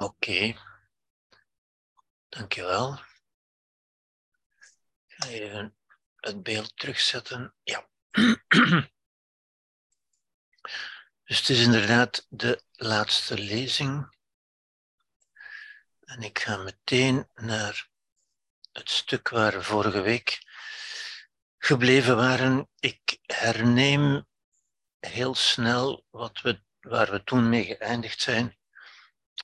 Oké. Dankjewel. Ik ga even het beeld terugzetten. Ja. Dus het is inderdaad de laatste lezing. En ik ga meteen naar het stuk waar we vorige week gebleven waren. Ik herneem heel snel wat we, waar we toen mee geëindigd zijn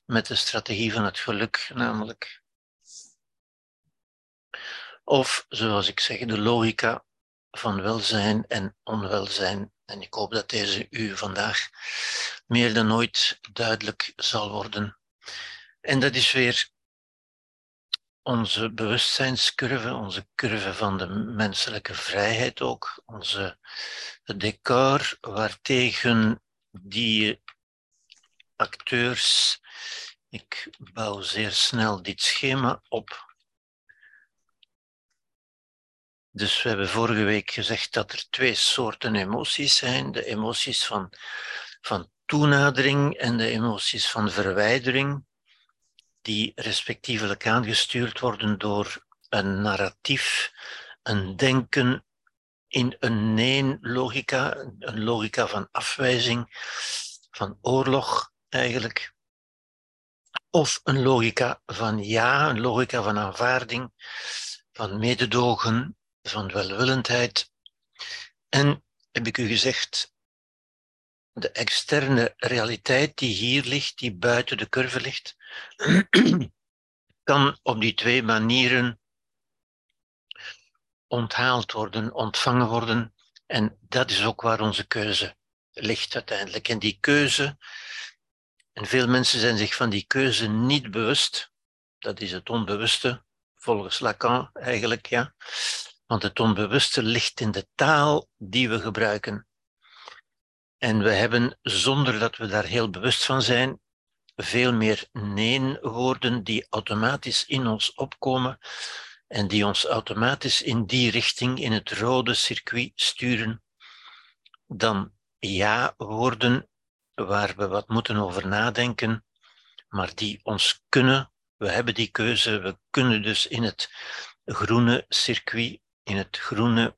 met de strategie van het geluk, namelijk. Of, zoals ik zeg, de logica van welzijn en onwelzijn. En ik hoop dat deze u vandaag meer dan ooit duidelijk zal worden. En dat is weer onze bewustzijnscurve, onze curve van de menselijke vrijheid ook, onze decor waartegen die acteurs, ik bouw zeer snel dit schema op. Dus we hebben vorige week gezegd dat er twee soorten emoties zijn. De emoties van, van toenadering en de emoties van verwijdering, die respectievelijk aangestuurd worden door een narratief, een denken in een nee-logica, een logica van afwijzing, van oorlog eigenlijk. Of een logica van ja, een logica van aanvaarding, van mededogen, van welwillendheid. En heb ik u gezegd, de externe realiteit die hier ligt, die buiten de curve ligt, kan op die twee manieren onthaald worden, ontvangen worden. En dat is ook waar onze keuze ligt uiteindelijk. En die keuze, en veel mensen zijn zich van die keuze niet bewust, dat is het onbewuste, volgens Lacan eigenlijk, ja. Want het onbewuste ligt in de taal die we gebruiken. En we hebben, zonder dat we daar heel bewust van zijn, veel meer nee-woorden die automatisch in ons opkomen en die ons automatisch in die richting, in het rode circuit sturen, dan ja-woorden waar we wat moeten over nadenken, maar die ons kunnen. We hebben die keuze, we kunnen dus in het groene circuit, in het groene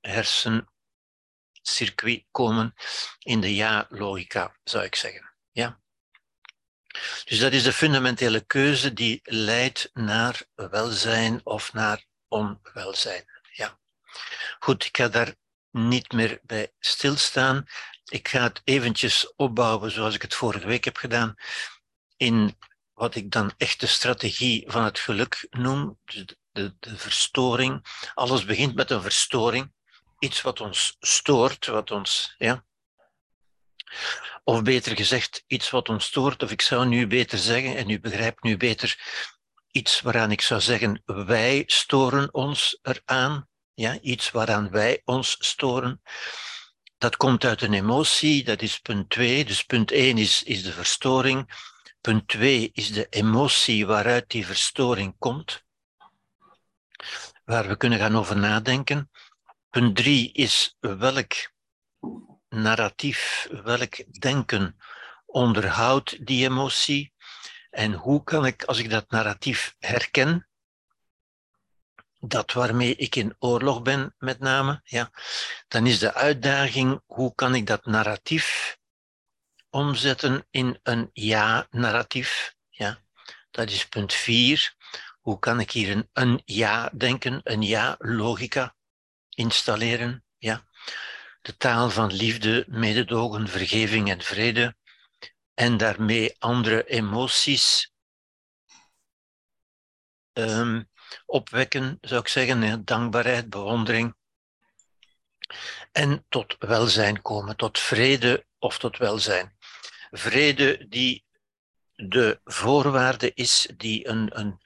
hersencircuit komen, in de ja-logica, zou ik zeggen. Ja? Dus dat is de fundamentele keuze die leidt naar welzijn of naar onwelzijn. Ja. Goed, ik ga daar niet meer bij stilstaan. Ik ga het eventjes opbouwen zoals ik het vorige week heb gedaan, in wat ik dan echt de strategie van het geluk noem, de, de, de verstoring. Alles begint met een verstoring, iets wat ons stoort, wat ons, ja, of beter gezegd, iets wat ons stoort, of ik zou nu beter zeggen, en u begrijpt nu beter, iets waaraan ik zou zeggen, wij storen ons eraan, ja, iets waaraan wij ons storen. Dat komt uit een emotie, dat is punt 2. Dus punt 1 is, is de verstoring. Punt 2 is de emotie waaruit die verstoring komt, waar we kunnen gaan over nadenken. Punt 3 is welk narratief, welk denken onderhoudt die emotie en hoe kan ik, als ik dat narratief herken, dat waarmee ik in oorlog ben met name, ja, dan is de uitdaging hoe kan ik dat narratief omzetten in een ja-narratief. Ja. Dat is punt vier. Hoe kan ik hier een, een ja-denken, een ja-logica installeren? Ja de taal van liefde, mededogen, vergeving en vrede, en daarmee andere emoties um, opwekken, zou ik zeggen, dankbaarheid, bewondering, en tot welzijn komen, tot vrede of tot welzijn. Vrede die de voorwaarde is, die een, een,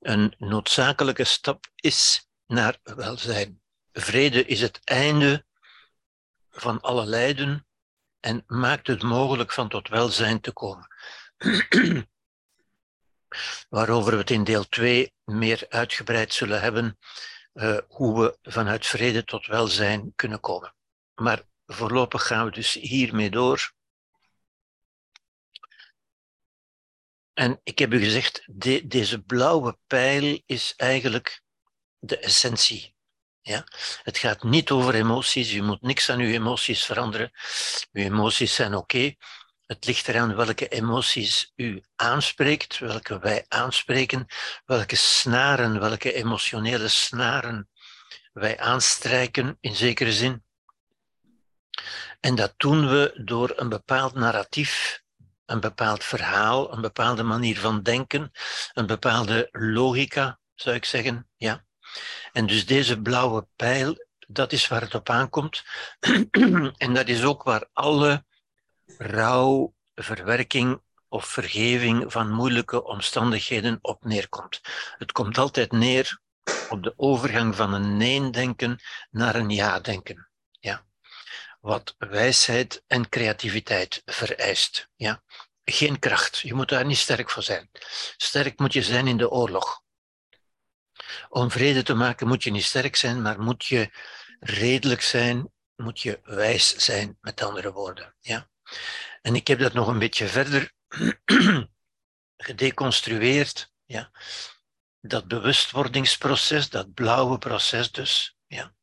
een noodzakelijke stap is naar welzijn. Vrede is het einde van alle lijden en maakt het mogelijk van tot welzijn te komen. Waarover we het in deel 2 meer uitgebreid zullen hebben, uh, hoe we vanuit vrede tot welzijn kunnen komen. Maar voorlopig gaan we dus hiermee door. En ik heb u gezegd, de, deze blauwe pijl is eigenlijk de essentie. Ja? Het gaat niet over emoties, u moet niks aan uw emoties veranderen. Uw emoties zijn oké. Het ligt eraan welke emoties u aanspreekt, welke wij aanspreken, welke snaren, welke emotionele snaren wij aanstrijken in zekere zin. En dat doen we door een bepaald narratief, een bepaald verhaal, een bepaalde manier van denken, een bepaalde logica, zou ik zeggen. Ja. En dus deze blauwe pijl, dat is waar het op aankomt. en dat is ook waar alle rouw, verwerking of vergeving van moeilijke omstandigheden op neerkomt. Het komt altijd neer op de overgang van een nee-denken naar een ja-denken. Ja. Wat wijsheid en creativiteit vereist. Ja. Geen kracht. Je moet daar niet sterk voor zijn. Sterk moet je zijn in de oorlog. Om vrede te maken moet je niet sterk zijn, maar moet je redelijk zijn, moet je wijs zijn, met andere woorden. Ja. En ik heb dat nog een beetje verder gedeconstrueerd. Ja. Dat bewustwordingsproces, dat blauwe proces dus. Ja.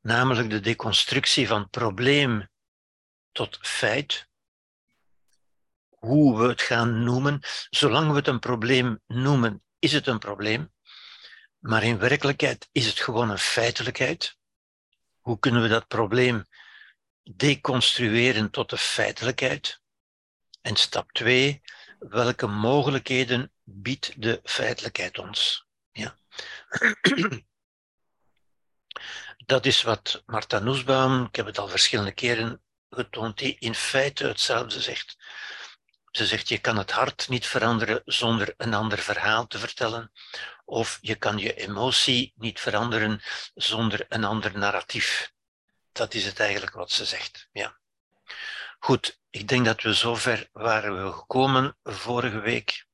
Namelijk de deconstructie van probleem tot feit. Hoe we het gaan noemen. Zolang we het een probleem noemen, is het een probleem. Maar in werkelijkheid is het gewoon een feitelijkheid. Hoe kunnen we dat probleem deconstrueren tot de feitelijkheid? En stap 2, welke mogelijkheden biedt de feitelijkheid ons? Ja. Dat is wat Martha Nussbaum, ik heb het al verschillende keren getoond, die in feite hetzelfde zegt. Ze zegt, je kan het hart niet veranderen zonder een ander verhaal te vertellen, of je kan je emotie niet veranderen zonder een ander narratief. Dat is het eigenlijk wat ze zegt. Ja. Goed, ik denk dat we zover waren we gekomen vorige week.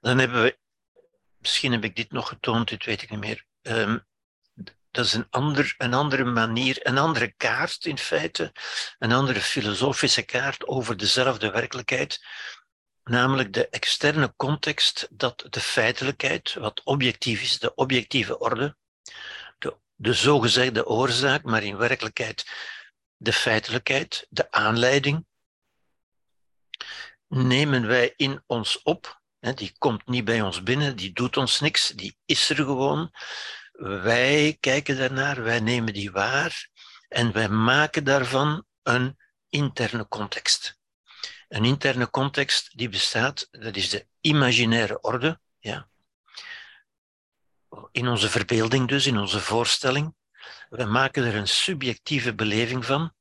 Dan hebben we, misschien heb ik dit nog getoond, dit weet ik niet meer. Um, dat is een, ander, een andere manier, een andere kaart in feite, een andere filosofische kaart over dezelfde werkelijkheid, namelijk de externe context dat de feitelijkheid, wat objectief is, de objectieve orde, de, de zogezegde oorzaak, maar in werkelijkheid de feitelijkheid, de aanleiding, nemen wij in ons op. Die komt niet bij ons binnen, die doet ons niks, die is er gewoon. Wij kijken daarnaar, wij nemen die waar en wij maken daarvan een interne context. Een interne context die bestaat, dat is de imaginaire orde, ja. In onze verbeelding dus, in onze voorstelling. We maken er een subjectieve beleving van,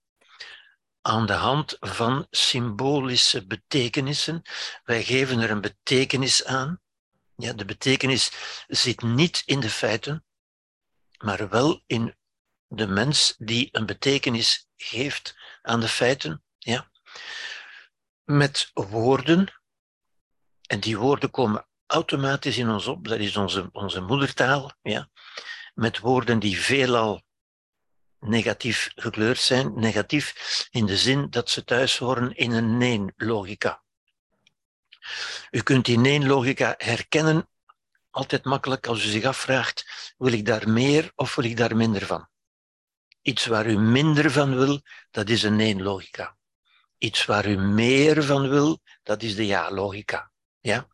aan de hand van symbolische betekenissen. Wij geven er een betekenis aan. Ja, de betekenis zit niet in de feiten, maar wel in de mens die een betekenis geeft aan de feiten. Ja. Met woorden, en die woorden komen automatisch in ons op, dat is onze, onze moedertaal, ja. met woorden die veelal negatief gekleurd zijn. Negatief in de zin dat ze thuis horen in een nee-logica. U kunt die nee-logica herkennen altijd makkelijk als u zich afvraagt, wil ik daar meer of wil ik daar minder van? Iets waar u minder van wil, dat is een nee-logica. Iets waar u meer van wil, dat is de ja-logica. Ja?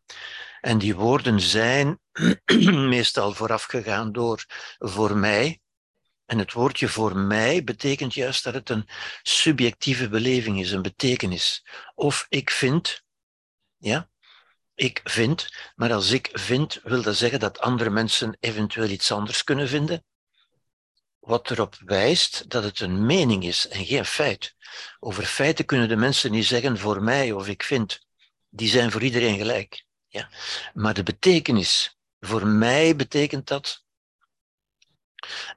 En die woorden zijn meestal voorafgegaan door voor mij, en het woordje voor mij betekent juist dat het een subjectieve beleving is, een betekenis. Of ik vind, ja, ik vind, maar als ik vind, wil dat zeggen dat andere mensen eventueel iets anders kunnen vinden. Wat erop wijst dat het een mening is en geen feit. Over feiten kunnen de mensen niet zeggen voor mij of ik vind. Die zijn voor iedereen gelijk. Maar de betekenis, voor mij betekent dat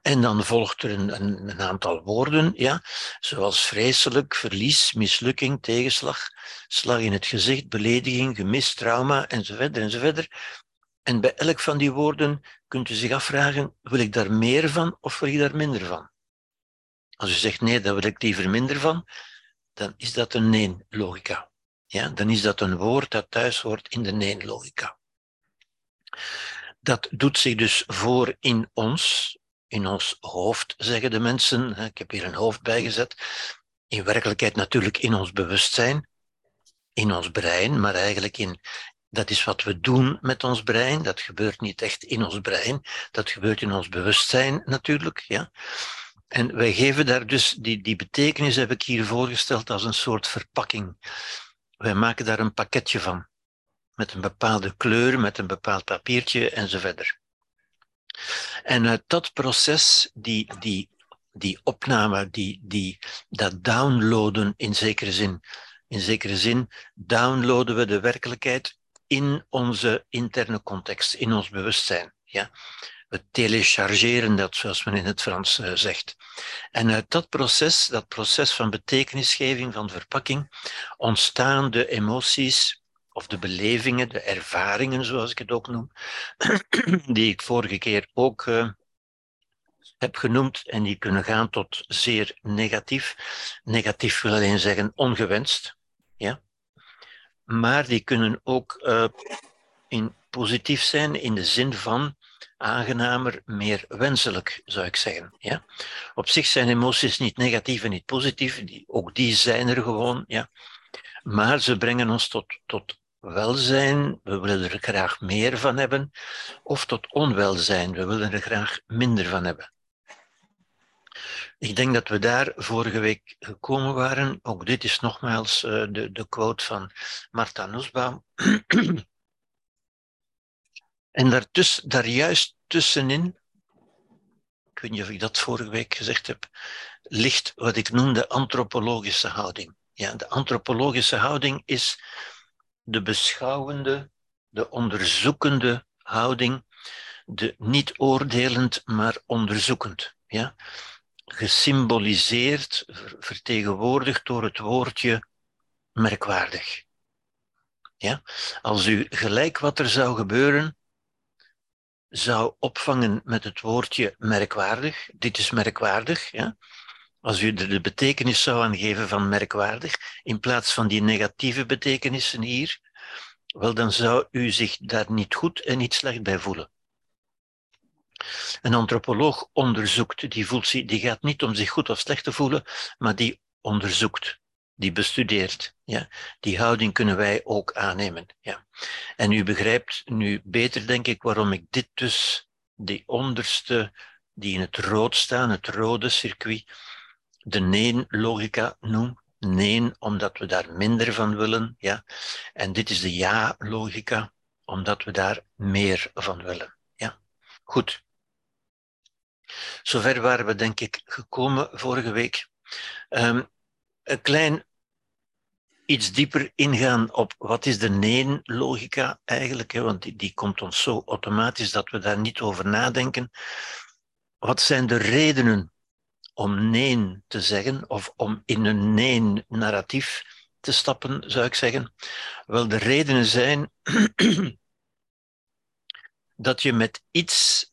en dan volgt er een, een, een, aantal woorden, ja, zoals vreselijk, verlies, mislukking, tegenslag, slag in het gezicht, belediging, gemis, trauma, enzovoort, enzovoort. En bij elk van die woorden kunt u zich afvragen, wil ik daar meer van of wil ik daar minder van? Als u zegt nee, daar wil ik liever minder van, dan is dat een nee-logica. Ja, dan is dat een woord dat thuis hoort in de nee-logica. Dat doet zich dus voor in ons, in ons hoofd, zeggen de mensen. Ik heb hier een hoofd bijgezet. In werkelijkheid natuurlijk in ons bewustzijn, in ons brein, maar eigenlijk in, dat is wat we doen met ons brein. Dat gebeurt niet echt in ons brein, dat gebeurt in ons bewustzijn natuurlijk. Ja. En wij geven daar dus, die, die betekenis heb ik hier voorgesteld als een soort verpakking. Wij maken daar een pakketje van, met een bepaalde kleur, met een bepaald papiertje enzovoort. En uit dat proces, die, die, die opname, die, die, dat downloaden in zekere zin, in zekere zin downloaden we de werkelijkheid in onze interne context, in ons bewustzijn. Ja? We telechargeren dat, zoals men in het Frans uh, zegt. En uit dat proces, dat proces van betekenisgeving, van verpakking, ontstaan de emoties of de belevingen, de ervaringen, zoals ik het ook noem, die ik vorige keer ook uh, heb genoemd en die kunnen gaan tot zeer negatief. Negatief wil alleen zeggen ongewenst, ja. Maar die kunnen ook uh, in positief zijn in de zin van aangenamer, meer wenselijk, zou ik zeggen. Ja? Op zich zijn emoties niet negatief en niet positief, ook die zijn er gewoon. Ja? Maar ze brengen ons tot, tot welzijn, we willen er graag meer van hebben, of tot onwelzijn, we willen er graag minder van hebben. Ik denk dat we daar vorige week gekomen waren. Ook dit is nogmaals uh, de, de quote van Martha Nussbaum. En daartussen, daar juist tussenin, ik weet niet of ik dat vorige week gezegd heb, ligt wat ik noem de antropologische houding. Ja, de antropologische houding is de beschouwende, de onderzoekende houding, de niet oordelend, maar onderzoekend. Ja? Gesymboliseerd, vertegenwoordigd door het woordje merkwaardig. Ja? Als u gelijk wat er zou gebeuren, zou opvangen met het woordje merkwaardig. Dit is merkwaardig. Ja? Als u er de betekenis zou aangeven van merkwaardig, in plaats van die negatieve betekenissen hier, wel dan zou u zich daar niet goed en niet slecht bij voelen. Een antropoloog onderzoekt, die, voelt, die gaat niet om zich goed of slecht te voelen, maar die onderzoekt die bestudeert. Ja? Die houding kunnen wij ook aannemen. Ja? En u begrijpt nu beter, denk ik, waarom ik dit dus, die onderste, die in het rood staan, het rode circuit, de neen-logica noem. Nee, omdat we daar minder van willen. Ja? En dit is de ja-logica, omdat we daar meer van willen. Ja? Goed. Zover waren we, denk ik, gekomen vorige week. Um, een klein iets dieper ingaan op wat is de nee-logica eigenlijk, hè, want die, die komt ons zo automatisch dat we daar niet over nadenken. Wat zijn de redenen om nee te zeggen of om in een nee-narratief te stappen, zou ik zeggen? Wel, de redenen zijn dat je met iets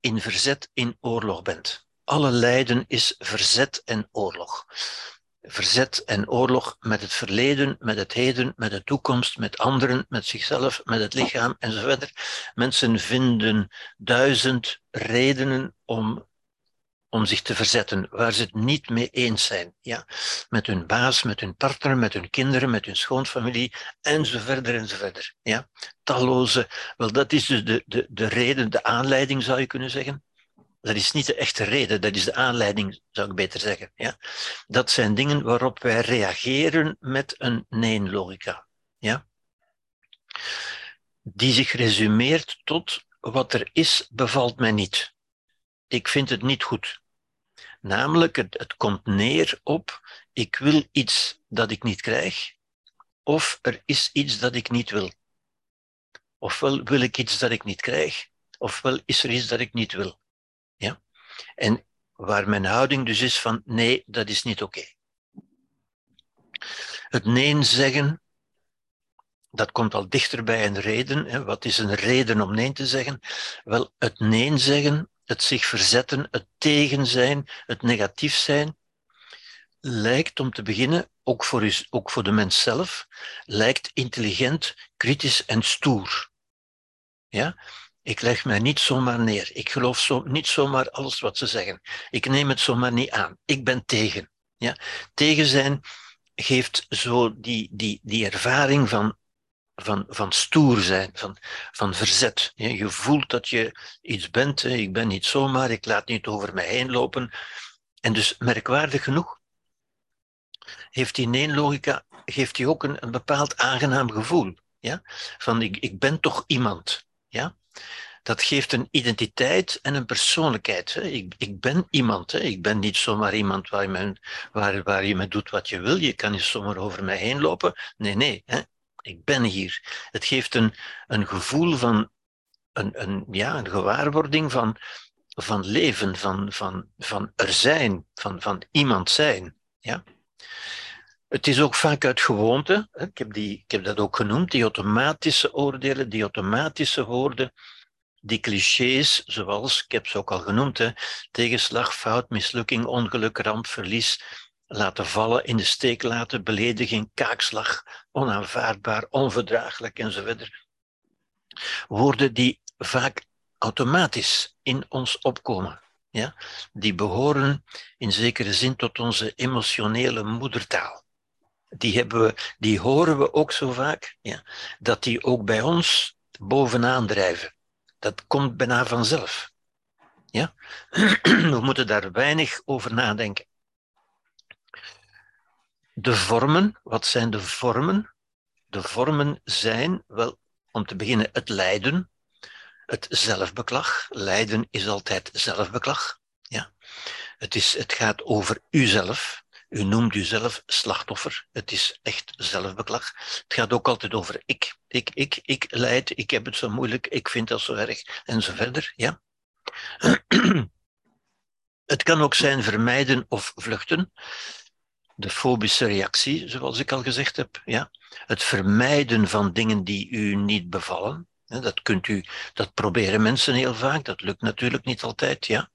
in verzet in oorlog bent. Alle lijden is verzet en oorlog verzet en oorlog met het verleden, met het heden, met de toekomst, met anderen, met zichzelf, met het lichaam enzovoort. Mensen vinden duizend redenen om, om zich te verzetten, waar ze het niet mee eens zijn. Ja? Met hun baas, met hun partner, met hun kinderen, met hun schoonfamilie enzovoort enzovoort. Ja? Talloze, wel dat is dus de, de, de reden, de aanleiding zou je kunnen zeggen dat is niet de echte reden, dat is de aanleiding, zou ik beter zeggen. Ja? Dat zijn dingen waarop wij reageren met een nee-logica. Ja? Die zich resumeert tot wat er is, bevalt mij niet. Ik vind het niet goed. Namelijk, het, het komt neer op, ik wil iets dat ik niet krijg, of er is iets dat ik niet wil. Ofwel wil ik iets dat ik niet krijg, ofwel is er iets dat ik niet wil. Ja? En waar mijn houding dus is van nee, dat is niet oké. Het nee zeggen, dat komt al dichter bij een reden. Hè. Wat is een reden om nee te zeggen? Wel, het nee zeggen, het zich verzetten, het tegen zijn, het negatief zijn, lijkt om te beginnen ook voor, ook voor de mens zelf, lijkt intelligent, kritisch en stoer. Ja? Ik leg mij niet zomaar neer. Ik geloof niet zomaar alles wat ze zeggen. Ik neem het zomaar niet aan. Ik ben tegen. Ja? Tegen zijn geeft zo die, die, die ervaring van, van, van stoer zijn, van, van verzet. Je voelt dat je iets bent. Ik ben niet zomaar, ik laat niet over mij heen lopen. En dus merkwaardig genoeg heeft die nee-logica geeft ook een, een bepaald aangenaam gevoel. Ja? Van ik, ik ben toch iemand. Ja? Dat geeft een identiteit en een persoonlijkheid. Ik, ik ben iemand. Ik ben niet zomaar iemand waar je, me, waar, waar je me doet wat je wil. Je kan niet zomaar over mij heen lopen. Nee, nee. Ik ben hier. Het geeft een, een gevoel van een, een, ja, een gewaarwording van, van leven, van, van, van er zijn, van, van iemand zijn. Ja? Het is ook vaak uit gewoonte, ik heb, die, ik heb dat ook genoemd, die automatische oordelen, die automatische woorden, die clichés, zoals, ik heb ze ook al genoemd, hè, tegenslag, fout, mislukking, ongeluk, ramp, verlies, laten vallen, in de steek laten, belediging, kaakslag, onaanvaardbaar, onverdraaglijk enzovoort. Woorden die vaak automatisch in ons opkomen. Ja? Die behoren in zekere zin tot onze emotionele moedertaal die, hebben die horen we ook zo vaak, ja, dat die ook bij ons bovenaan drijven. Dat komt bijna vanzelf. Ja? We moeten daar weinig over nadenken. De vormen, wat zijn de vormen? De vormen zijn, wel, om te beginnen, het lijden, het zelfbeklag. Lijden is altijd zelfbeklag. Ja. Het, is, het gaat over uzelf. U noemt uzelf slachtoffer. Het is echt zelfbeklag. Het gaat ook altijd over ik. Ik, ik, ik leid, ik heb het zo moeilijk, ik vind dat zo erg, en zo verder. Ja? Het kan ook zijn vermijden of vluchten. De fobische reactie, zoals ik al gezegd heb. Ja? Het vermijden van dingen die u niet bevallen. Dat, kunt u, dat proberen mensen heel vaak, dat lukt natuurlijk niet altijd. Ja?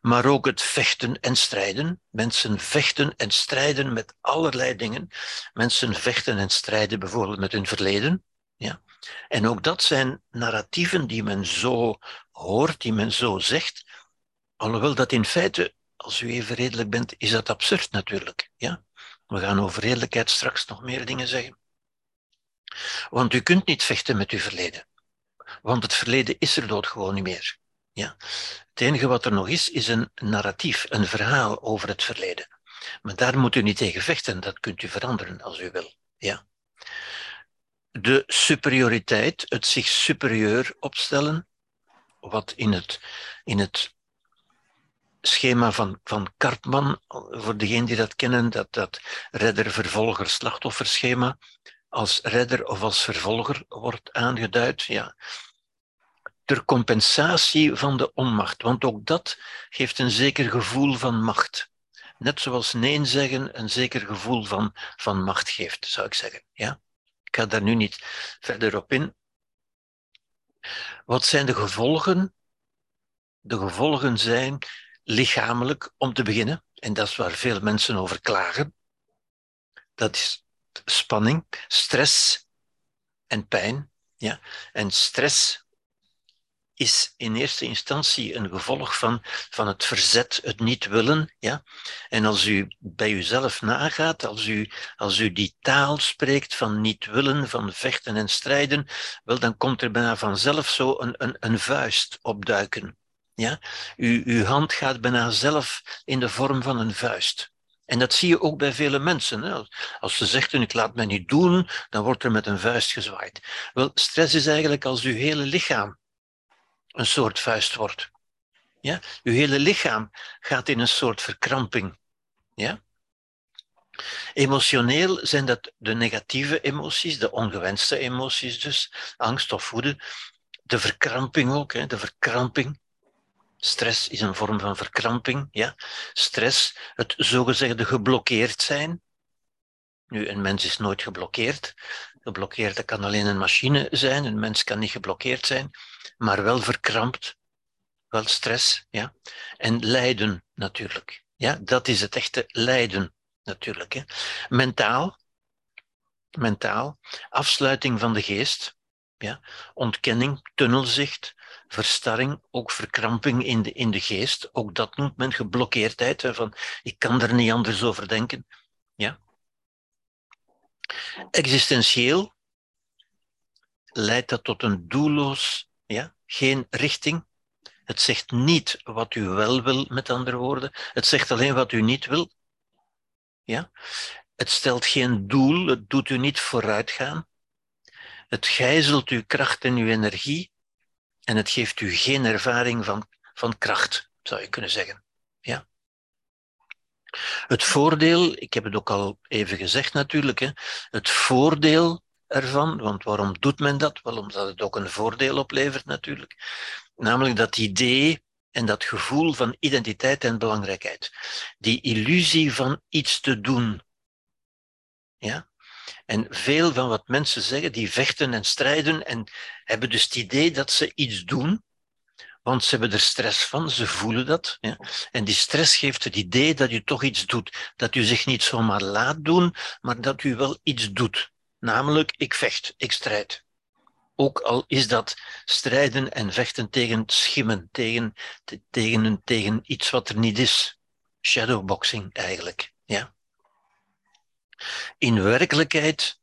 Maar ook het vechten en strijden. Mensen vechten en strijden met allerlei dingen. Mensen vechten en strijden bijvoorbeeld met hun verleden. Ja. En ook dat zijn narratieven die men zo hoort, die men zo zegt. Alhoewel dat in feite, als u even redelijk bent, is dat absurd natuurlijk. Ja? We gaan over redelijkheid straks nog meer dingen zeggen. Want u kunt niet vechten met uw verleden. Want het verleden is er dood gewoon niet meer. Het enige wat er nog is, is een narratief, een verhaal over het verleden. Maar daar moet u niet tegen vechten, dat kunt u veranderen als u wil. Ja. De superioriteit, het zich superieur opstellen, wat in het, in het schema van, van Karpman, voor degenen die dat kennen, dat, dat redder-vervolger-slachtofferschema, als redder of als vervolger wordt aangeduid. Ja ter compensatie van de onmacht. Want ook dat geeft een zeker gevoel van macht. Net zoals nee zeggen een zeker gevoel van, van macht geeft, zou ik zeggen. Ja? Ik ga daar nu niet verder op in. Wat zijn de gevolgen? De gevolgen zijn lichamelijk, om te beginnen, en dat is waar veel mensen over klagen. Dat is spanning, stress en pijn. Ja? En stress is in eerste instantie een gevolg van, van het verzet, het niet willen. Ja? En als u bij uzelf nagaat, als u, als u die taal spreekt van niet willen, van vechten en strijden, wel, dan komt er bijna vanzelf zo een, een, een vuist opduiken. Ja? U, uw hand gaat bijna zelf in de vorm van een vuist. En dat zie je ook bij vele mensen. Hè. Als ze zeggen, ik laat mij niet doen, dan wordt er met een vuist gezwaaid. Wel, stress is eigenlijk als uw hele lichaam een soort vuist wordt. Ja? Uw hele lichaam gaat in een soort verkramping. Ja? Emotioneel zijn dat de negatieve emoties, de ongewenste emoties dus, angst of woede. De verkramping ook, hè, de verkramping. Stress is een vorm van verkramping. Ja? Stress, het zogezegde geblokkeerd zijn. Nu, een mens is nooit geblokkeerd. Geblokkeerd kan alleen een machine zijn, een mens kan niet geblokkeerd zijn maar wel verkrampt, wel stress, ja. En lijden natuurlijk. Ja, dat is het echte lijden. natuurlijk. Hè. Mentaal, mentaal, afsluiting van de geest, ja, ontkenning, tunnelzicht, verstarring, ook verkramping in de, in de geest. Ook dat noemt men geblokkeerdheid, van ik kan er niet anders over denken. Ja. Existentieel leidt dat tot een doelloos, ja, geen richting. Het zegt niet wat u wel wil, met andere woorden. Het zegt alleen wat u niet wil. Ja? Het stelt geen doel, het doet u niet vooruitgaan. Het gijzelt uw kracht en uw energie en het geeft u geen ervaring van, van kracht, zou je kunnen zeggen. Het voordeel, ik heb het ook al even gezegd natuurlijk, hè, het voordeel ervan, want waarom doet men dat? Wel omdat het ook een voordeel oplevert natuurlijk. Namelijk dat idee en dat gevoel van identiteit en belangrijkheid. Die illusie van iets te doen. Ja? En veel van wat mensen zeggen, die vechten en strijden en hebben dus het idee dat ze iets doen, want ze hebben er stress van, ze voelen dat. Ja? En die stress geeft het idee dat u toch iets doet. Dat u zich niet zomaar laat doen, maar dat u wel iets doet. Namelijk, ik vecht, ik strijd. Ook al is dat strijden en vechten tegen schimmen, tegen, tegen, tegen iets wat er niet is. Shadowboxing eigenlijk. Ja? In werkelijkheid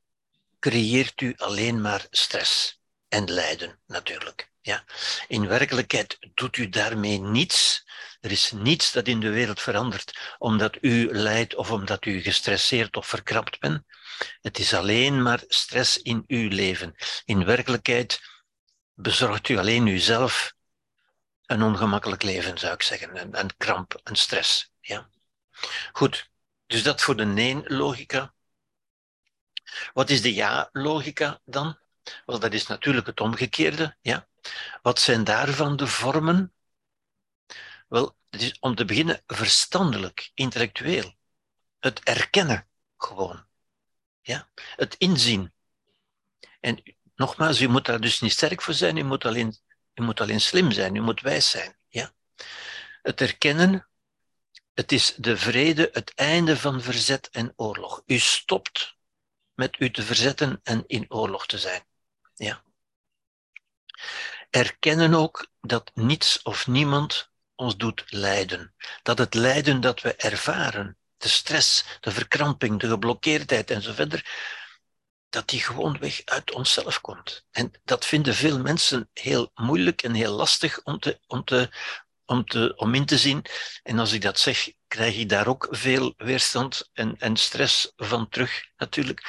creëert u alleen maar stress en lijden natuurlijk. Ja? In werkelijkheid doet u daarmee niets. Er is niets dat in de wereld verandert omdat u lijdt of omdat u gestresseerd of verkrapt bent. Het is alleen maar stress in uw leven. In werkelijkheid bezorgt u alleen uzelf een ongemakkelijk leven, zou ik zeggen. Een, een kramp, een stress. Ja? Goed, dus dat voor de nee-logica. Wat is de ja-logica dan? Wel, dat is natuurlijk het omgekeerde. Ja? Wat zijn daarvan de vormen? Wel, het is om te beginnen verstandelijk, intellectueel. Het erkennen gewoon. Ja? Het inzien. En nogmaals, u moet daar dus niet sterk voor zijn, u moet alleen, u moet alleen slim zijn, u moet wijs zijn. Ja? Het erkennen, het is de vrede, het einde van verzet en oorlog. U stopt met u te verzetten en in oorlog te zijn. Ja. Erkennen ook dat niets of niemand ons doet lijden. Dat het lijden dat we ervaren, de stress, de verkramping, de geblokkeerdheid en verder, dat die gewoon weg uit onszelf komt. En dat vinden veel mensen heel moeilijk en heel lastig om, te, om, te, om, te, om in te zien. En als ik dat zeg, krijg ik daar ook veel weerstand en, en stress van terug, natuurlijk.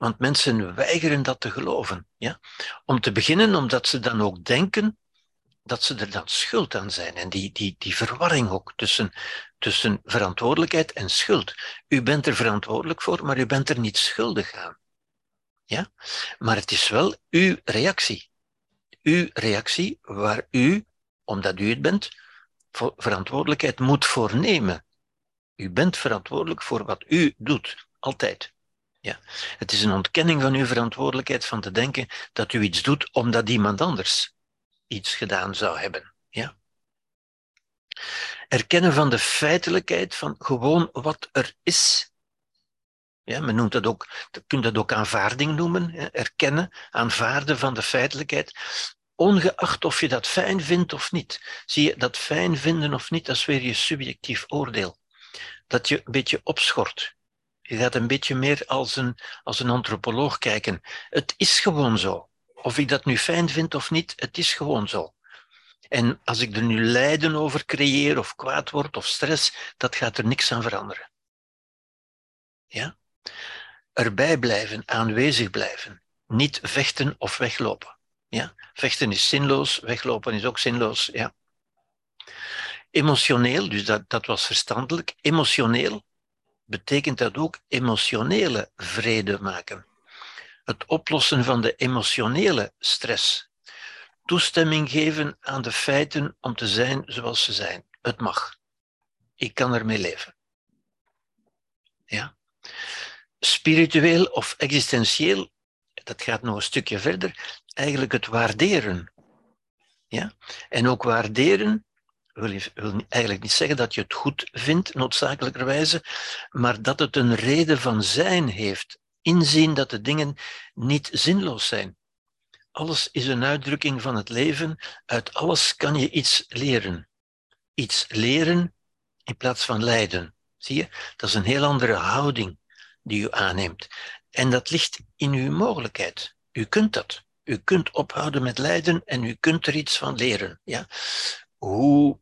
Want mensen weigeren dat te geloven. Ja? Om te beginnen omdat ze dan ook denken dat ze er dan schuld aan zijn. En die, die, die verwarring ook tussen, tussen verantwoordelijkheid en schuld. U bent er verantwoordelijk voor, maar u bent er niet schuldig aan. Ja? Maar het is wel uw reactie. Uw reactie waar u, omdat u het bent, verantwoordelijkheid moet voornemen. U bent verantwoordelijk voor wat u doet, altijd. Ja. Het is een ontkenning van uw verantwoordelijkheid van te denken dat u iets doet omdat iemand anders iets gedaan zou hebben. Ja? Erkennen van de feitelijkheid van gewoon wat er is. Ja, men noemt dat ook, je kunt dat ook aanvaarding noemen. Erkennen, aanvaarden van de feitelijkheid. Ongeacht of je dat fijn vindt of niet. Zie je, dat fijn vinden of niet, dat is weer je subjectief oordeel. Dat je een beetje opschort. Je gaat een beetje meer als een, als een antropoloog kijken. Het is gewoon zo. Of ik dat nu fijn vind of niet, het is gewoon zo. En als ik er nu lijden over creëer, of kwaad word, of stress, dat gaat er niks aan veranderen. Ja? Erbij blijven, aanwezig blijven. Niet vechten of weglopen. Ja? Vechten is zinloos, weglopen is ook zinloos. Ja? Emotioneel, dus dat, dat was verstandelijk. Emotioneel betekent dat ook emotionele vrede maken het oplossen van de emotionele stress. Toestemming geven aan de feiten om te zijn zoals ze zijn. Het mag. Ik kan ermee leven. Ja? Spiritueel of existentieel, dat gaat nog een stukje verder, eigenlijk het waarderen. Ja? En ook waarderen wil, wil eigenlijk niet zeggen dat je het goed vindt, noodzakelijkerwijze, maar dat het een reden van zijn heeft. Inzien dat de dingen niet zinloos zijn. Alles is een uitdrukking van het leven. Uit alles kan je iets leren. Iets leren in plaats van lijden. Zie je? Dat is een heel andere houding die u aanneemt. En dat ligt in uw mogelijkheid. U kunt dat. U kunt ophouden met lijden en u kunt er iets van leren. Ja? Hoe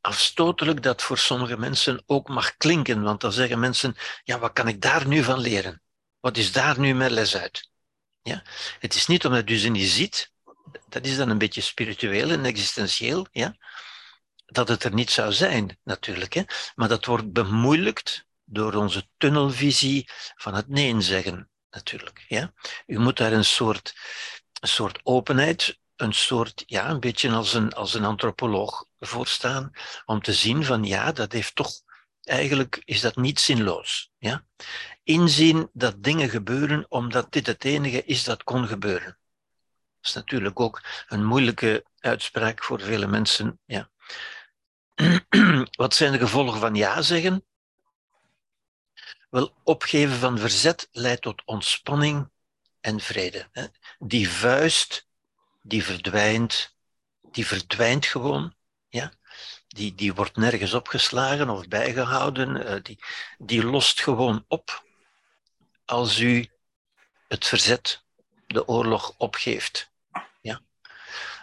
afstotelijk dat voor sommige mensen ook mag klinken, want dan zeggen mensen, ja, wat kan ik daar nu van leren? Wat is daar nu mijn les uit? Ja? Het is niet omdat u ze niet ziet, dat is dan een beetje spiritueel en existentieel, ja? dat het er niet zou zijn, natuurlijk. Hè? Maar dat wordt bemoeilijkt door onze tunnelvisie van het nee zeggen, natuurlijk. Ja? U moet daar een soort, een soort openheid, een soort, ja, een beetje als een, als een antropoloog voor staan, om te zien van ja, dat heeft toch, eigenlijk is dat niet zinloos. Ja? Inzien dat dingen gebeuren omdat dit het enige is dat kon gebeuren. Dat is natuurlijk ook een moeilijke uitspraak voor vele mensen. Ja. Wat zijn de gevolgen van ja zeggen? Wel, opgeven van verzet leidt tot ontspanning en vrede. Die vuist, die verdwijnt, die verdwijnt gewoon. Ja? Die, die wordt nergens opgeslagen of bijgehouden. Eh, die, die lost gewoon op als u het verzet, de oorlog opgeeft. Ja?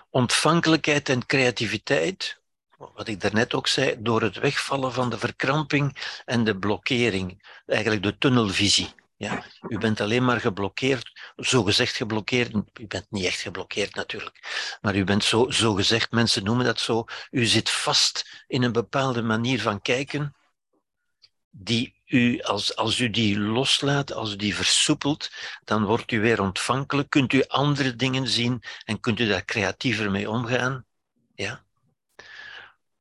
Ontvankelijkheid en creativiteit wat ik daarnet ook zei, door het wegvallen van de verkramping en de blokkering, eigenlijk de tunnelvisie. Ja, u bent alleen maar geblokkeerd, zogezegd geblokkeerd. U bent niet echt geblokkeerd natuurlijk, maar u bent zo, zogezegd, mensen noemen dat zo, u zit vast in een bepaalde manier van kijken, die u, als, als u die loslaat, als u die versoepelt, dan wordt u weer ontvankelijk, kunt u andere dingen zien en kunt u daar creatiever mee omgaan. Ja?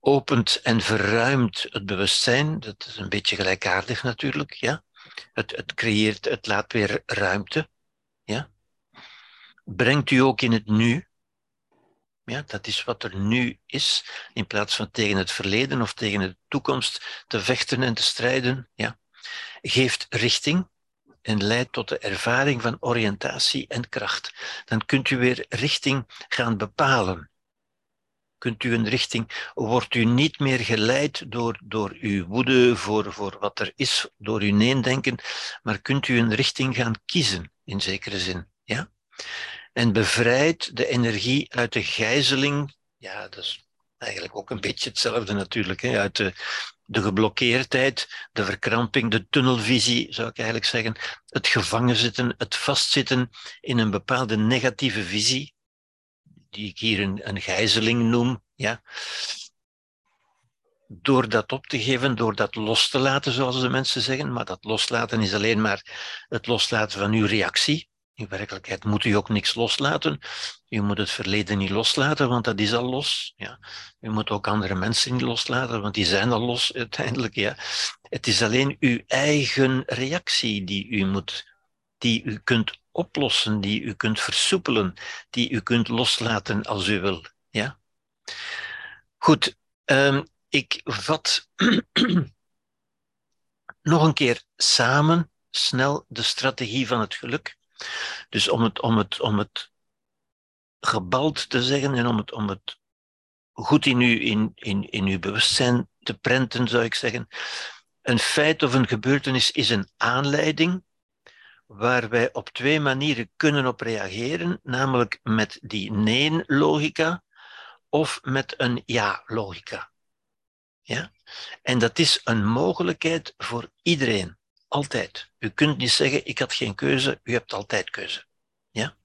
opent en verruimt het bewustzijn. Dat is een beetje gelijkaardig natuurlijk. Ja? Het, het creëert, het laat weer ruimte. Ja? Brengt u ook in het nu. Ja, dat is wat er nu is, in plaats van tegen het verleden of tegen de toekomst te vechten en te strijden. Ja. Geeft richting en leidt tot de ervaring van oriëntatie en kracht. Dan kunt u weer richting gaan bepalen kunt u een richting, wordt u niet meer geleid door, door uw woede voor, voor wat er is, door uw neendenken, maar kunt u een richting gaan kiezen, in zekere zin. Ja? En bevrijdt de energie uit de gijzeling, ja, dat is eigenlijk ook een beetje hetzelfde natuurlijk, hè, uit de, de geblokkeerdheid, de verkramping, de tunnelvisie, zou ik eigenlijk zeggen, het gevangen zitten, het vastzitten in een bepaalde negatieve visie, die ik hier een, een gijzeling noem, ja, door dat op te geven, door dat los te laten, zoals de mensen zeggen. Maar dat loslaten is alleen maar het loslaten van uw reactie. In werkelijkheid moet u ook niks loslaten. U moet het verleden niet loslaten, want dat is al los. Ja. U moet ook andere mensen niet loslaten, want die zijn al los uiteindelijk. Ja. Het is alleen uw eigen reactie die u moet, die u kunt oplossen, die u kunt versoepelen, die u kunt loslaten als u wil. Ja? Goed, um, ik vat nog een keer samen snel de strategie van het geluk. Dus om het, om het, om het gebald te zeggen en om het, om het goed in, u, in, in, in uw bewustzijn te prenten, zou ik zeggen. Een feit of een gebeurtenis is een aanleiding waar wij op twee manieren kunnen op reageren, namelijk met die nee-logica of met een ja-logica. Ja? En dat is een mogelijkheid voor iedereen, altijd. U kunt niet zeggen, ik had geen keuze, u hebt altijd keuze. Ja?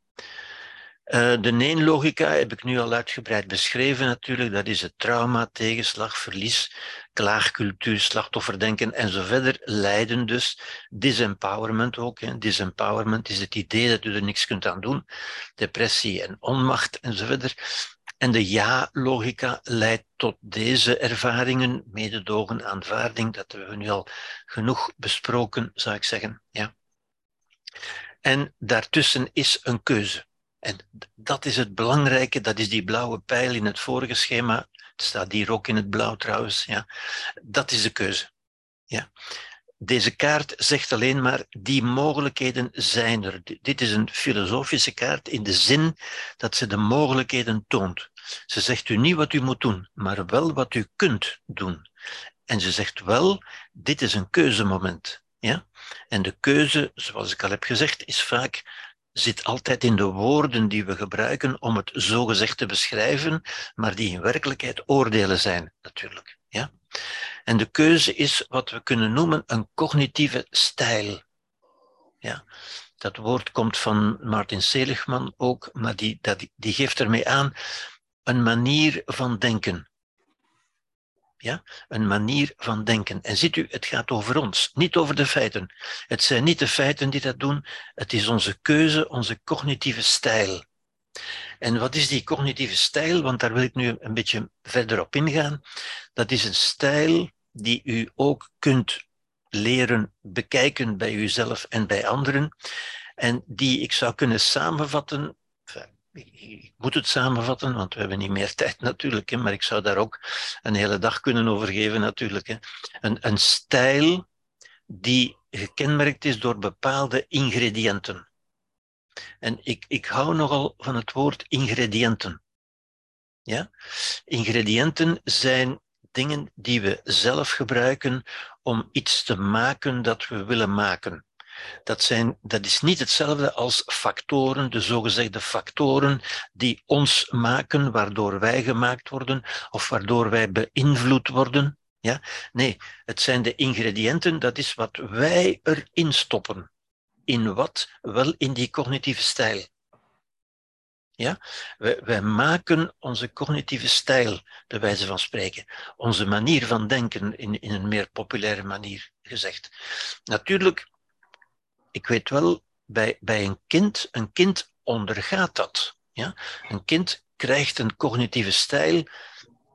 Uh, de nee-logica heb ik nu al uitgebreid beschreven natuurlijk. Dat is het trauma, tegenslag, verlies, klaagcultuur, slachtofferdenken en zo verder. Lijden dus. Disempowerment ook. Disempowerment is het idee dat u er niks kunt aan doen. Depressie en onmacht en zo verder. En de ja-logica leidt tot deze ervaringen, mededogen, aanvaarding. Dat hebben we nu al genoeg besproken, zou ik zeggen. Ja. En daartussen is een keuze. En dat is het belangrijke, dat is die blauwe pijl in het vorige schema Het staat hier ook in het blauw trouwens. Ja. Dat is de keuze. Ja. Deze kaart zegt alleen maar, die mogelijkheden zijn er. Dit is een filosofische kaart in de zin dat ze de mogelijkheden toont. Ze zegt u niet wat u moet doen, maar wel wat u kunt doen. En ze zegt wel, dit is een keuzemoment. Ja? En de keuze, zoals ik al heb gezegd, is vaak, zit altijd in de woorden die we gebruiken om het zogezegd te beschrijven, maar die in werkelijkheid oordelen zijn, natuurlijk. Ja? En de keuze is wat we kunnen noemen een cognitieve stijl. Ja? Dat woord komt van Martin Seligman ook, maar die, dat, die geeft ermee aan een manier van denken. Ja? Een manier van denken. En ziet u, het gaat over ons, niet over de feiten. Het zijn niet de feiten die dat doen, het is onze keuze, onze cognitieve stijl. En wat is die cognitieve stijl? Want daar wil ik nu een beetje verder op ingaan. Dat is een stijl die u ook kunt leren bekijken bij uzelf en bij anderen. En die ik zou kunnen samenvatten ik moet het samenvatten, want we hebben niet meer tijd natuurlijk, hè, maar ik zou daar ook een hele dag kunnen over geven natuurlijk. Hè. Een, een stijl die gekenmerkt is door bepaalde ingrediënten. En ik, ik hou nogal van het woord ingrediënten. Ja? Ingrediënten zijn dingen die we zelf gebruiken om iets te maken dat we willen maken. Dat, zijn, dat is niet hetzelfde als factoren, de zogezegde factoren die ons maken, waardoor wij gemaakt worden of waardoor wij beïnvloed worden. Ja? Nee, het zijn de ingrediënten, dat is wat wij erin stoppen. In wat? Wel in die cognitieve stijl. Ja? Wij, maken onze cognitieve stijl, bij wijze van spreken. Onze manier van denken, in, in een meer populaire manier gezegd. Natuurlijk ik weet wel, bij, bij een kind, een kind ondergaat dat. Ja? Een kind krijgt een cognitieve stijl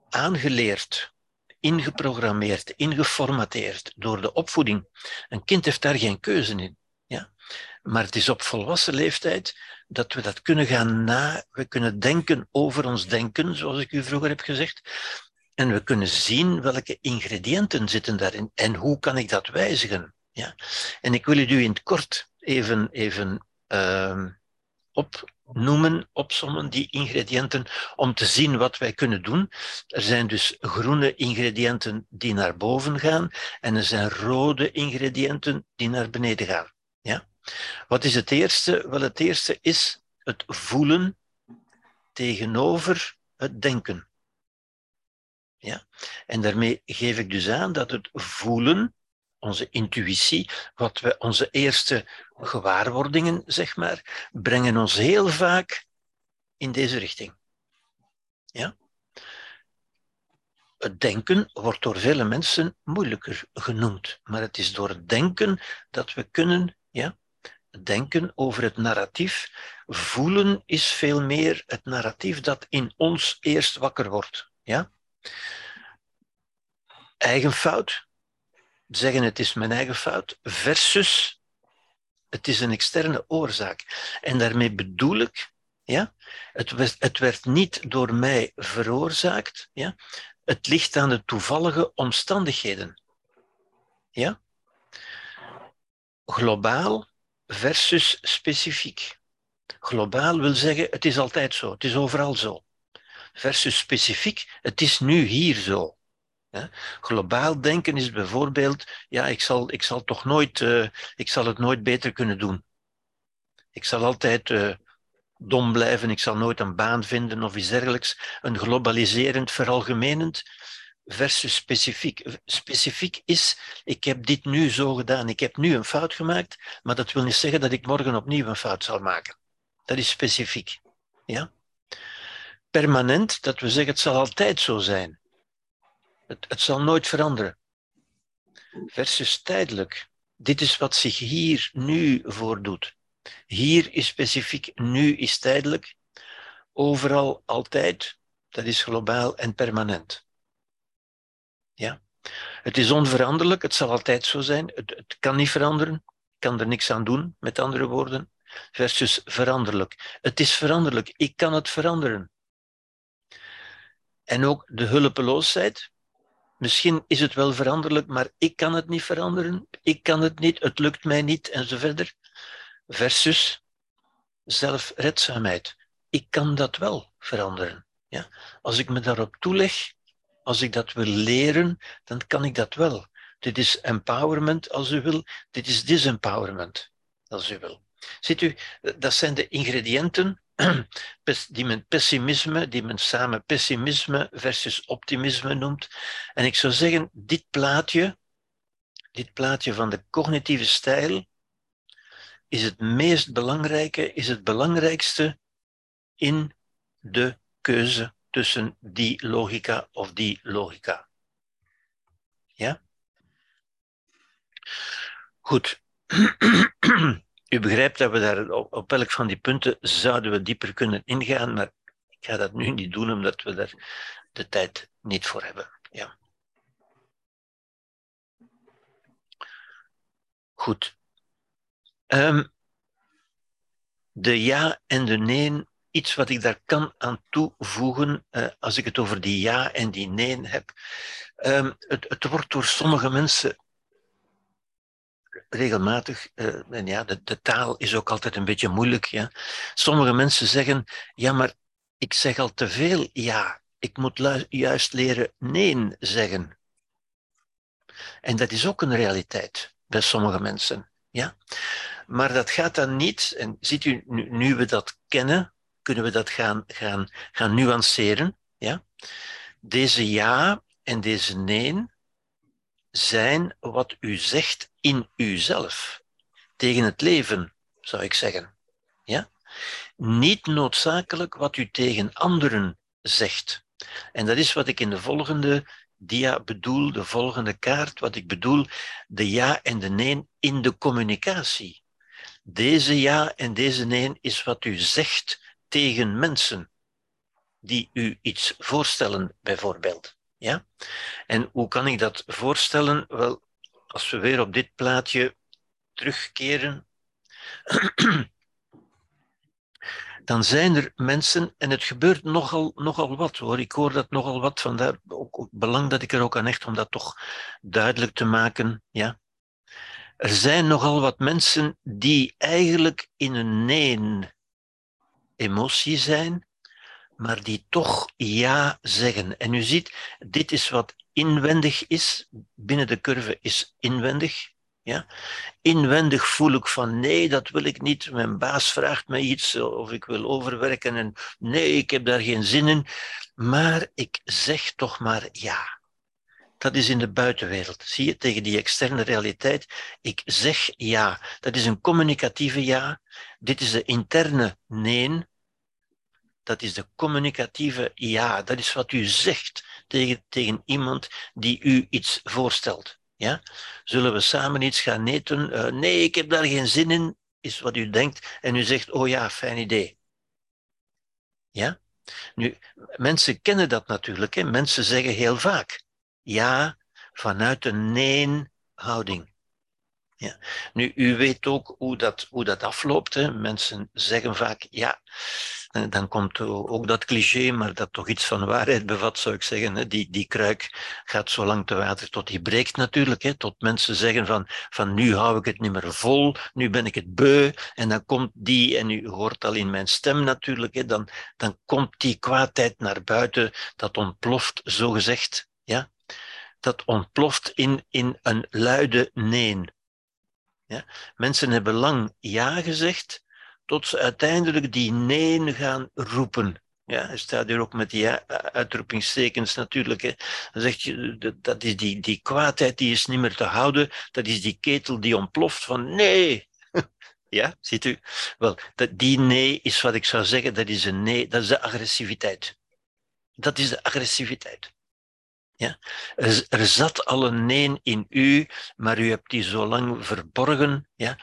aangeleerd, ingeprogrammeerd, ingeformateerd door de opvoeding. Een kind heeft daar geen keuze in. Ja? Maar het is op volwassen leeftijd dat we dat kunnen gaan na, we kunnen denken over ons denken, zoals ik u vroeger heb gezegd. En we kunnen zien welke ingrediënten zitten daarin en hoe kan ik dat wijzigen. Ja? En ik wil het u in het kort even, even uh, opnoemen, opsommen, die ingrediënten, om te zien wat wij kunnen doen. Er zijn dus groene ingrediënten die naar boven gaan en er zijn rode ingrediënten die naar beneden gaan. Ja? Wat is het eerste? Wel, het eerste is het voelen tegenover het denken. Ja? En daarmee geef ik dus aan dat het voelen onze intuïtie, wat we, onze eerste gewaarwordingen, zeg maar, brengen ons heel vaak in deze richting. Ja? Het denken wordt door vele mensen moeilijker genoemd, maar het is door het denken dat we kunnen ja, denken over het narratief. Voelen is veel meer het narratief dat in ons eerst wakker wordt. Ja? Eigen fout, zeggen het is mijn eigen fout, versus het is een externe oorzaak. En daarmee bedoel ik, ja, het, werd, het werd niet door mij veroorzaakt, ja, het ligt aan de toevallige omstandigheden. Ja? Globaal versus specifiek. Globaal wil zeggen, het is altijd zo, het is overal zo. Versus specifiek, het is nu hier zo. Globaal denken is bijvoorbeeld, ja, ik zal, ik zal toch nooit, uh, ik zal het nooit beter kunnen doen. Ik zal altijd uh, dom blijven, ik zal nooit een baan vinden of iets dergelijks. Een globaliserend, veralgemenend versus specifiek. Specifiek is, ik heb dit nu zo gedaan, ik heb nu een fout gemaakt, maar dat wil niet zeggen dat ik morgen opnieuw een fout zal maken. Dat is specifiek. Ja? Permanent, dat we zeggen, het zal altijd zo zijn. Het, het zal nooit veranderen. Versus tijdelijk. Dit is wat zich hier nu voordoet. Hier is specifiek, nu is tijdelijk. Overal altijd. Dat is globaal en permanent. Ja. Het is onveranderlijk, het zal altijd zo zijn. Het, het kan niet veranderen. Ik kan er niks aan doen, met andere woorden. Versus veranderlijk. Het is veranderlijk, ik kan het veranderen. En ook de hulpeloosheid. Misschien is het wel veranderlijk, maar ik kan het niet veranderen. Ik kan het niet, het lukt mij niet en zo verder. Versus zelfredzaamheid. Ik kan dat wel veranderen. Ja? Als ik me daarop toeleg, als ik dat wil leren, dan kan ik dat wel. Dit is empowerment als u wil, dit is disempowerment als u wil. Ziet u, dat zijn de ingrediënten die men pessimisme, die men samen pessimisme versus optimisme noemt. En ik zou zeggen, dit plaatje, dit plaatje van de cognitieve stijl, is het meest belangrijke, is het belangrijkste in de keuze tussen die logica of die logica. Ja? Goed. U begrijpt dat we daar op, elk van die punten zouden we dieper kunnen ingaan, maar ik ga dat nu niet doen omdat we daar de tijd niet voor hebben. Ja. Goed. Um, de ja en de nee, iets wat ik daar kan aan toevoegen, uh, als ik het over die ja en die nee heb. Um, het, het wordt door sommige mensen regelmatig, uh, en ja, de, de, taal is ook altijd een beetje moeilijk. Ja. Sommige mensen zeggen, ja, maar ik zeg al te veel ja. Ik moet juist leren nee zeggen. En dat is ook een realiteit bij sommige mensen. Ja? Maar dat gaat dan niet, en ziet u, nu, nu we dat kennen, kunnen we dat gaan, gaan, gaan nuanceren. Ja? Deze ja en deze nee zijn wat u zegt in uzelf. Tegen het leven, zou ik zeggen. Ja? Niet noodzakelijk wat u tegen anderen zegt. En dat is wat ik in de volgende dia bedoel, de volgende kaart, wat ik bedoel, de ja en de nee in de communicatie. Deze ja en deze nee is wat u zegt tegen mensen die u iets voorstellen, bijvoorbeeld. Ja? En hoe kan ik dat voorstellen? Wel, als we weer op dit plaatje terugkeren, dan zijn er mensen, en het gebeurt nogal, nogal wat hoor, ik hoor dat nogal wat, vandaar ook belang dat ik er ook aan hecht om dat toch duidelijk te maken. Ja? Er zijn nogal wat mensen die eigenlijk in een nee emotie zijn, maar die toch ja zeggen. En u ziet, dit is wat inwendig is. Binnen de curve is inwendig. Ja? Inwendig voel ik van nee, dat wil ik niet. Mijn baas vraagt mij iets of ik wil overwerken en nee, ik heb daar geen zin in. Maar ik zeg toch maar ja. Dat is in de buitenwereld. Zie je, tegen die externe realiteit. Ik zeg ja. Dat is een communicatieve ja. Dit is de interne nee dat is de communicatieve ja. Dat is wat u zegt tegen, tegen iemand die u iets voorstelt. Ja? Zullen we samen iets gaan eten? Uh, nee, ik heb daar geen zin in, is wat u denkt. En u zegt, oh ja, fijn idee. Ja? Nu, mensen kennen dat natuurlijk. Hè? Mensen zeggen heel vaak ja vanuit een nee-houding. Ja. Nu, u weet ook hoe dat, hoe dat afloopt. Hè. Mensen zeggen vaak ja. En dan komt ook dat cliché, maar dat toch iets van waarheid bevat, zou ik zeggen. Hè. Die, die kruik gaat zo lang te water tot die breekt natuurlijk. Hè. Tot mensen zeggen van, van nu hou ik het niet meer vol, nu ben ik het beu. En dan komt die, en u hoort al in mijn stem natuurlijk, hè, dan, dan komt die kwaadheid naar buiten. Dat ontploft, zo gezegd. Ja? Dat ontploft in, in een luide nee. Ja? Mensen hebben lang ja gezegd, tot ze uiteindelijk die nee gaan roepen. Ja, hij staat hier ook met die uitroepingstekens natuurlijk. Hè. Dan zeg je, dat is die, die kwaadheid die is niet meer te houden. Dat is die ketel die ontploft van nee. Ja, ziet u? Wel, dat, die nee is wat ik zou zeggen, dat is een nee, dat is de agressiviteit. Dat is de agressiviteit. Ja? Er, zat al een nee in u, maar u hebt die zo lang verborgen, ja?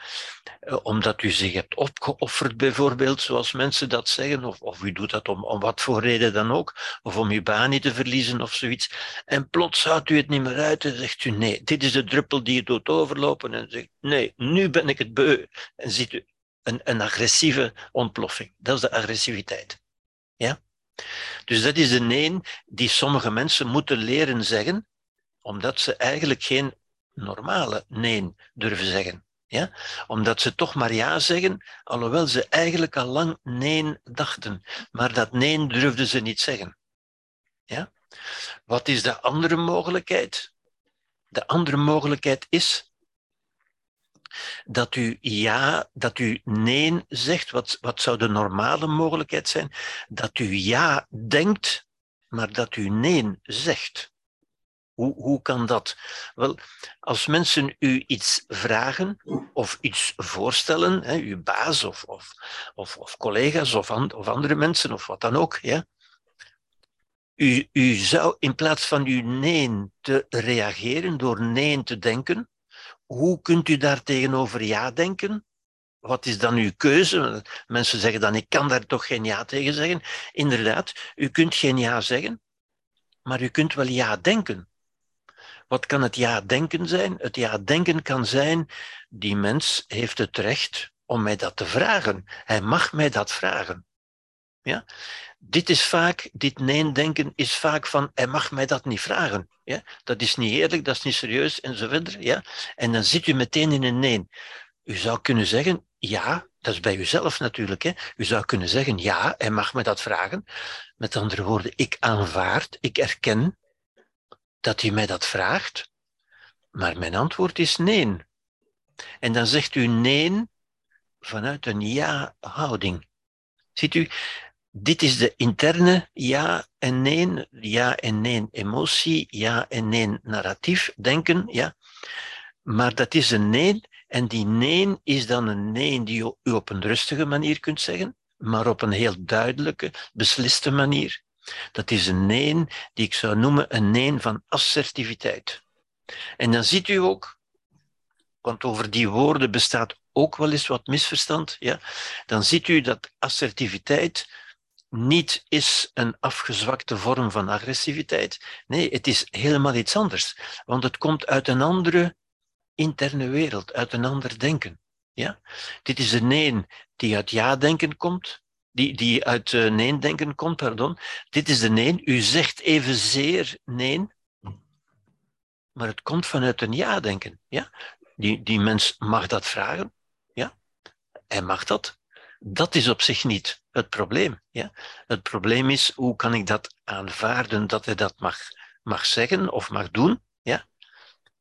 Eh, omdat u zich hebt opgeofferd bijvoorbeeld, zoals mensen dat zeggen, of, of u doet dat om, om wat voor reden dan ook, of om uw baan niet te verliezen of zoiets. En plots houdt u het niet meer uit en zegt u nee, dit is de druppel die je doet overlopen en zegt nee, nu ben ik het beu. En ziet u een, een agressieve ontploffing. Dat is de agressiviteit. Ja? Dus dat is de nee die sommige mensen moeten leren zeggen, omdat ze eigenlijk geen normale nee durven zeggen. Ja? Omdat ze toch maar ja zeggen, alhoewel ze eigenlijk al lang nee dachten. Maar dat nee durfden ze niet zeggen. Ja? Wat is de andere mogelijkheid? De andere mogelijkheid is dat u ja, dat u nee zegt. Wat, wat zou de normale mogelijkheid zijn? Dat u ja denkt, maar dat u nee zegt. Hoe, hoe kan dat? Wel, als mensen u iets vragen of iets voorstellen, hè, uw baas of, of, of, of collega's of, of, andere mensen of wat dan ook, ja, u, u zou in plaats van uw nee te reageren door nee te denken, hoe kunt u daar tegenover ja denken? Wat is dan uw keuze? Mensen zeggen dan, ik kan daar toch geen ja tegen zeggen. Inderdaad, u kunt geen ja zeggen, maar u kunt wel ja denken. Wat kan het ja-denken zijn? Het ja-denken kan zijn, die mens heeft het recht om mij dat te vragen. Hij mag mij dat vragen. Ja? Dit is vaak, dit nee-denken is vaak van, hij mag mij dat niet vragen. Ja? Dat is niet eerlijk, dat is niet serieus en zo verder. Ja? En dan zit u meteen in een nee. U zou kunnen zeggen, ja, dat is bij uzelf natuurlijk. Hè? U zou kunnen zeggen, ja, hij mag me dat vragen. Met andere woorden, ik aanvaard, ik erken dat u mij dat vraagt, maar mijn antwoord is nee. En dan zegt u nee vanuit een ja-houding. Ziet u, dit is de interne ja en nee, ja en nee emotie, ja en nee narratief, denken, ja. Maar dat is een nee en die nee is dan een nee die u op een rustige manier kunt zeggen, maar op een heel duidelijke, besliste manier. Dat is een nee die ik zou noemen een nee van assertiviteit. En dan ziet u ook, want over die woorden bestaat ook wel eens wat misverstand, ja, dan ziet u dat assertiviteit niet is een afgezwakte vorm van agressiviteit. Nee, het is helemaal iets anders, want het komt uit een andere interne wereld, uit een ander denken. Ja? Dit is een nee die uit ja-denken komt, die, die uit uh, nee-denken komt, pardon. Dit is de nee. U zegt evenzeer nee, maar het komt vanuit een ja-denken. Ja? Die, die mens mag dat vragen. Ja? Hij mag dat. Dat is op zich niet het probleem. Ja? Het probleem is, hoe kan ik dat aanvaarden dat hij dat mag, mag zeggen of mag doen? Ja?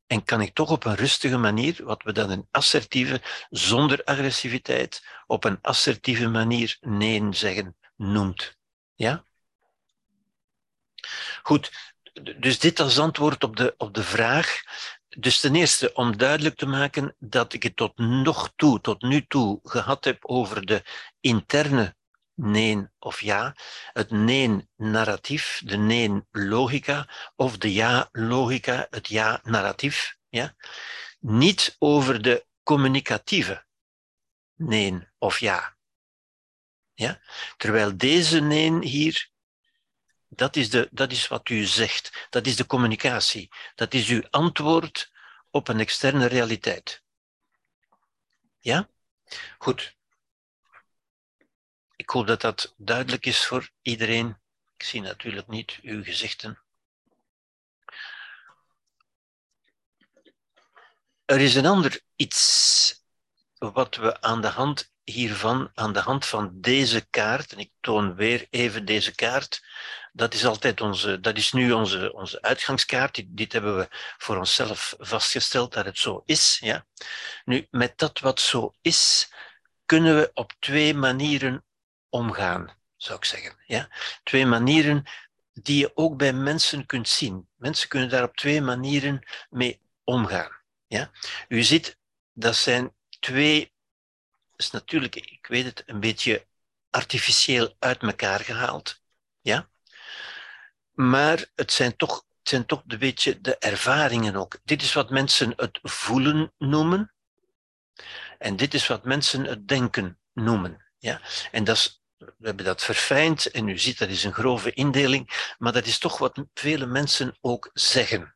En kan ik toch op een rustige manier, wat we dan een assertieve, zonder agressiviteit, op een assertieve manier nee zeggen noemt. Ja? Goed, dus dit als antwoord op de, op de vraag. Dus ten eerste om duidelijk te maken dat ik het tot nog toe, tot nu toe, gehad heb over de interne nee of ja, het nee-narratief, de nee-logica, of de ja-logica, het ja-narratief. Ja? Niet over de communicatieve nee of ja. ja. Terwijl deze nee hier, dat is, de, dat is wat u zegt, dat is de communicatie, dat is uw antwoord op een externe realiteit. Ja? Goed. Ik hoop dat dat duidelijk is voor iedereen. Ik zie natuurlijk niet uw gezichten. Er is een ander iets wat we aan de hand hiervan, aan de hand van deze kaart, en ik toon weer even deze kaart, dat is altijd onze, dat is nu onze, onze uitgangskaart. Dit, dit hebben we voor onszelf vastgesteld dat het zo is. Ja? Nu, met dat wat zo is, kunnen we op twee manieren omgaan, zou ik zeggen. Ja? Twee manieren die je ook bij mensen kunt zien. Mensen kunnen daar op twee manieren mee omgaan. Ja? U ziet, dat zijn twee, is natuurlijk, ik weet het, een beetje artificieel uit elkaar gehaald. Ja? Maar het zijn toch, het zijn toch een beetje de ervaringen ook. Dit is wat mensen het voelen noemen. En dit is wat mensen het denken noemen. Ja? En dat is we hebben dat verfijnd en u ziet dat is een grove indeling, maar dat is toch wat vele mensen ook zeggen.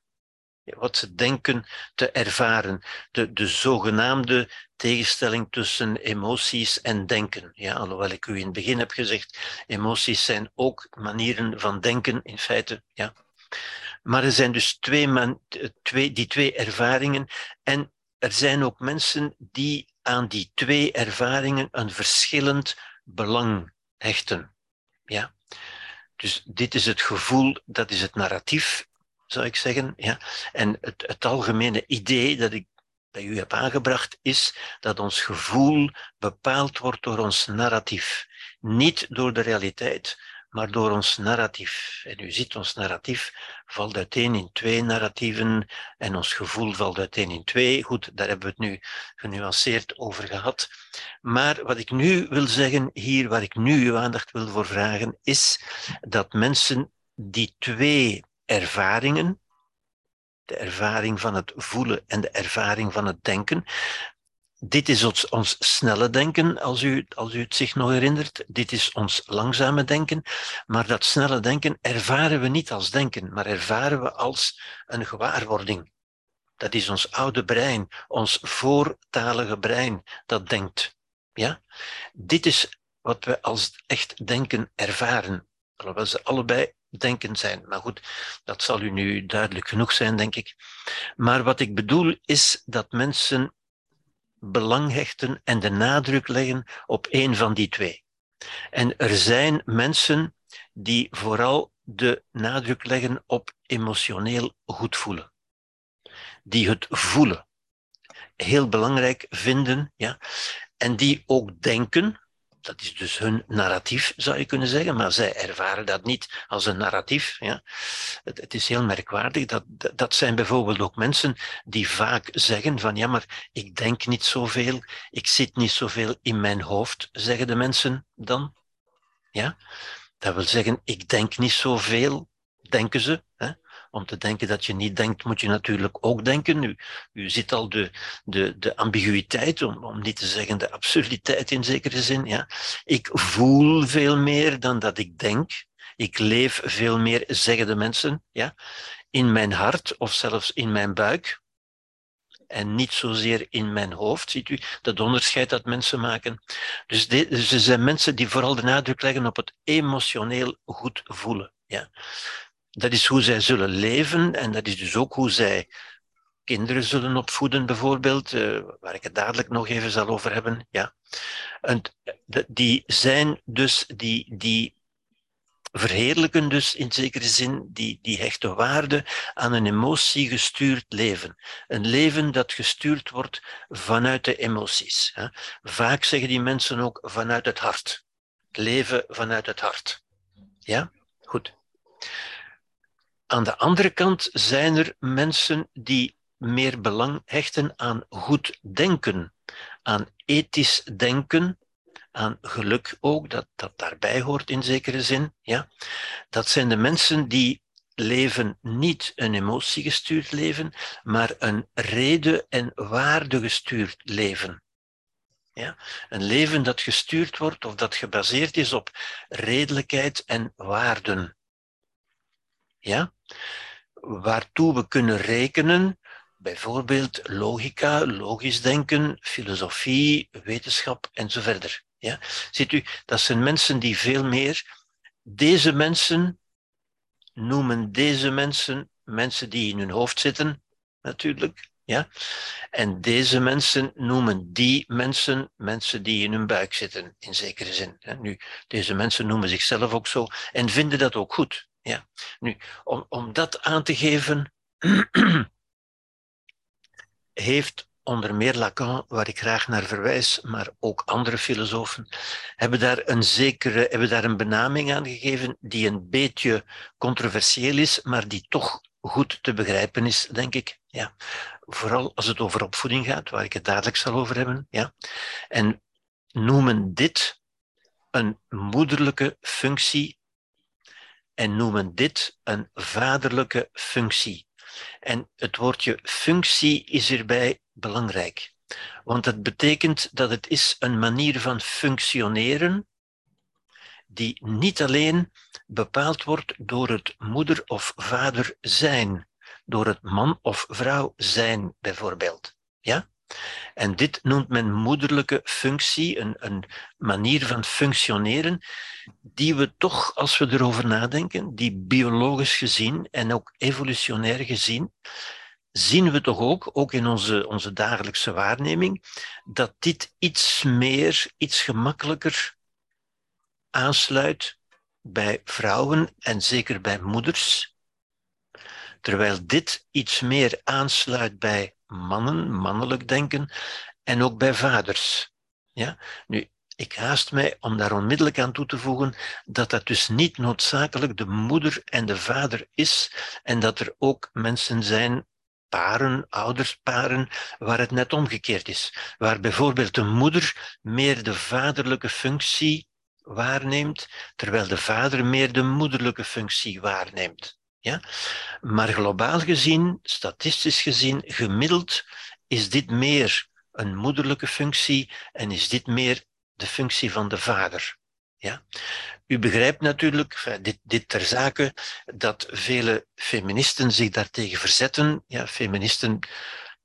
Wat ze denken te ervaren. De, de zogenaamde tegenstelling tussen emoties en denken. Ja, alhoewel ik u in het begin heb gezegd, emoties zijn ook manieren van denken, in feite. Ja. Maar er zijn dus twee, man, twee, die twee ervaringen. En er zijn ook mensen die aan die twee ervaringen een verschillend belang hechten. Ja? Dus dit is het gevoel, dat is het narratief, zou ik zeggen. Ja? En het, het algemene idee dat ik bij u heb aangebracht, is dat ons gevoel bepaald wordt door ons narratief. Niet door de realiteit, maar door ons narratief. En u ziet, ons narratief valt uiteen in twee narratieven en ons gevoel valt uiteen in twee. Goed, daar hebben we het nu genuanceerd over gehad. Maar wat ik nu wil zeggen hier, waar ik nu uw aandacht wil voor vragen, is dat mensen die twee ervaringen, de ervaring van het voelen en de ervaring van het denken, dit is ons, snelle denken, als u, als u het zich nog herinnert. Dit is ons langzame denken. Maar dat snelle denken ervaren we niet als denken, maar ervaren we als een gewaarwording. Dat is ons oude brein, ons voortalige brein, dat denkt. Ja? Dit is wat we als echt denken ervaren. Alhoewel ze allebei denken zijn. Maar goed, dat zal u nu duidelijk genoeg zijn, denk ik. Maar wat ik bedoel is dat mensen belang hechten en de nadruk leggen op één van die twee. En er zijn mensen die vooral de nadruk leggen op emotioneel goed voelen. Die het voelen heel belangrijk vinden, ja, en die ook denken, dat is dus hun narratief, zou je kunnen zeggen, maar zij ervaren dat niet als een narratief. Ja. Het, het, is heel merkwaardig. Dat, dat zijn bijvoorbeeld ook mensen die vaak zeggen van ja, maar ik denk niet zoveel, ik zit niet zoveel in mijn hoofd, zeggen de mensen dan. Ja. Dat wil zeggen, ik denk niet zoveel, denken ze. Hè om te denken dat je niet denkt, moet je natuurlijk ook denken. U, u ziet al de, de, de ambiguïteit, om, om niet te zeggen de absurditeit in zekere zin. Ja. Ik voel veel meer dan dat ik denk. Ik leef veel meer, zeggen de mensen, ja, in mijn hart of zelfs in mijn buik. En niet zozeer in mijn hoofd, ziet u, dat onderscheid dat mensen maken. Dus, de, dus zijn mensen die vooral de nadruk leggen op het emotioneel goed voelen. Ja dat is hoe zij zullen leven en dat is dus ook hoe zij kinderen zullen opvoeden, bijvoorbeeld, uh, waar ik het dadelijk nog even zal over hebben. Ja. En die zijn dus, die, die verheerlijken dus in zekere zin, die, die hechten waarde aan een emotiegestuurd leven. Een leven dat gestuurd wordt vanuit de emoties. Vaak zeggen die mensen ook vanuit het hart. leven vanuit het hart. Ja? Goed. Aan de andere kant zijn er mensen die meer belang hechten aan goed denken, aan ethisch denken, aan geluk ook, dat, dat daarbij hoort in zekere zin. Ja? Dat zijn de mensen die leven niet een emotiegestuurd leven, maar een reden- en waardegestuurd leven. Ja? Een leven dat gestuurd wordt of dat gebaseerd is op redelijkheid en waarden ja? Waartoe we kunnen rekenen, bijvoorbeeld logica, logisch denken, filosofie, wetenschap enzovoort. Ja? Ziet u, dat zijn mensen die veel meer, deze mensen noemen deze mensen mensen die in hun hoofd zitten, natuurlijk. Ja? En deze mensen noemen die mensen mensen die in hun buik zitten, in zekere zin. Nu, deze mensen noemen zichzelf ook zo en vinden dat ook goed. Ja. Nu, om, om dat aan te geven, heeft onder meer Lacan, waar ik graag naar verwijs, maar ook andere filosofen, hebben daar een zekere, hebben daar een benaming aan gegeven die een beetje controversieel is, maar die toch goed te begrijpen is, denk ik. Ja. Vooral als het over opvoeding gaat, waar ik het dadelijk zal over hebben. Ja. En noemen dit een moederlijke functie en noemen dit een vaderlijke functie. En het woordje functie is hierbij belangrijk, want het betekent dat het is een manier van functioneren die niet alleen bepaald wordt door het moeder of vader zijn, door het man of vrouw zijn bijvoorbeeld. Ja? En dit noemt men moederlijke functie, een, een manier van functioneren, die we toch, als we erover nadenken, die biologisch gezien en ook evolutionair gezien, zien we toch ook, ook in onze, onze dagelijkse waarneming, dat dit iets meer, iets gemakkelijker aansluit bij vrouwen en zeker bij moeders, terwijl dit iets meer aansluit bij mannen, mannelijk denken, en ook bij vaders. Ja? Nu, ik haast mij om daar onmiddellijk aan toe te voegen dat dat dus niet noodzakelijk de moeder en de vader is en dat er ook mensen zijn, paren, oudersparen, waar het net omgekeerd is. Waar bijvoorbeeld de moeder meer de vaderlijke functie waarneemt, terwijl de vader meer de moederlijke functie waarneemt. Ja? Maar globaal gezien, statistisch gezien, gemiddeld is dit meer een moederlijke functie en is dit meer de functie van de vader. Ja? U begrijpt natuurlijk, dit, dit ter zake, dat vele feministen zich daartegen verzetten. Ja, feministen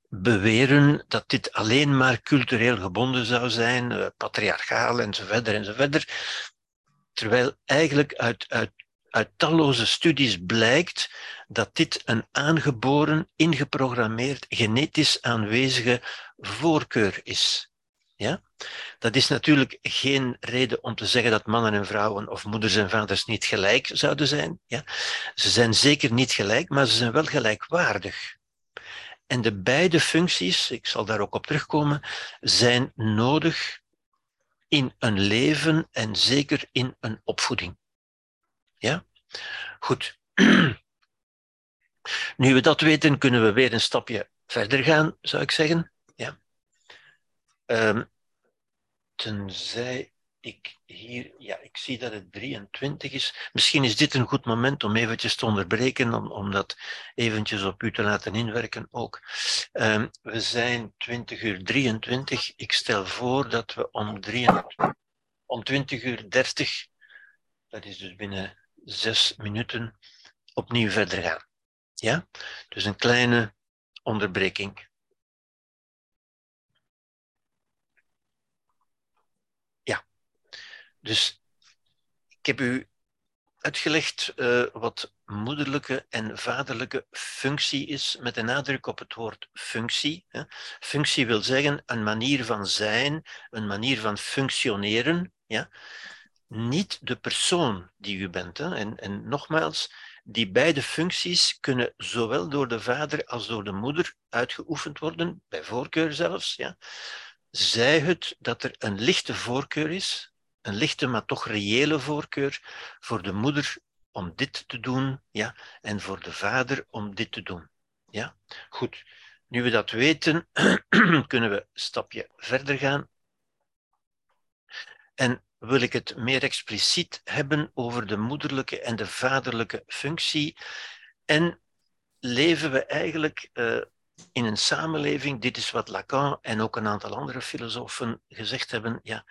beweren dat dit alleen maar cultureel gebonden zou zijn, uh, patriarchaal enzovoort enzovoort. Terwijl eigenlijk uit, uit uit talloze studies blijkt dat dit een aangeboren, ingeprogrammeerd, genetisch aanwezige voorkeur is. Ja? Dat is natuurlijk geen reden om te zeggen dat mannen en vrouwen of moeders en vaders niet gelijk zouden zijn. Ja? Ze zijn zeker niet gelijk, maar ze zijn wel gelijkwaardig. En de beide functies, ik zal daar ook op terugkomen, zijn nodig in een leven en zeker in een opvoeding. Ja? Goed. Nu we dat weten, kunnen we weer een stapje verder gaan, zou ik zeggen. Ja. Um, tenzij ik hier, ja, ik zie dat het 23 is. Misschien is dit een goed moment om eventjes te onderbreken, om, dat eventjes op u te laten inwerken ook. Um, we zijn 20 uur 23. Ik stel voor dat we om, 23, om 20 uur 30, dat is dus binnen zes minuten opnieuw verder gaan. Ja? Dus een kleine onderbreking. Ja. Dus ik heb u uitgelegd uh, wat moederlijke en vaderlijke functie is, met een nadruk op het woord functie. Functie wil zeggen een manier van zijn, een manier van functioneren. Ja niet de persoon die u bent. Hè. En, en nogmaals, die beide functies kunnen zowel door de vader als door de moeder uitgeoefend worden, bij voorkeur zelfs. Ja. Zij het dat er een lichte voorkeur is, een lichte maar toch reële voorkeur voor de moeder om dit te doen, ja, en voor de vader om dit te doen. Ja, goed. Nu we dat weten, kunnen we een stapje verder gaan. En wil ik het meer expliciet hebben over de moederlijke en de vaderlijke functie. En leven we eigenlijk uh, in een samenleving, dit is wat Lacan en ook een aantal andere filosofen gezegd hebben, ja,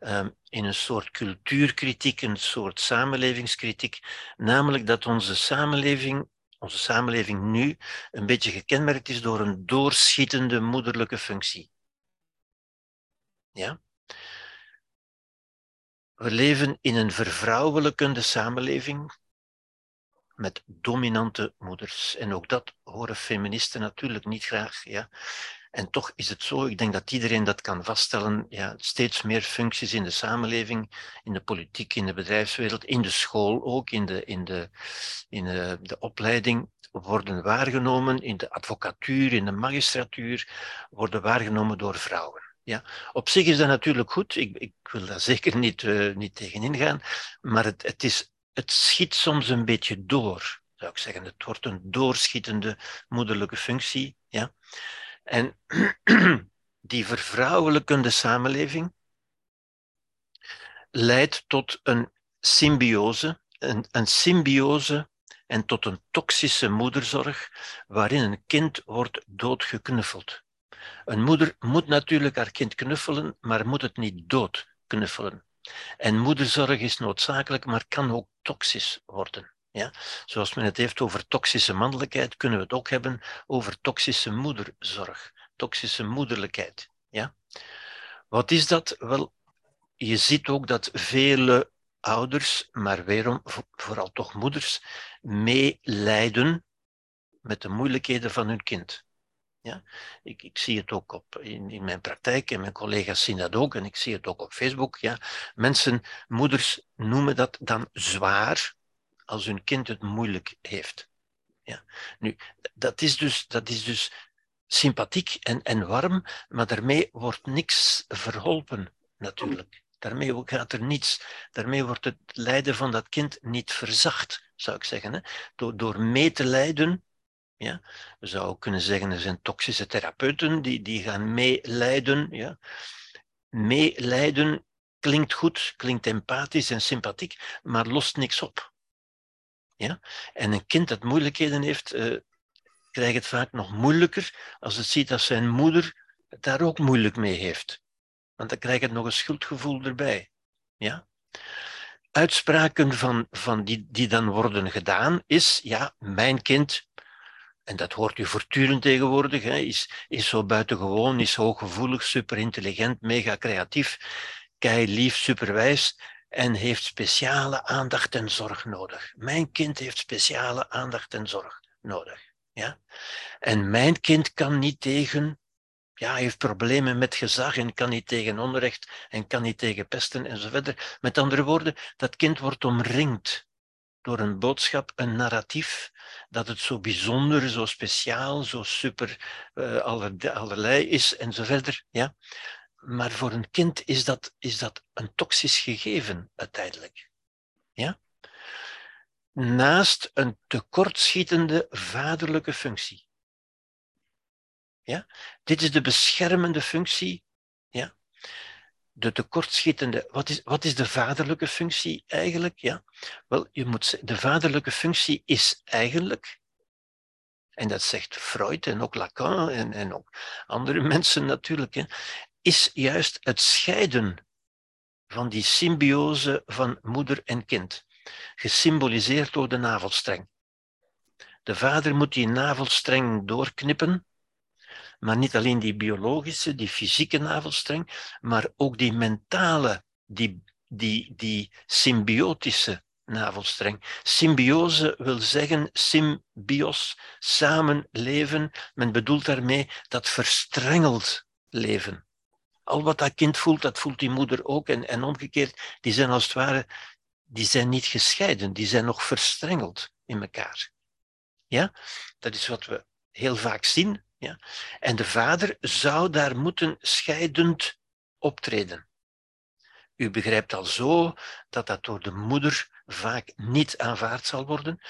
um, in een soort cultuurkritiek, een soort samenlevingskritiek, namelijk dat onze samenleving, onze samenleving nu een beetje gekenmerkt is door een doorschietende moederlijke functie. Ja? We leven in een vervrouwelijkende samenleving met dominante moeders. En ook dat horen feministen natuurlijk niet graag. Ja. En toch is het zo, ik denk dat iedereen dat kan vaststellen, ja, steeds meer functies in de samenleving, in de politiek, in de bedrijfswereld, in de school ook, in de, in de, in de, de opleiding, worden waargenomen, in de advocatuur, in de magistratuur, worden waargenomen door vrouwen. Ja, op zich is dat natuurlijk goed. Ik, ik wil daar zeker niet, uh, niet tegenin gaan. Maar het, het, is, het schiet soms een beetje door, zou ik zeggen. Het wordt een doorschietende moederlijke functie. Ja? En die vervrouwelijkende samenleving leidt tot een symbiose, een, een symbiose en tot een toxische moederzorg waarin een kind wordt doodgeknuffeld. Een moeder moet natuurlijk haar kind knuffelen, maar moet het niet dood knuffelen. En moederzorg is noodzakelijk, maar kan ook toxisch worden. Ja? Zoals men het heeft over toxische mannelijkheid, kunnen we het ook hebben over toxische moederzorg. toxische moederlijkheid. Ja? Wat is dat? Wel, je ziet ook dat vele ouders, maar weerom, vooral toch moeders, meelijden met de moeilijkheden van hun kind. Ja? Ik, ik zie het ook op, in, in mijn praktijk en mijn collega's zien dat ook en ik zie het ook op Facebook. Ja? Mensen, moeders noemen dat dan zwaar als hun kind het moeilijk heeft. Ja? Nu, dat is dus, dat is dus sympathiek en, en warm, maar daarmee wordt niks verholpen, natuurlijk. Daarmee gaat er niets. Daarmee wordt het lijden van dat kind niet verzacht, zou ik zeggen. Hè? Door, door mee te lijden, ja? we zouden kunnen zeggen, er zijn toxische therapeuten die, die gaan meelijden. Ja? Meelijden klinkt goed, klinkt empathisch en sympathiek, maar lost niks op. Ja? En een kind dat moeilijkheden heeft, uh, krijgt het vaak nog moeilijker als het ziet dat zijn moeder het daar ook moeilijk mee heeft. Want dan krijgt het nog een schuldgevoel erbij. Ja? Uitspraken van, van die, die dan worden gedaan is, ja, mijn kind, en dat hoort u voortdurend tegenwoordig, hè, is, is zo buitengewoon, is hooggevoelig, superintelligent, mega creatief, kei lief, superwijs en heeft speciale aandacht en zorg nodig. Mijn kind heeft speciale aandacht en zorg nodig. Ja? En mijn kind kan niet tegen, ja, heeft problemen met gezag en kan niet tegen onrecht en kan niet tegen pesten en zo verder. Met andere woorden, dat kind wordt omringd door een boodschap, een narratief, dat het zo bijzonder, zo speciaal, zo super uh, allerlei is en zo verder. Ja? Maar voor een kind is dat, is dat een toxisch gegeven uiteindelijk. Ja? Naast een tekortschietende vaderlijke functie. Ja? Dit is de beschermende functie. Ja? De tekortschietende. Wat is, wat is de vaderlijke functie eigenlijk? Ja? Wel, je moet, de vaderlijke functie is eigenlijk en dat zegt Freud en ook Lacan en, en ook andere mensen natuurlijk, hè, is juist het scheiden van die symbiose van moeder en kind, gesymboliseerd door de navelstreng. De vader moet die navelstreng doorknippen, maar niet alleen die biologische, die fysieke navelstreng, maar ook die mentale, die, die, die symbiotische navelstreng. Symbiose wil zeggen symbios, samen leven. Men bedoelt daarmee dat verstrengeld leven. Al wat dat kind voelt, dat voelt die moeder ook. En, en omgekeerd, die zijn als het ware, die zijn niet gescheiden, die zijn nog verstrengeld in elkaar. Ja, dat is wat we heel vaak zien. Ja? En de vader zou daar moeten scheidend optreden. U begrijpt al zo dat dat door de moeder vaak niet aanvaard zal worden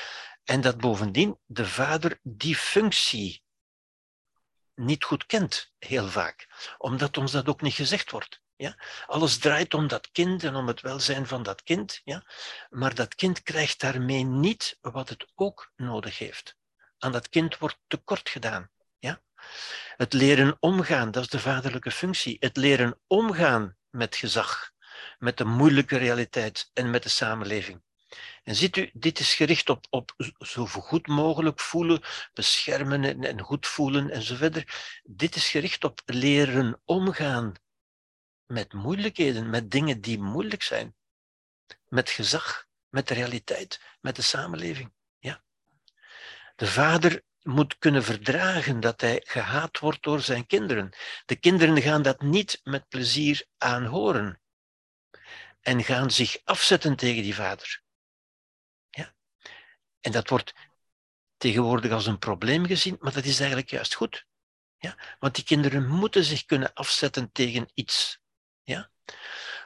en dat bovendien de vader die functie niet goed kent, heel vaak, omdat ons dat ook niet gezegd wordt. Ja? Alles draait om dat kind en om het welzijn van dat kind, ja? maar dat kind krijgt daarmee niet wat het ook nodig heeft. Aan dat kind wordt tekort gedaan. Het leren omgaan, dat is de vaderlijke functie. Het leren omgaan met gezag, met de moeilijke realiteit en met de samenleving. En ziet u, dit is gericht op, op zo goed mogelijk voelen, beschermen en, en goed voelen en zo verder. Dit is gericht op leren omgaan met moeilijkheden, met dingen die moeilijk zijn. Met gezag, met de realiteit, met de samenleving. Ja. De vader moet kunnen verdragen dat hij gehaat wordt door zijn kinderen. De kinderen gaan dat niet met plezier aanhoren en gaan zich afzetten tegen die vader. En dat wordt tegenwoordig als een probleem gezien, maar dat is eigenlijk juist goed. Ja? Want die kinderen moeten zich kunnen afzetten tegen iets. Ja?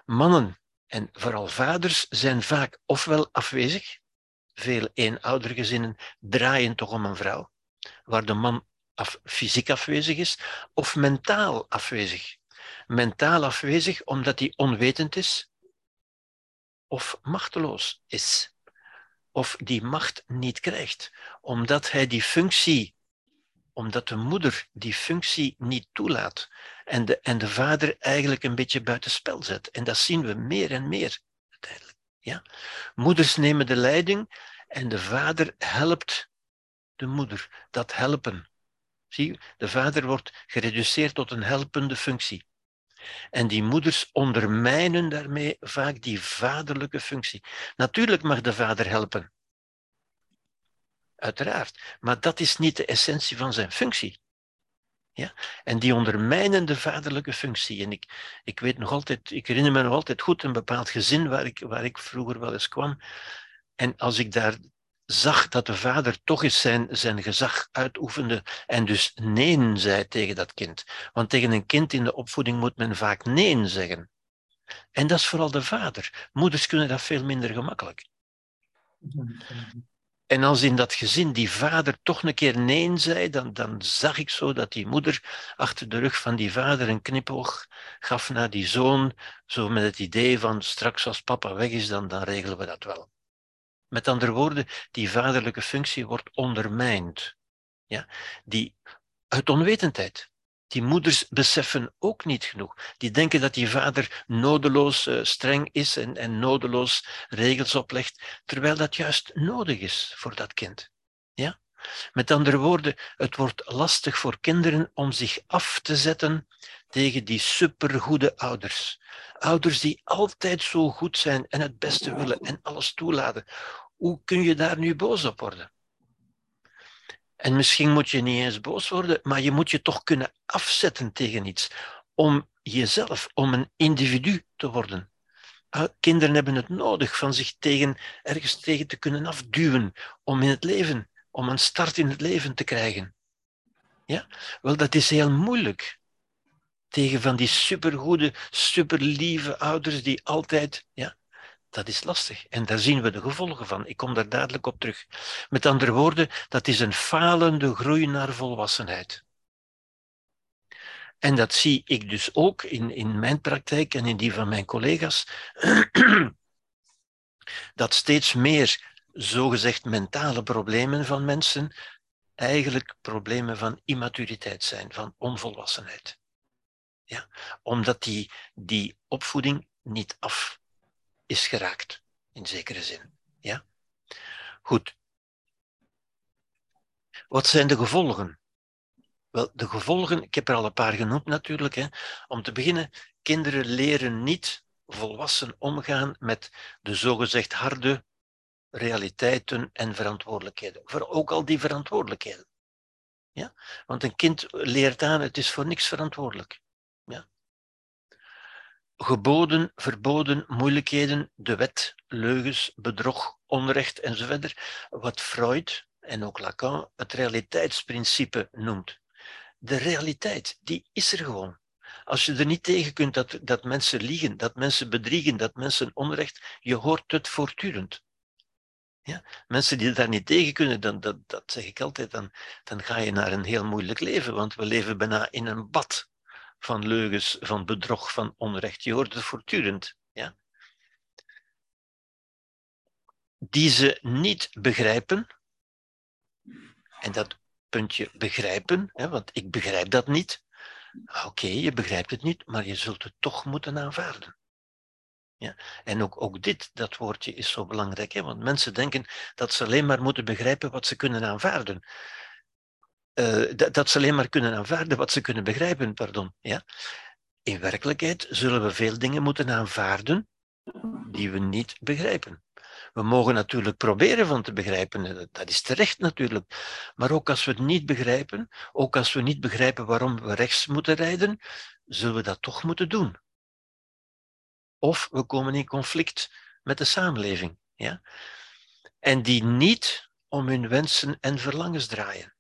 Mannen en vooral vaders zijn vaak ofwel afwezig, veel eenoudergezinnen draaien toch om een vrouw, waar de man af, fysiek afwezig is, of mentaal afwezig. Mentaal afwezig omdat hij onwetend is of machteloos is of die macht niet krijgt, omdat hij die functie, omdat de moeder die functie niet toelaat en de, en de vader eigenlijk een beetje buitenspel zet. En dat zien we meer en meer uiteindelijk. Ja? Moeders nemen de leiding en de vader helpt de moeder. Dat helpen, Zie, de vader wordt gereduceerd tot een helpende functie. En die moeders ondermijnen daarmee vaak die vaderlijke functie. Natuurlijk mag de vader helpen. Uiteraard. Maar dat is niet de essentie van zijn functie. Ja? En die ondermijnen de vaderlijke functie. En ik, ik weet nog altijd, ik herinner me nog altijd goed een bepaald gezin waar ik, waar ik vroeger wel eens kwam. En als ik daar zag dat de vader toch eens zijn, zijn gezag uitoefende en dus nee zei tegen dat kind. Want tegen een kind in de opvoeding moet men vaak nee zeggen. En dat is vooral de vader. Moeders kunnen dat veel minder gemakkelijk. En als in dat gezin die vader toch een keer nee zei, dan, dan zag ik zo dat die moeder achter de rug van die vader een knipoog gaf naar die zoon, zo met het idee van straks als papa weg is, dan, dan regelen we dat wel. Met andere woorden, die vaderlijke functie wordt ondermijnd. Ja? Die, uit onwetendheid. Die moeders beseffen ook niet genoeg. Die denken dat die vader nodeloos uh, streng is en, en nodeloos regels oplegt, terwijl dat juist nodig is voor dat kind. Ja? Met andere woorden, het wordt lastig voor kinderen om zich af te zetten tegen die supergoede ouders. Ouders die altijd zo goed zijn en het beste willen en alles toelaten. Hoe kun je daar nu boos op worden? En misschien moet je niet eens boos worden, maar je moet je toch kunnen afzetten tegen iets. Om jezelf, om een individu te worden. Ah, kinderen hebben het nodig van zich tegen, ergens tegen te kunnen afduwen. Om in het leven, om een start in het leven te krijgen. Ja? Wel, dat is heel moeilijk. Tegen van die supergoede, superlieve ouders die altijd. Ja? Dat is lastig. En daar zien we de gevolgen van. Ik kom daar dadelijk op terug. Met andere woorden, dat is een falende groei naar volwassenheid. En dat zie ik dus ook in, in mijn praktijk en in die van mijn collega's. dat steeds meer zogezegd mentale problemen van mensen eigenlijk problemen van immaturiteit zijn, van onvolwassenheid. Ja, omdat die, die opvoeding niet af is geraakt, in zekere zin. Ja? Goed. Wat zijn de gevolgen? Wel, de gevolgen, ik heb er al een paar genoemd natuurlijk. Hè. Om te beginnen, kinderen leren niet volwassen omgaan met de zogezegd harde realiteiten en verantwoordelijkheden. Voor ook al die verantwoordelijkheden. Ja? Want een kind leert aan, het is voor niks verantwoordelijk. Ja? Geboden, verboden, moeilijkheden, de wet, leugens, bedrog, onrecht enzovoort, wat Freud en ook Lacan het realiteitsprincipe noemt. De realiteit, die is er gewoon. Als je er niet tegen kunt dat, dat mensen liegen, dat mensen bedriegen, dat mensen onrecht, je hoort het voortdurend. Ja? Mensen die daar niet tegen kunnen, dan, dat, dat zeg ik altijd, dan, dan ga je naar een heel moeilijk leven, want we leven bijna in een bad van leugens, van bedrog, van onrecht. Je hoort het voortdurend. Ja? Die ze niet begrijpen, en dat puntje begrijpen, hè, want ik begrijp dat niet. Oké, je begrijpt het niet, maar je zult het toch moeten aanvaarden. Ja? En ook, ook dit, dat woordje is zo belangrijk, hè? want mensen denken dat ze alleen maar moeten begrijpen wat ze kunnen aanvaarden. Eh, dat, ze alleen maar kunnen aanvaarden wat ze kunnen begrijpen. Pardon, ja? In werkelijkheid zullen we veel dingen moeten aanvaarden die we niet begrijpen. We mogen natuurlijk proberen van te begrijpen, dat is terecht natuurlijk. Maar ook als we het niet begrijpen, ook als we niet begrijpen waarom we rechts moeten rijden, zullen we dat toch moeten doen. Of we komen in conflict met de samenleving. Ja? En die niet om hun wensen en verlangens draaien.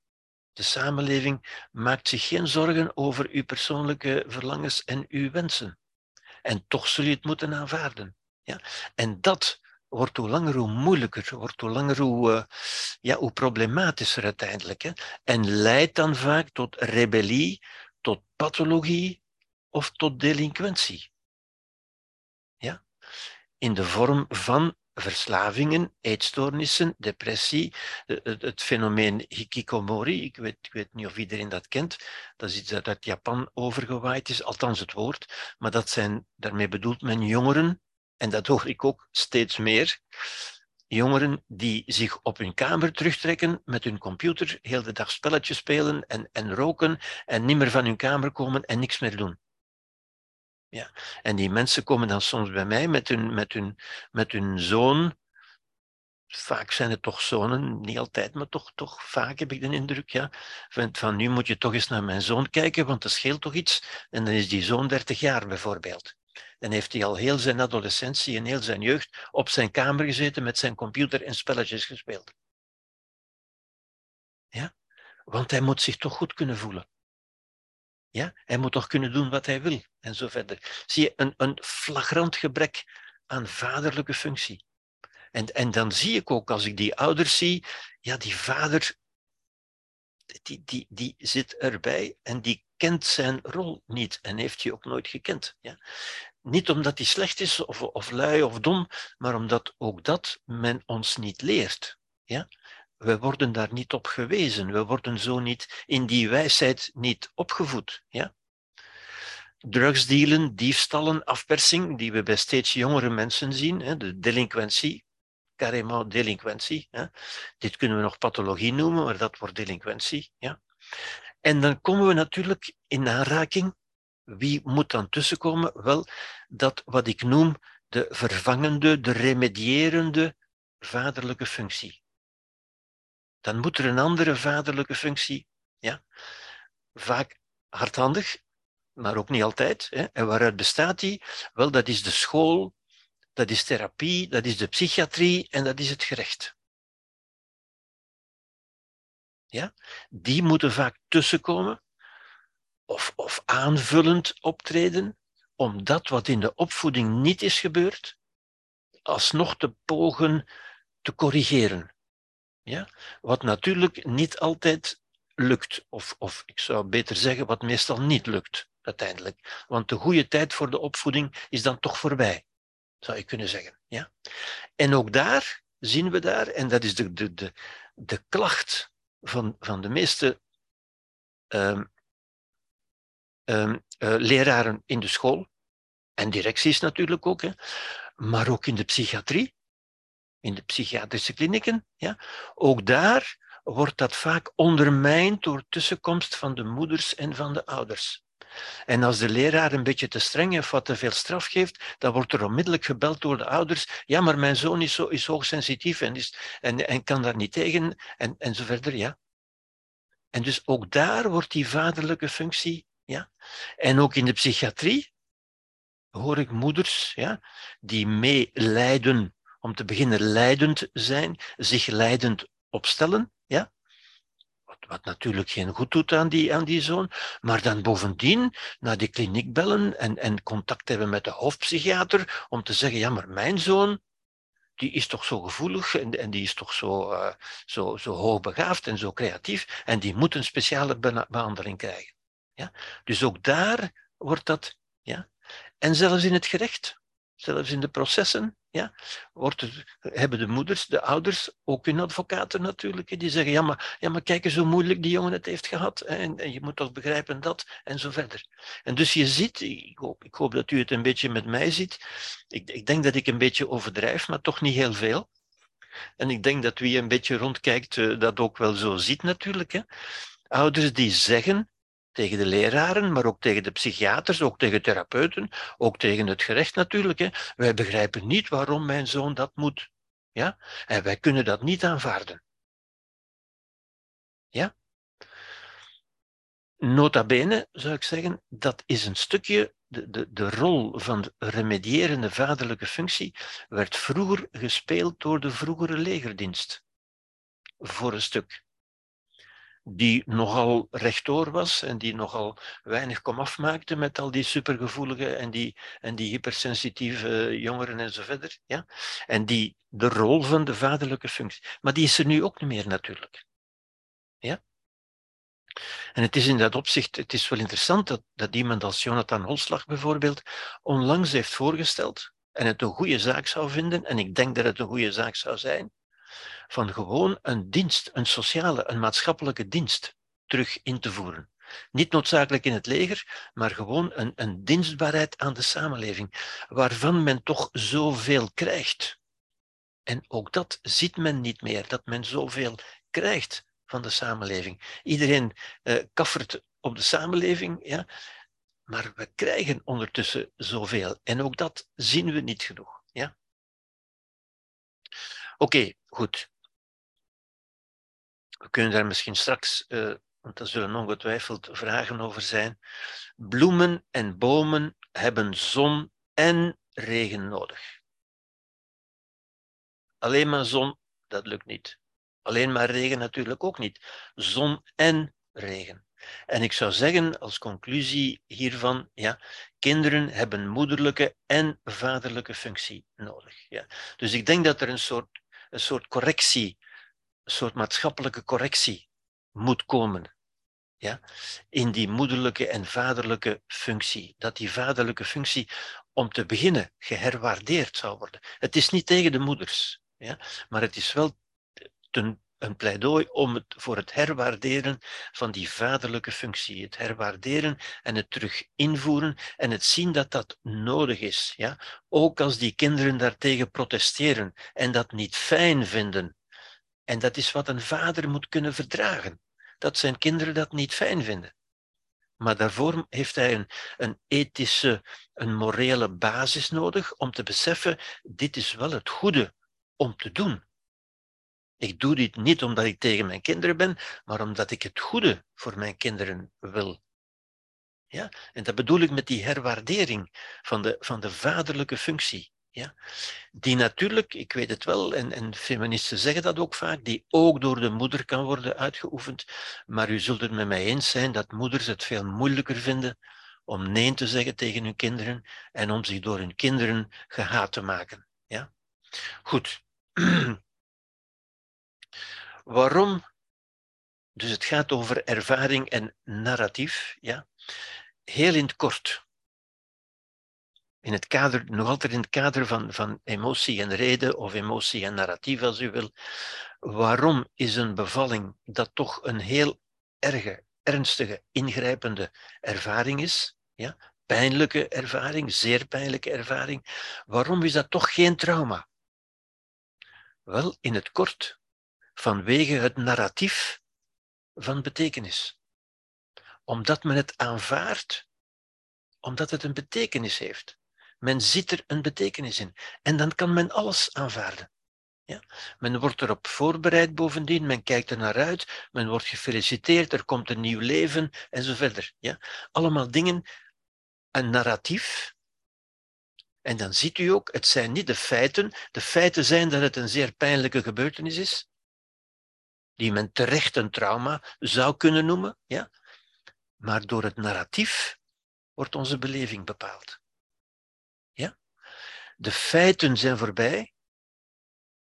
De samenleving maakt zich geen zorgen over uw persoonlijke verlangens en uw wensen. En toch zul je het moeten aanvaarden. Ja? En dat wordt hoe langer hoe moeilijker, wordt hoe langer hoe, uh, ja, hoe problematischer uiteindelijk. Hè? En leidt dan vaak tot rebellie, tot pathologie of tot delinquentie. Ja? In de vorm van verslavingen, eetstoornissen, depressie, het, fenomeen hikikomori, ik weet, ik weet niet of iedereen dat kent, dat is iets dat uit Japan overgewaaid is, althans het woord, maar dat zijn, daarmee bedoelt men jongeren, en dat hoor ik ook steeds meer, jongeren die zich op hun kamer terugtrekken met hun computer, heel de dag spelletjes spelen en, en roken en niet meer van hun kamer komen en niks meer doen. Ja. En die mensen komen dan soms bij mij met hun, met hun, met hun zoon. Vaak zijn het toch zonen, niet altijd, maar toch, toch vaak heb ik de indruk. Ja, van, van nu moet je toch eens naar mijn zoon kijken, want dat scheelt toch iets. En dan is die zoon 30 jaar bijvoorbeeld. Dan heeft hij al heel zijn adolescentie en heel zijn jeugd op zijn kamer gezeten met zijn computer en spelletjes gespeeld. Ja? Want hij moet zich toch goed kunnen voelen. Ja? Hij moet toch kunnen doen wat hij wil en zo verder. Zie je, een, een flagrant gebrek aan vaderlijke functie. En, en dan zie ik ook, als ik die ouders zie, ja, die vader, die, die, die zit erbij en die kent zijn rol niet en heeft hij ook nooit gekend. Ja? Niet omdat hij slecht is of, of lui of dom, maar omdat ook dat men ons niet leert. Ja? We worden daar niet op gewezen. We worden zo niet in die wijsheid niet opgevoed. Ja? Drugsdealen, diefstallen, afpersing, die we bij steeds jongere mensen zien, hè, de delinquentie, carrément delinquentie. Hè. Dit kunnen we nog pathologie noemen, maar dat wordt delinquentie. Ja. En dan komen we natuurlijk in aanraking. Wie moet dan tussenkomen? Wel, dat wat ik noem de vervangende, de remedierende vaderlijke functie. Dan moet er een andere vaderlijke functie, ja, vaak hardhandig, maar ook niet altijd. Hè. En waaruit bestaat die? Wel, dat is de school, dat is therapie, dat is de psychiatrie en dat is het gerecht. Ja? Die moeten vaak tussenkomen of, of aanvullend optreden om dat wat in de opvoeding niet is gebeurd, alsnog te pogen te corrigeren. Ja? Wat natuurlijk niet altijd lukt, of, of ik zou beter zeggen, wat meestal niet lukt uiteindelijk. Want de goede tijd voor de opvoeding is dan toch voorbij, zou je kunnen zeggen. Ja? En ook daar zien we daar, en dat is de, de, de, de klacht van, van de meeste um, um, uh, leraren in de school, en directies natuurlijk ook, hè, maar ook in de psychiatrie, in de psychiatrische klinieken. Ja, ook daar wordt dat vaak ondermijnd door tussenkomst van de moeders en van de ouders. En als de leraar een beetje te streng of wat te veel straf geeft, dan wordt er onmiddellijk gebeld door de ouders. Ja, maar mijn zoon is, zo, is hoogsensitief en, is, en, en kan daar niet tegen, en, en zo verder. Ja. En dus ook daar wordt die vaderlijke functie. Ja. En ook in de psychiatrie hoor ik moeders ja, die meelijden, om te beginnen leidend zijn, zich leidend opstellen. Ja wat natuurlijk geen goed doet aan die, aan die zoon, maar dan bovendien naar die kliniek bellen en, en contact hebben met de hoofdpsychiater om te zeggen, ja, maar mijn zoon, die is toch zo gevoelig en, en die is toch zo, uh, zo, zo hoogbegaafd en zo creatief en die moet een speciale behandeling krijgen. Ja? Dus ook daar wordt dat, ja. En zelfs in het gerecht, zelfs in de processen, ja, wordt hebben de moeders, de ouders, ook hun advocaten natuurlijk, die zeggen, ja maar, ja, maar kijk eens hoe moeilijk die jongen het heeft gehad, en, en je moet toch begrijpen dat, en zo verder. En dus je ziet, ik hoop, ik hoop dat u het een beetje met mij ziet, ik, ik denk dat ik een beetje overdrijf, maar toch niet heel veel. En ik denk dat wie een beetje rondkijkt, eh, dat ook wel zo ziet natuurlijk. Hè. Ouders die zeggen, tegen de leraren, maar ook tegen de psychiaters, ook tegen therapeuten, ook tegen het gerecht natuurlijk. Hè. Wij begrijpen niet waarom mijn zoon dat moet. Ja? En wij kunnen dat niet aanvaarden. Ja? Nota bene, zou ik zeggen, dat is een stukje, de, de, de rol van de remedierende vaderlijke functie werd vroeger gespeeld door de vroegere legerdienst. Voor een stuk die nogal rechtdoor was en die nogal weinig komaf maakte met al die supergevoelige en die, en die hypersensitieve jongeren en zo verder. Ja? En die de rol van de vaderlijke functie. Maar die is er nu ook niet meer natuurlijk. Ja? En het is in dat opzicht, het is wel interessant dat, dat iemand als Jonathan Holslag bijvoorbeeld onlangs heeft voorgesteld en het een goede zaak zou vinden, en ik denk dat het een goede zaak zou zijn, van gewoon een dienst, een sociale, een maatschappelijke dienst terug in te voeren. Niet noodzakelijk in het leger, maar gewoon een, een dienstbaarheid aan de samenleving, waarvan men toch zoveel krijgt. En ook dat ziet men niet meer, dat men zoveel krijgt van de samenleving. Iedereen uh, kaffert op de samenleving, ja, maar we krijgen ondertussen zoveel. En ook dat zien we niet genoeg. Ja? Oké, goed. We kunnen daar misschien straks, uh, want er zullen ongetwijfeld vragen over zijn. Bloemen en bomen hebben zon en regen nodig. Alleen maar zon, dat lukt niet. Alleen maar regen natuurlijk ook niet. Zon en regen. En ik zou zeggen als conclusie hiervan, ja, kinderen hebben moederlijke en vaderlijke functie nodig. Ja. Dus ik denk dat er een soort, een soort correctie, een soort maatschappelijke correctie moet komen. Ja, in die moederlijke en vaderlijke functie. Dat die vaderlijke functie om te beginnen geherwaardeerd zou worden. Het is niet tegen de moeders, ja, maar het is wel ten een pleidooi om het, voor het herwaarderen van die vaderlijke functie. Het herwaarderen en het terug invoeren en het zien dat dat nodig is. Ja? Ook als die kinderen daartegen protesteren en dat niet fijn vinden. En dat is wat een vader moet kunnen verdragen. Dat zijn kinderen dat niet fijn vinden. Maar daarvoor heeft hij een, een ethische, een morele basis nodig om te beseffen, dit is wel het goede om te doen. Ik doe dit niet omdat ik tegen mijn kinderen ben, maar omdat ik het goede voor mijn kinderen wil. Ja? En dat bedoel ik met die herwaardering van de, van de vaderlijke functie. Ja? Die natuurlijk, ik weet het wel, en, en feministen zeggen dat ook vaak, die ook door de moeder kan worden uitgeoefend. Maar u zult het met mij eens zijn dat moeders het veel moeilijker vinden om nee te zeggen tegen hun kinderen en om zich door hun kinderen gehaat te maken. Ja? Goed. Waarom? Dus het gaat over ervaring en narratief. Ja? Heel in het kort. In het kader, nog altijd in het kader van, van emotie en reden, of emotie en narratief als u wil. Waarom is een bevalling dat toch een heel erge, ernstige, ingrijpende ervaring is? Ja? Pijnlijke ervaring, zeer pijnlijke ervaring. Waarom is dat toch geen trauma? Wel, in het kort, vanwege het narratief van betekenis. Omdat men het aanvaardt, omdat het een betekenis heeft. Men ziet er een betekenis in. En dan kan men alles aanvaarden. Ja? Men wordt erop voorbereid bovendien, men kijkt er naar uit, men wordt gefeliciteerd, er komt een nieuw leven en zo verder. Ja? Allemaal dingen, een narratief. En dan ziet u ook, het zijn niet de feiten. De feiten zijn dat het een zeer pijnlijke gebeurtenis is die men terecht een trauma zou kunnen noemen, ja? maar door het narratief wordt onze beleving bepaald. Ja? De feiten zijn voorbij,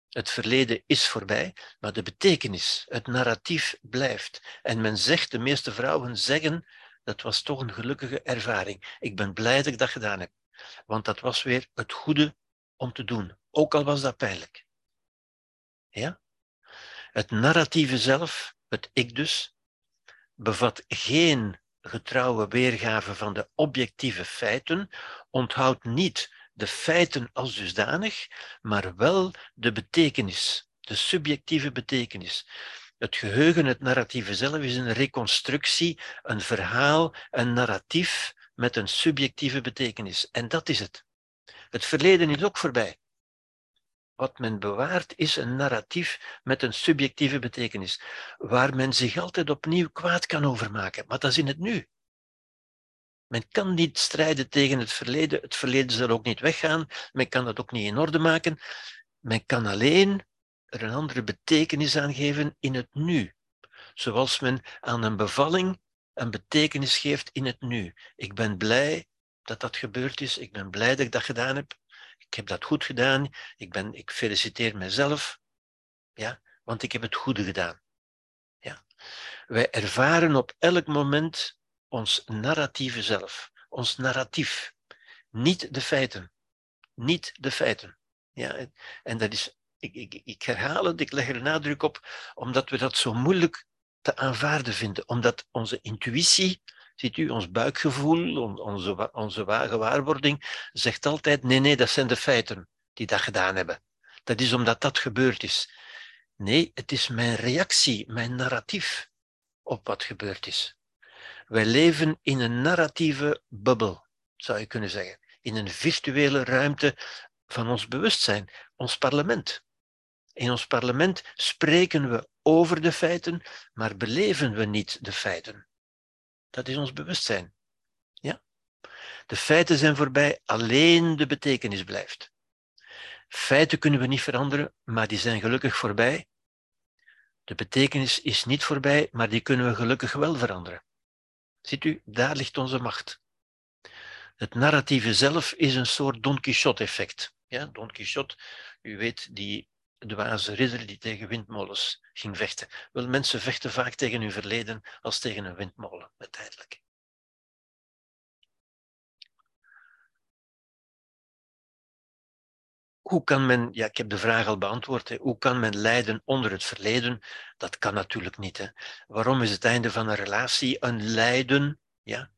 het verleden is voorbij, maar de betekenis, het narratief blijft. En men zegt, de meeste vrouwen zeggen, dat was toch een gelukkige ervaring. Ik ben blij dat ik dat gedaan heb, want dat was weer het goede om te doen, ook al was dat pijnlijk. Ja? Het narratieve zelf, het ik dus, bevat geen getrouwe weergave van de objectieve feiten, onthoudt niet de feiten als dusdanig, maar wel de betekenis, de subjectieve betekenis. Het geheugen, het narratieve zelf, is een reconstructie, een verhaal, een narratief met een subjectieve betekenis. En dat is het. Het verleden is ook voorbij. Wat men bewaart is een narratief met een subjectieve betekenis, waar men zich altijd opnieuw kwaad kan over maken. Maar dat is in het nu. Men kan niet strijden tegen het verleden. Het verleden zal ook niet weggaan. Men kan dat ook niet in orde maken. Men kan alleen er een andere betekenis aan geven in het nu. Zoals men aan een bevalling een betekenis geeft in het nu. Ik ben blij dat dat gebeurd is. Ik ben blij dat ik dat gedaan heb. Ik heb dat goed gedaan. Ik, ben, ik feliciteer mezelf. Ja, want ik heb het goede gedaan. Ja. Wij ervaren op elk moment ons narratieve zelf. Ons narratief. Niet de feiten. Niet de feiten. Ja, en dat is, ik, ik, ik herhaal het, ik leg er nadruk op, omdat we dat zo moeilijk te aanvaarden vinden. Omdat onze intuïtie Ziet u, ons buikgevoel, onze, onze gewaarwording zegt altijd, nee, nee, dat zijn de feiten die dat gedaan hebben. Dat is omdat dat gebeurd is. Nee, het is mijn reactie, mijn narratief op wat gebeurd is. Wij leven in een narratieve bubbel, zou je kunnen zeggen. In een virtuele ruimte van ons bewustzijn, ons parlement. In ons parlement spreken we over de feiten, maar beleven we niet de feiten. Dat is ons bewustzijn. Ja? De feiten zijn voorbij, alleen de betekenis blijft. Feiten kunnen we niet veranderen, maar die zijn gelukkig voorbij. De betekenis is niet voorbij, maar die kunnen we gelukkig wel veranderen. Ziet u, daar ligt onze macht. Het narratieve zelf is een soort Don Quixote-effect. Ja, Don Quixote, u weet, die dwaze ridder die tegen windmolens ging vechten. Wel, mensen vechten vaak tegen hun verleden als tegen een windmolen, uiteindelijk. Hoe kan men, ja, ik heb de vraag al beantwoord, hè, hoe kan men lijden onder het verleden? Dat kan natuurlijk niet. Hè. Waarom is het einde van een relatie een lijden? Ja?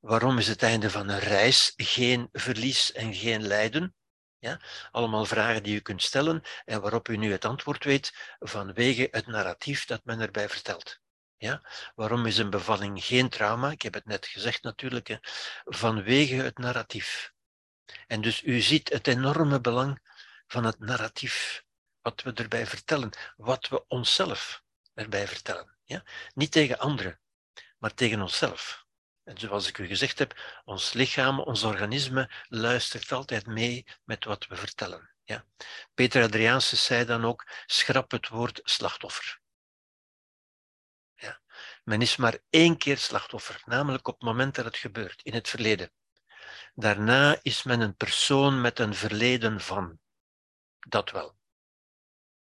Waarom is het einde van een reis geen verlies en geen lijden? Ja? Allemaal vragen die u kunt stellen en waarop u nu het antwoord weet vanwege het narratief dat men erbij vertelt. Ja? Waarom is een bevalling geen trauma? Ik heb het net gezegd natuurlijk, vanwege het narratief. En dus u ziet het enorme belang van het narratief, wat we erbij vertellen, wat we onszelf erbij vertellen. Ja? Niet tegen anderen, maar tegen onszelf. En zoals ik u gezegd heb, ons lichaam, ons organisme luistert altijd mee met wat we vertellen. Ja? Peter Adriaanse zei dan ook, schrap het woord slachtoffer. Ja? Men is maar één keer slachtoffer, namelijk op het moment dat het gebeurt, in het verleden. Daarna is men een persoon met een verleden van. Dat wel.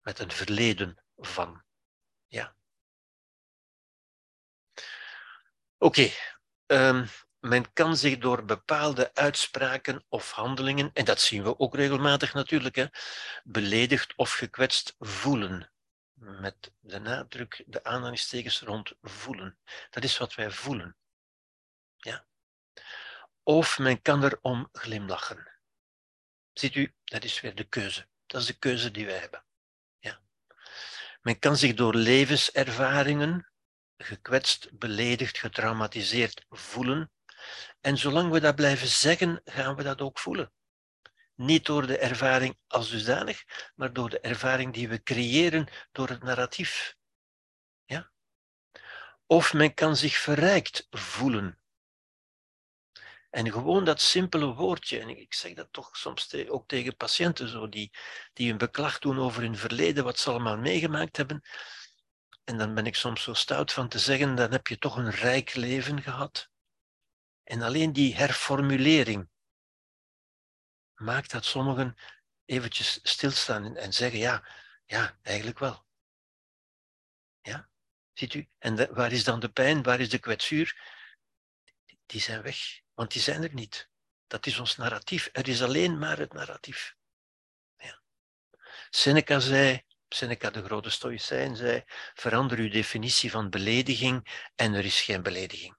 Met een verleden van. Ja. Oké, Ehm, men kan zich door bepaalde uitspraken of handelingen, en dat zien we ook regelmatig natuurlijk, hè, beledigd of gekwetst voelen. Met de nadruk, de aanhalingstekens rond voelen. Dat is wat wij voelen. Ja. Of men kan erom glimlachen. Ziet u, dat is weer de keuze. Dat is de keuze die wij hebben. Ja. Men kan zich door levenservaringen gekwetst, beledigd, getraumatiseerd voelen. En zolang we dat blijven zeggen, gaan we dat ook voelen. Niet door de ervaring als dusdanig, maar door de ervaring die we creëren door het narratief. Ja? Of men kan zich verrijkt voelen. En gewoon dat simpele woordje, en ik zeg dat toch soms ook tegen patiënten zo, die, die een beklag doen over hun verleden, wat ze allemaal meegemaakt hebben, en dan ben ik soms zo stout van te zeggen, dan heb je toch een rijk leven gehad. En alleen die herformulering maakt dat sommigen eventjes stilstaan en zeggen, ja, ja, eigenlijk wel. Ja, ziet u? En waar is dan de pijn, waar is de kwetsuur? Die zijn weg, want die zijn er niet. Dat is ons narratief. Er is alleen maar het narratief. Ja. Seneca zei, Seneca, de grote stoïcijn, zei: verander uw definitie van belediging en er is geen belediging.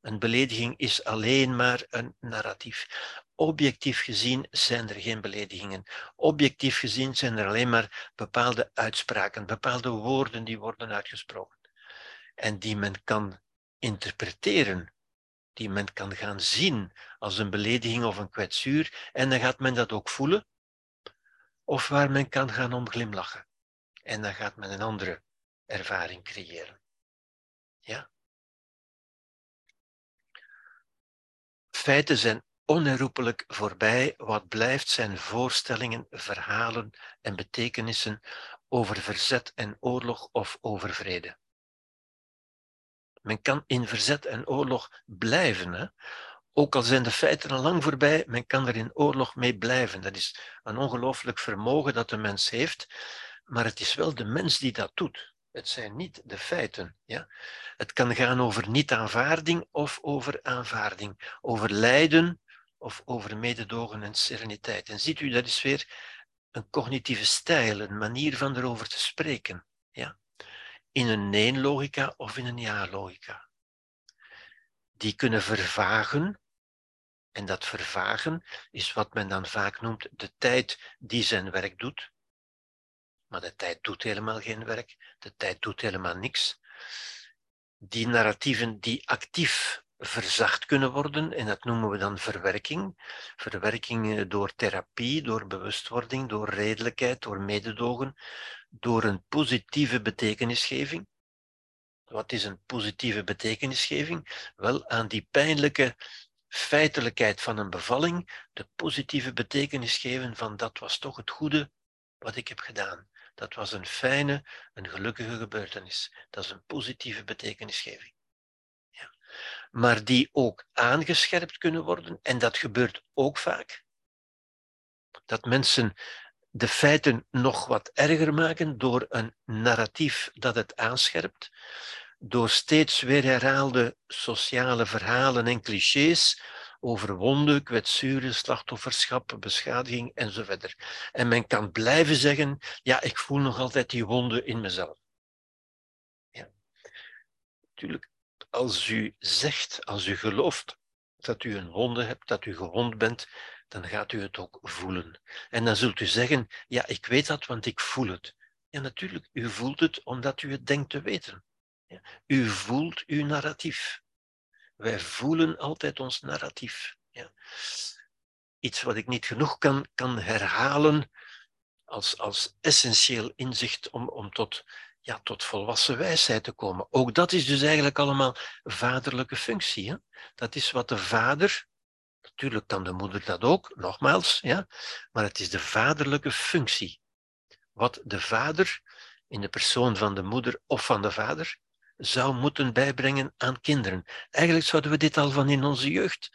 Een belediging is alleen maar een narratief. Objectief gezien zijn er geen beledigingen. Objectief gezien zijn er alleen maar bepaalde uitspraken, bepaalde woorden die worden uitgesproken. En die men kan interpreteren, die men kan gaan zien als een belediging of een kwetsuur. En dan gaat men dat ook voelen of waar men kan gaan om glimlachen. En dan gaat men een andere ervaring creëren. Ja? Feiten zijn onherroepelijk voorbij. Wat blijft zijn voorstellingen, verhalen en betekenissen over verzet en oorlog of over vrede. Men kan in verzet en oorlog blijven, hè? Ook al zijn de feiten al lang voorbij, men kan er in oorlog mee blijven. Dat is een ongelooflijk vermogen dat de mens heeft, maar het is wel de mens die dat doet. Het zijn niet de feiten. Ja? Het kan gaan over niet-aanvaarding of over aanvaarding, over lijden of over mededogen en sereniteit. En ziet u, dat is weer een cognitieve stijl, een manier van erover te spreken. Ja? In een nee-logica of in een ja-logica. Die kunnen vervagen en dat vervagen is wat men dan vaak noemt de tijd die zijn werk doet. Maar de tijd doet helemaal geen werk, de tijd doet helemaal niks. Die narratieven die actief verzacht kunnen worden, en dat noemen we dan verwerking. Verwerking door therapie, door bewustwording, door redelijkheid, door mededogen, door een positieve betekenisgeving. Wat is een positieve betekenisgeving? Wel, aan die pijnlijke feitelijkheid van een bevalling de positieve betekenis geven van dat was toch het goede wat ik heb gedaan. Dat was een fijne, een gelukkige gebeurtenis. Dat is een positieve betekenisgeving. Ja. Maar die ook aangescherpt kunnen worden, en dat gebeurt ook vaak. Dat mensen de feiten nog wat erger maken door een narratief dat het aanscherpt, door steeds weer herhaalde sociale verhalen en clichés over wonden, kwetsuren, slachtofferschap, beschadiging enzovoort. En men kan blijven zeggen, ja, ik voel nog altijd die wonden in mezelf. Ja. Natuurlijk, als u zegt, als u gelooft dat u een wonde hebt, dat u gewond bent, dan gaat u het ook voelen. En dan zult u zeggen, ja, ik weet dat, want ik voel het. Ja, natuurlijk, u voelt het omdat u het denkt te weten. Ja. U voelt uw narratief. Wij voelen altijd ons narratief. Ja. Iets wat ik niet genoeg kan, kan herhalen als, als essentieel inzicht om, om tot, ja, tot volwassen wijsheid te komen. Ook dat is dus eigenlijk allemaal vaderlijke functie. Hè? Dat is wat de vader, natuurlijk kan de moeder dat ook, nogmaals, ja, maar het is de vaderlijke functie. Wat de vader in de persoon van de moeder of van de vader zou moeten bijbrengen aan kinderen. Eigenlijk zouden we dit al van in onze jeugd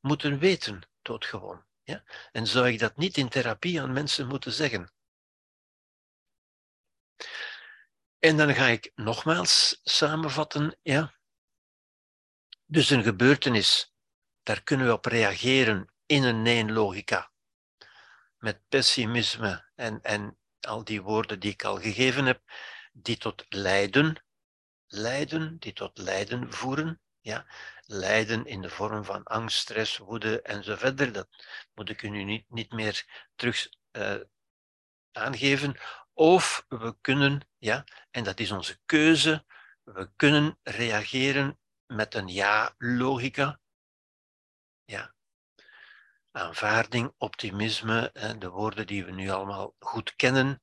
moeten weten, doodgewoon. Ja? En zou ik dat niet in therapie aan mensen moeten zeggen? En dan ga ik nogmaals samenvatten. Ja. Dus een gebeurtenis, daar kunnen we op reageren in een nee-logica. Met pessimisme en, en al die woorden die ik al gegeven heb, die tot lijden lijden, die tot lijden voeren. Ja? Lijden in de vorm van angst, stress, woede enzovoort. Dat moet ik u nu niet, niet meer terug uh, aangeven. Of we kunnen, ja, en dat is onze keuze, we kunnen reageren met een ja-logica. Ja. Aanvaarding, optimisme, de woorden die we nu allemaal goed kennen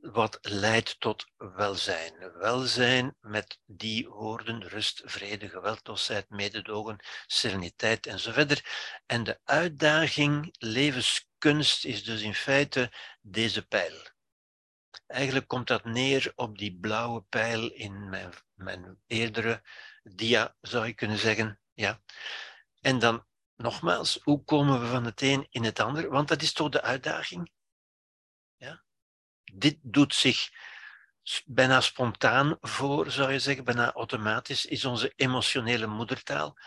wat leidt tot welzijn. Welzijn met die woorden rust, vrede, geweldloosheid, mededogen, sereniteit enzovoort. En de uitdaging levenskunst is dus in feite deze pijl. Eigenlijk komt dat neer op die blauwe pijl in mijn, mijn eerdere dia, zou je kunnen zeggen. Ja. En dan nogmaals, hoe komen we van het een in het ander? Want dat is toch de uitdaging? Dit doet zich bijna spontaan voor, zou je zeggen, bijna automatisch, is onze emotionele moedertaal.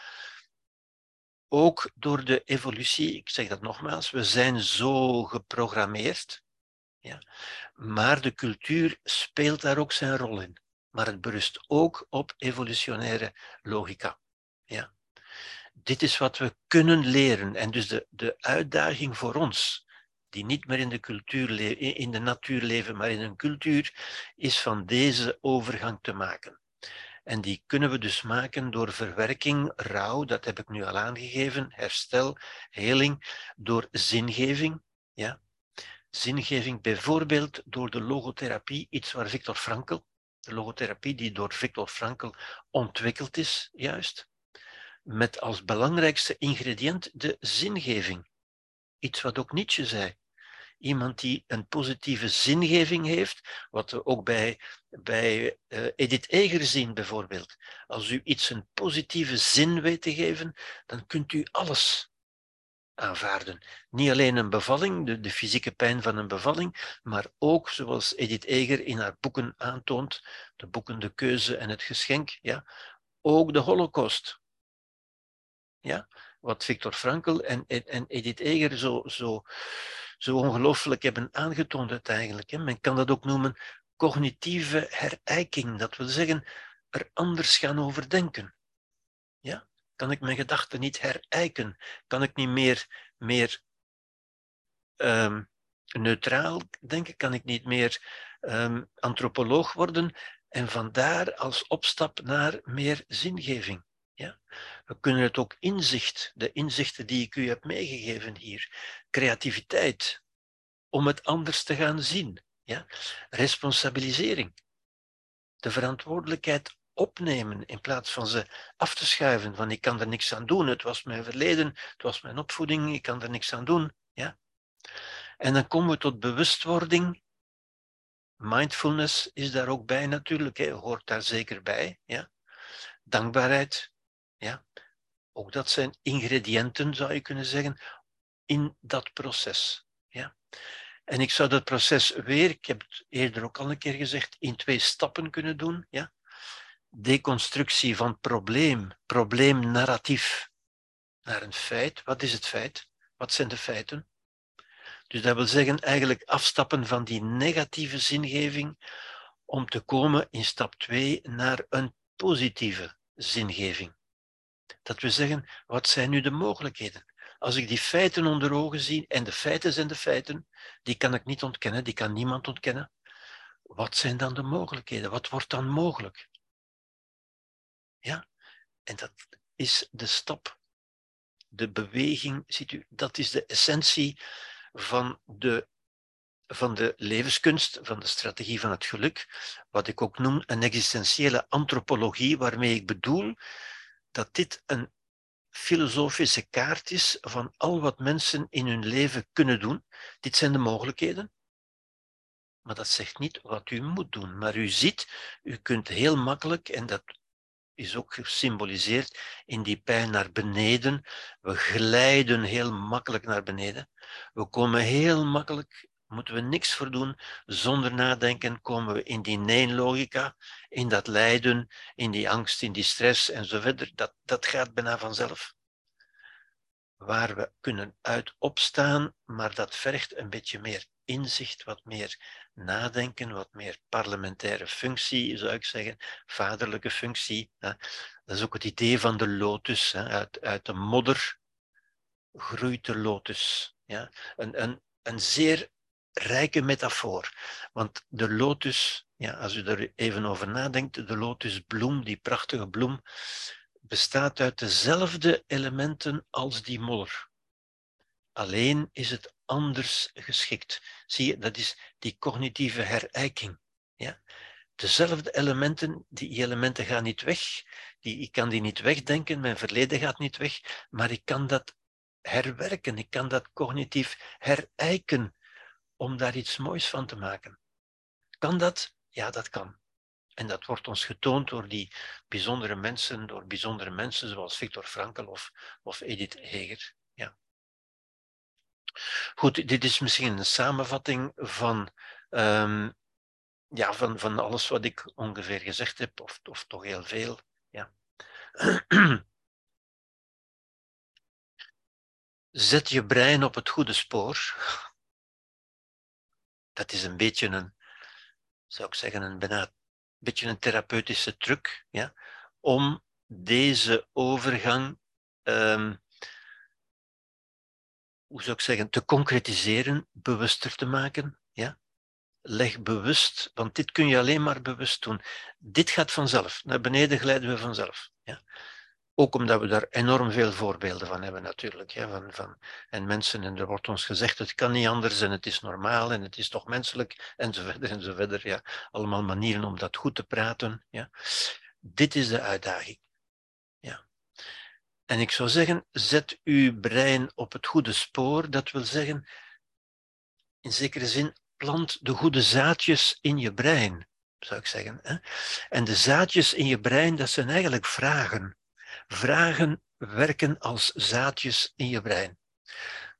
Ook door de evolutie, ik zeg dat nogmaals, we zijn zo geprogrammeerd, ja, maar de cultuur speelt daar ook zijn rol in. Maar het berust ook op evolutionaire logica. Ja. Dit is wat we kunnen leren. En dus de, de uitdaging voor ons die niet meer in de, cultuur in de natuur leven, maar in een cultuur, is van deze overgang te maken. En die kunnen we dus maken door verwerking, rouw, dat heb ik nu al aangegeven, herstel, heling, door zingeving. Ja? Zingeving bijvoorbeeld door de logotherapie, iets waar Victor Frankl, de logotherapie die door Victor Frankl ontwikkeld is, juist, met als belangrijkste ingrediënt de zingeving. Iets wat ook Nietzsche zei iemand die een positieve zingeving heeft, wat we ook bij, bij uh, Edith Eger zien bijvoorbeeld. Als u iets een positieve zin weet te geven, dan kunt u alles aanvaarden. Niet alleen een bevalling, de, de fysieke pijn van een bevalling, maar ook, zoals Edith Eger in haar boeken aantoont, de boeken De Keuze en het Geschenk, ja, ook de Holocaust. Ja, wat Victor Frankl en, en Edith Eger zo, zo zo ongelooflijk hebben aangetoond uiteindelijk. Men kan dat ook noemen cognitieve herijking. Dat wil zeggen, er anders gaan over denken. Ja? Kan ik mijn gedachten niet herijken? Kan ik niet meer, meer um, neutraal denken, kan ik niet meer um, antropoloog worden en vandaar als opstap naar meer zingeving. Ja? We kunnen het ook inzicht, de inzichten die ik u heb meegegeven hier, creativiteit, om het anders te gaan zien. Ja? Responsabilisering, de verantwoordelijkheid opnemen in plaats van ze af te schuiven. Van ik kan er niks aan doen, het was mijn verleden, het was mijn opvoeding, ik kan er niks aan doen. Ja? En dan komen we tot bewustwording. Mindfulness is daar ook bij natuurlijk, hè, hoort daar zeker bij. Ja? Dankbaarheid, ja? ook dat zijn ingrediënten, zou je kunnen zeggen, in dat proces. Ja? En ik zou dat proces weer, ik heb het eerder ook al een keer gezegd, in twee stappen kunnen doen. Ja? Deconstructie van probleem, probleemnarratief naar een feit. Wat is het feit? Wat zijn de feiten? Dus dat wil zeggen eigenlijk afstappen van die negatieve zingeving om te komen in stap 2 naar een positieve zingeving. Dat we zeggen, wat zijn nu de mogelijkheden? Als ik die feiten onder ogen zie, en de feiten zijn de feiten, die kan ik niet ontkennen, die kan niemand ontkennen. Wat zijn dan de mogelijkheden? Wat wordt dan mogelijk? Ja, en dat is de stap, de beweging, ziet u, dat is de essentie van de, van de levenskunst, van de strategie van het geluk, wat ik ook noem een existentiële antropologie, waarmee ik bedoel dat dit een filosofische kaart is van al wat mensen in hun leven kunnen doen. Dit zijn de mogelijkheden. Maar dat zegt niet wat u moet doen. Maar u ziet, u kunt heel makkelijk, en dat is ook gesymboliseerd in die pijn naar beneden. We glijden heel makkelijk naar beneden. We komen heel makkelijk, moeten we niks voor doen, zonder nadenken komen we in die nee-logica, in dat lijden, in die angst, in die stress en zo verder. Dat, dat gaat bijna vanzelf. Waar we kunnen uit opstaan, maar dat vergt een beetje meer inzicht, wat meer nadenken, wat meer parlementaire functie, zou ik zeggen, vaderlijke functie. Dat is ook het idee van de lotus. Uit, uit de modder groeit de lotus. Ja? Een, een, een zeer rijke metafoor. Want de lotus, ja, als u er even over nadenkt, de lotusbloem, die prachtige bloem, bestaat uit dezelfde elementen als die modder. Alleen is het anders geschikt. Zie je, dat is die cognitieve herijking. Ja? Dezelfde elementen, die elementen gaan niet weg. Die, ik kan die niet wegdenken, mijn verleden gaat niet weg, maar ik kan dat herwerken, ik kan dat cognitief herijken om daar iets moois van te maken. Kan dat? Ja, dat kan. En dat wordt ons getoond door die bijzondere mensen, door bijzondere mensen zoals Victor Frankl of, Edith Heger. Ja. Goed, dit is misschien een samenvatting van, um, ja, van, van alles wat ik ongeveer gezegd heb, of, of toch heel veel. Ja. Zet je brein op het goede spoor. Dat is een beetje een, zou ik zeggen, een bijna beetje een therapeutische truc, ja, om deze overgang um, hoe zou ik zeggen, te concretiseren, bewuster te maken. Ja? Leg bewust, want dit kun je alleen maar bewust doen. Dit gaat vanzelf. Naar beneden glijden we vanzelf. Ja? Ook omdat we daar enorm veel voorbeelden van hebben natuurlijk. Ja? Van, van, en mensen, en er wordt ons gezegd, het kan niet anders en het is normaal en het is toch menselijk enzovoort enzovoort. Ja? Allemaal manieren om dat goed te praten. Ja? Dit is de uitdaging. En ik zou zeggen, zet uw brein op het goede spoor. Dat wil zeggen, in zekere zin, plant de goede zaadjes in je brein, zou ik zeggen. En de zaadjes in je brein, dat zijn eigenlijk vragen. Vragen werken als zaadjes in je brein.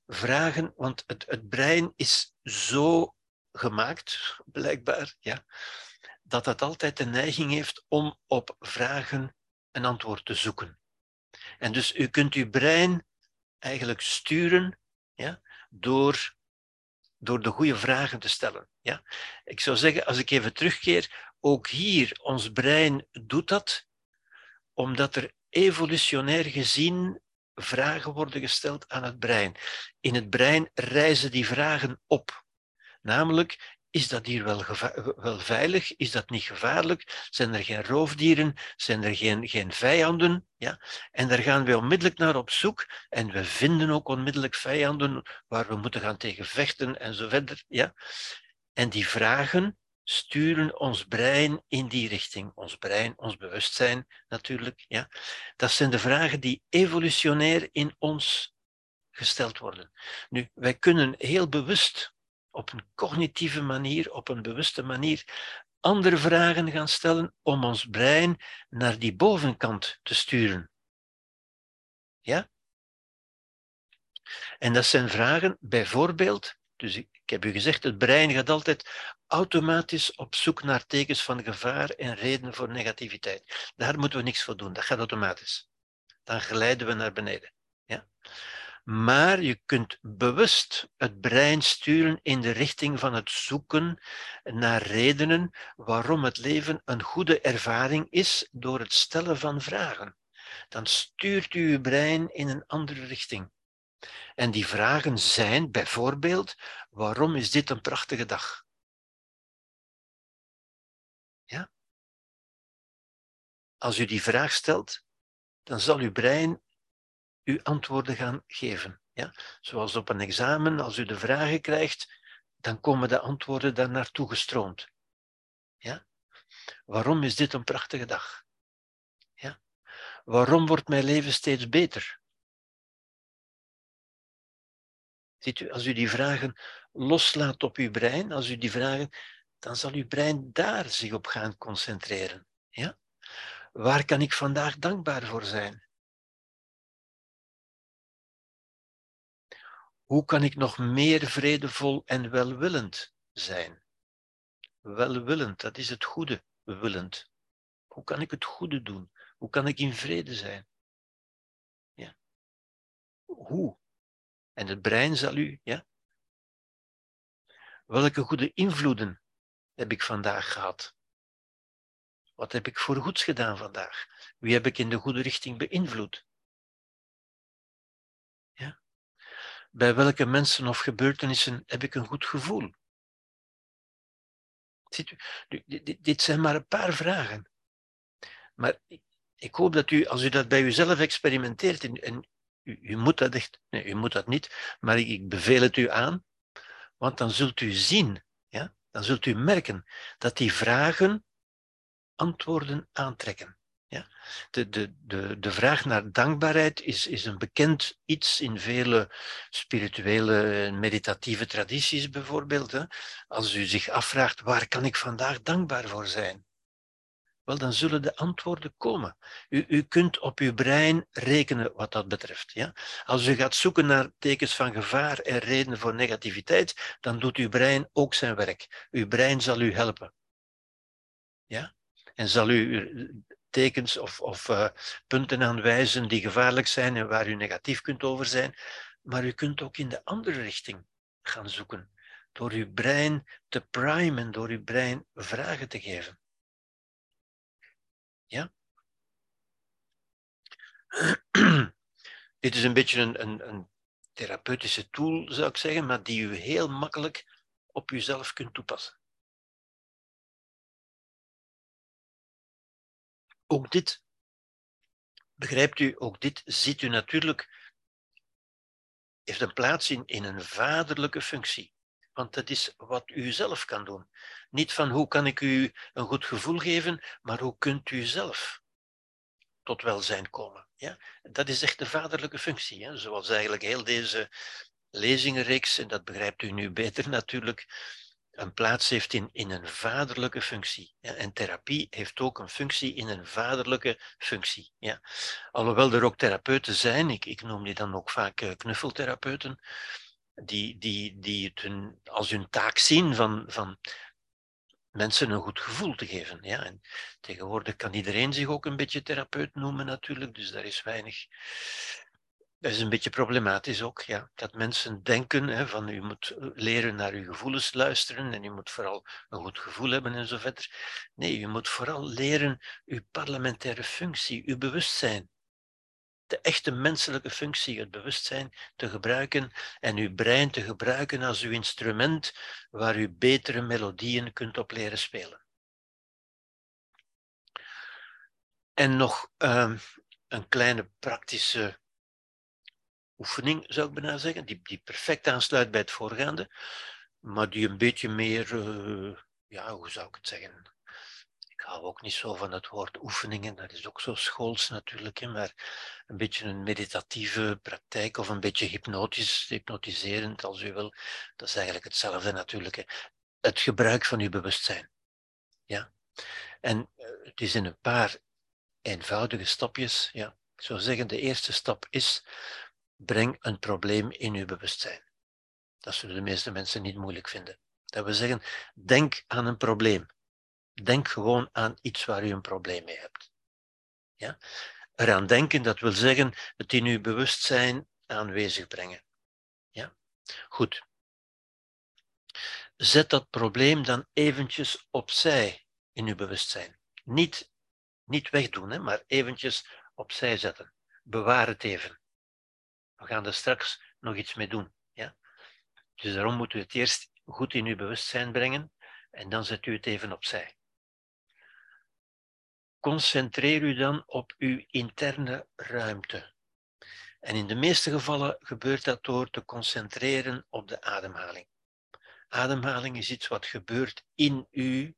Vragen, want het, het brein is zo gemaakt, blijkbaar, ja, dat het altijd de neiging heeft om op vragen een antwoord te zoeken. En dus u kunt uw brein eigenlijk sturen ja, door, door de goede vragen te stellen. Ja. Ik zou zeggen, als ik even terugkeer, ook hier, ons brein doet dat, omdat er evolutionair gezien vragen worden gesteld aan het brein. In het brein reizen die vragen op. Namelijk, is dat hier wel, wel, veilig? Is dat niet gevaarlijk? Zijn er geen roofdieren? Zijn er geen, geen vijanden? Ja? En daar gaan we onmiddellijk naar op zoek. En we vinden ook onmiddellijk vijanden waar we moeten gaan tegen vechten en zo verder. Ja? En die vragen sturen ons brein in die richting. Ons brein, ons bewustzijn natuurlijk. Ja? Dat zijn de vragen die evolutionair in ons gesteld worden. Nu, wij kunnen heel bewust op een cognitieve manier, op een bewuste manier, andere vragen gaan stellen om ons brein naar die bovenkant te sturen. Ja? En dat zijn vragen, bijvoorbeeld, dus heb u gezegd, het brein gaat altijd automatisch op zoek naar tekens van gevaar en redenen voor negativiteit. Daar moeten we niks voor doen, dat gaat automatisch. Dan glijden we naar beneden. Ja? Maar je kunt bewust het brein sturen in de richting van het zoeken naar redenen waarom het leven een goede ervaring is door het stellen van vragen. Dan stuurt u uw brein in een andere richting. En die vragen zijn bijvoorbeeld: waarom is dit een prachtige dag? Ja? Als u die vraag stelt, dan zal uw brein u antwoorden gaan geven. Ja? Zoals op een examen, als u de vragen krijgt, dan komen de antwoorden daar naartoe gestroomd. Ja? Waarom is dit een prachtige dag? Ja? Waarom wordt mijn leven steeds beter? Ziet u, als u die vragen loslaat op uw brein, als u die vragen, dan zal uw brein daar zich op gaan concentreren. Ja? Waar kan ik vandaag dankbaar voor zijn? Hoe kan ik nog meer vredevol en welwillend zijn? Welwillend, dat is het goede, willend. Hoe kan ik het goede doen? Hoe kan ik in vrede zijn? Ja. Hoe? En het brein zal u, ja? Welke goede invloeden heb ik vandaag gehad? Wat heb ik voor goeds gedaan vandaag? Wie heb ik in de goede richting beïnvloed? Ja? Bij welke mensen of gebeurtenissen heb ik een goed gevoel? Ziet u, dit zijn maar een paar vragen. Maar ik hoop dat u, als u dat bij uzelf experimenteert en u, moet dat echt, nee, u moet dat niet, maar ik, beveel het u aan, want dan zult u zien, ja, dan zult u merken dat die vragen antwoorden aantrekken. Ja? De, de, de, de vraag naar dankbaarheid is, is een bekend iets in vele spirituele meditatieve tradities bijvoorbeeld. Hè? Als u zich afvraagt, waar kan ik vandaag dankbaar voor zijn? Dan zullen de antwoorden komen. U, u kunt op uw brein rekenen wat dat betreft. Ja? Als u gaat zoeken naar tekens van gevaar en redenen voor negativiteit, dan doet uw brein ook zijn werk. Uw brein zal u helpen. Ja? En zal u tekens of, of uh, punten aanwijzen die gevaarlijk zijn en waar u negatief kunt over zijn. Maar u kunt ook in de andere richting gaan zoeken. Door uw brein te primen, door uw brein vragen te geven. Ja? Dit is een beetje een, een, een therapeutische tool, zou ik zeggen, maar die u heel makkelijk op uzelf kunt toepassen. Ook dit, begrijpt u, ook dit ziet u natuurlijk, heeft een plaats in, in een vaderlijke functie. Want dat is wat u zelf kan doen. Niet van hoe kan ik u een goed gevoel geven, maar hoe kunt u zelf tot welzijn komen. Ja? Dat is echt de vaderlijke functie. Hè? Zoals eigenlijk heel deze lezingenreeks, en dat begrijpt u nu beter natuurlijk, een plaats heeft in, in een vaderlijke functie. En therapie heeft ook een functie in een vaderlijke functie. Ja? Alhoewel er ook therapeuten zijn, ik, ik noem die dan ook vaak eh, knuffeltherapeuten, die, die, die het hun, als hun taak zien van, van mensen een goed gevoel te geven. Ja? En tegenwoordig kan iedereen zich ook een beetje therapeut noemen natuurlijk, dus daar is weinig... Dat is een beetje problematisch ook, ja. dat mensen denken hè, van u moet leren naar uw gevoelens luisteren en u moet vooral een goed gevoel hebben en zo verder. Nee, u moet vooral leren uw parlementaire functie, uw bewustzijn de echte menselijke functie, het bewustzijn, te gebruiken en uw brein te gebruiken als uw instrument waar u betere melodieën kunt op leren spelen. En nog uh, een kleine praktische oefening, zou ik bijna zeggen, die, die perfect aansluit bij het voorgaande, maar die een beetje meer, uh, ja, hoe zou ik het zeggen? Hou ook niet zo van het woord oefeningen, dat is ook zo schools natuurlijk, hè, maar een beetje een meditatieve praktijk of een beetje hypnotisch, hypnotiserend als u wil. Dat is eigenlijk hetzelfde natuurlijk. Hè. Het gebruik van uw bewustzijn. Ja? En uh, het is in een paar eenvoudige stapjes. Ja. Ik zou zeggen, de eerste stap is, breng een probleem in uw bewustzijn. Dat zullen de meeste mensen niet moeilijk vinden. Dat wil zeggen, denk aan een probleem. Denk gewoon aan iets waar u een probleem mee hebt. Ja? Eraan denken, dat wil zeggen, het in uw bewustzijn aanwezig brengen. Ja? Goed. Zet dat probleem dan eventjes opzij in uw bewustzijn. Niet niet wegdoen, hè, maar eventjes opzij zetten. Bewaar het even. We gaan er straks nog iets mee doen. Ja? Dus daarom moet u het eerst goed in uw bewustzijn brengen en dan zet u het even opzij. Concentreer u dan op uw interne ruimte. En in de meeste gevallen gebeurt dat door te concentreren op de ademhaling. Ademhaling is iets wat gebeurt in u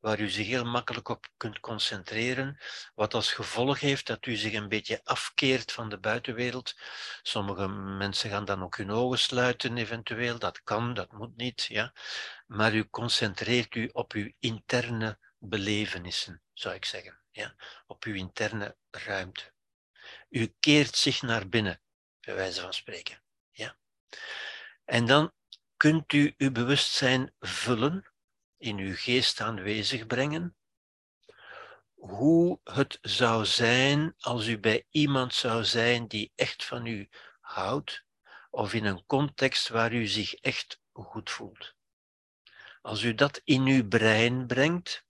waar u zich heel makkelijk op kunt concentreren, wat als gevolg heeft dat u zich een beetje afkeert van de buitenwereld. Sommige mensen gaan dan ook hun ogen sluiten, eventueel. Dat kan, dat moet niet, ja. Maar u concentreert u op uw interne belevenissen, zou ik zeggen, ja. Op uw interne ruimte. U keert zich naar binnen, bij wijze van spreken, ja. En dan kunt u uw bewustzijn vullen in uw geest aanwezig brengen, hoe het zou zijn als u bij iemand zou zijn die echt van u houdt, of in een context waar u zich echt goed voelt. Als u dat in uw brein brengt,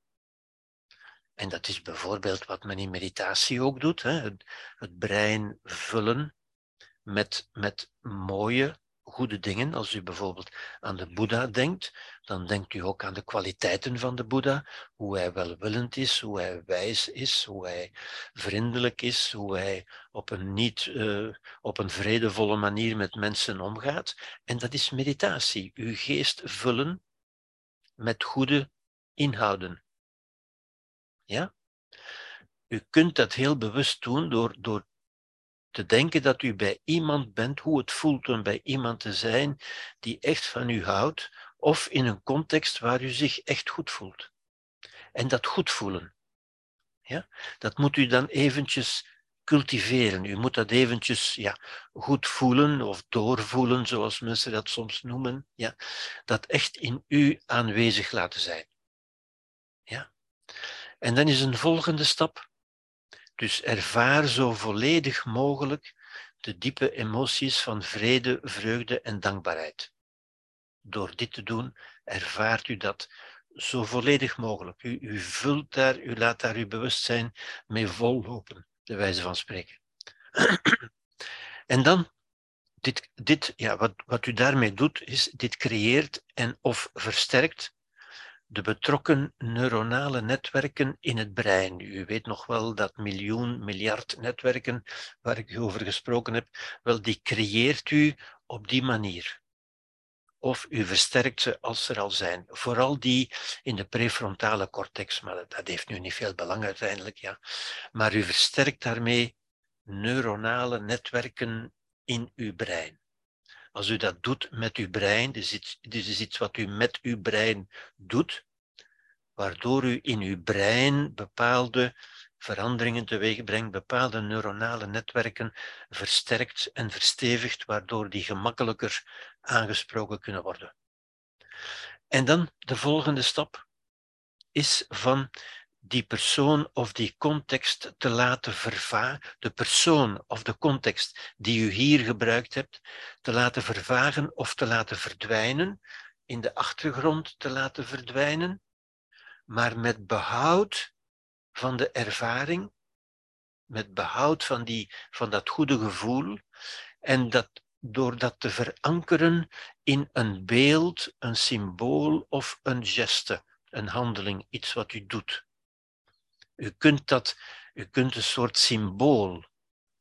en dat is bijvoorbeeld wat men in meditatie ook doet, hè, het, brein vullen met, met mooie, goede dingen. Als u bijvoorbeeld aan de Boeddha denkt, dan denkt u ook aan de kwaliteiten van de Boeddha, hoe hij welwillend is, hoe hij wijs is, hoe hij vriendelijk is, hoe hij op een niet uh, op een vredevolle manier met mensen omgaat. En dat is meditatie. Uw geest vullen met goede inhouden. Ja? U kunt dat heel bewust doen door, door te denken dat u bij iemand bent, hoe het voelt om bij iemand te zijn die echt van u houdt, of in een context waar u zich echt goed voelt. En dat goed voelen, ja, dat moet u dan eventjes cultiveren. U moet dat eventjes ja, goed voelen of doorvoelen, zoals mensen dat soms noemen. Ja, dat echt in u aanwezig laten zijn. En dan is een volgende stap dus ervaar zo volledig mogelijk de diepe emoties van vrede, vreugde en dankbaarheid. Door dit te doen, ervaart u dat zo volledig mogelijk. U, u vult daar, u laat daar uw bewustzijn mee vollopen, de wijze van spreken. en dan, dit, dit, ja, wat, wat u daarmee doet, is dit creëert en of versterkt de betrokken neuronale netwerken in het brein. U weet nog wel dat miljoen, miljard netwerken waar ik u over gesproken heb, wel die creëert u op die manier. Of u versterkt ze als er al zijn. Vooral die in de prefrontale cortex, maar dat heeft nu niet veel belang uiteindelijk. Ja. Maar u versterkt daarmee neuronale netwerken in uw brein. Als u dat doet met uw brein, dit is dit is iets wat u met uw brein doet, waardoor u in uw brein bepaalde veranderingen teweeg brengt, bepaalde neuronale netwerken versterkt en verstevigt, waardoor die gemakkelijker aangesproken kunnen worden. En dan de volgende stap is van die persoon of die context te laten vervagen, de persoon of de context die u hier gebruikt hebt, te laten vervagen of te laten verdwijnen, in de achtergrond te laten verdwijnen, maar met behoud van de ervaring met behoud van, die, van dat goede gevoel en dat, door dat te verankeren in een beeld, een symbool of een geste, een handeling, iets wat u doet. U kunt, dat, u kunt een soort symbool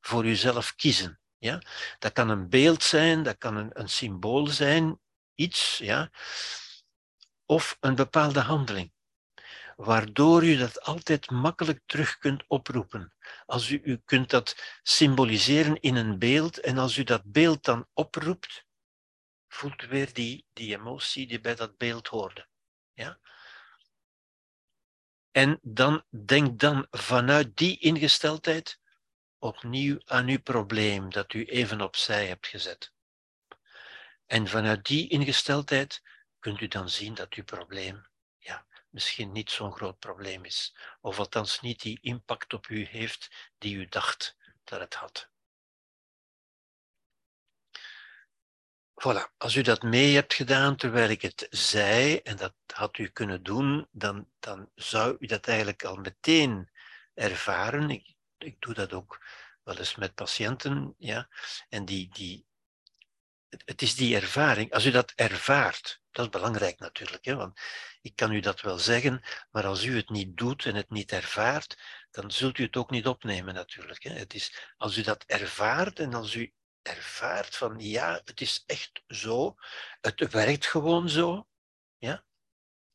voor uzelf kiezen. Ja? Dat kan een beeld zijn, dat kan een, een symbool zijn, iets, ja? of een bepaalde handeling waardoor u dat altijd makkelijk terug kunt oproepen. Als u, u kunt dat symboliseren in een beeld en als u dat beeld dan oproept, voelt u weer die, die emotie die bij dat beeld hoorde. Ja? En dan denk dan vanuit die ingesteldheid opnieuw aan uw probleem dat u even opzij hebt gezet. En vanuit die ingesteldheid kunt u dan zien dat uw probleem misschien niet zo'n groot probleem is. Of althans niet die impact op u heeft die u dacht dat het had. Voilà, als u dat mee hebt gedaan terwijl ik het zei, en dat had u kunnen doen, dan, dan zou u dat eigenlijk al meteen ervaren. Ik, ik doe dat ook wel eens met patiënten, ja, en die, die, het is die ervaring. Als u dat ervaart, dat is belangrijk natuurlijk, hè, want ik kan u dat wel zeggen, maar als u het niet doet en het niet ervaart, dan zult u het ook niet opnemen natuurlijk. Hè. Het is, als u dat ervaart en als u ervaart van ja, het is echt zo, het werkt gewoon zo, ja.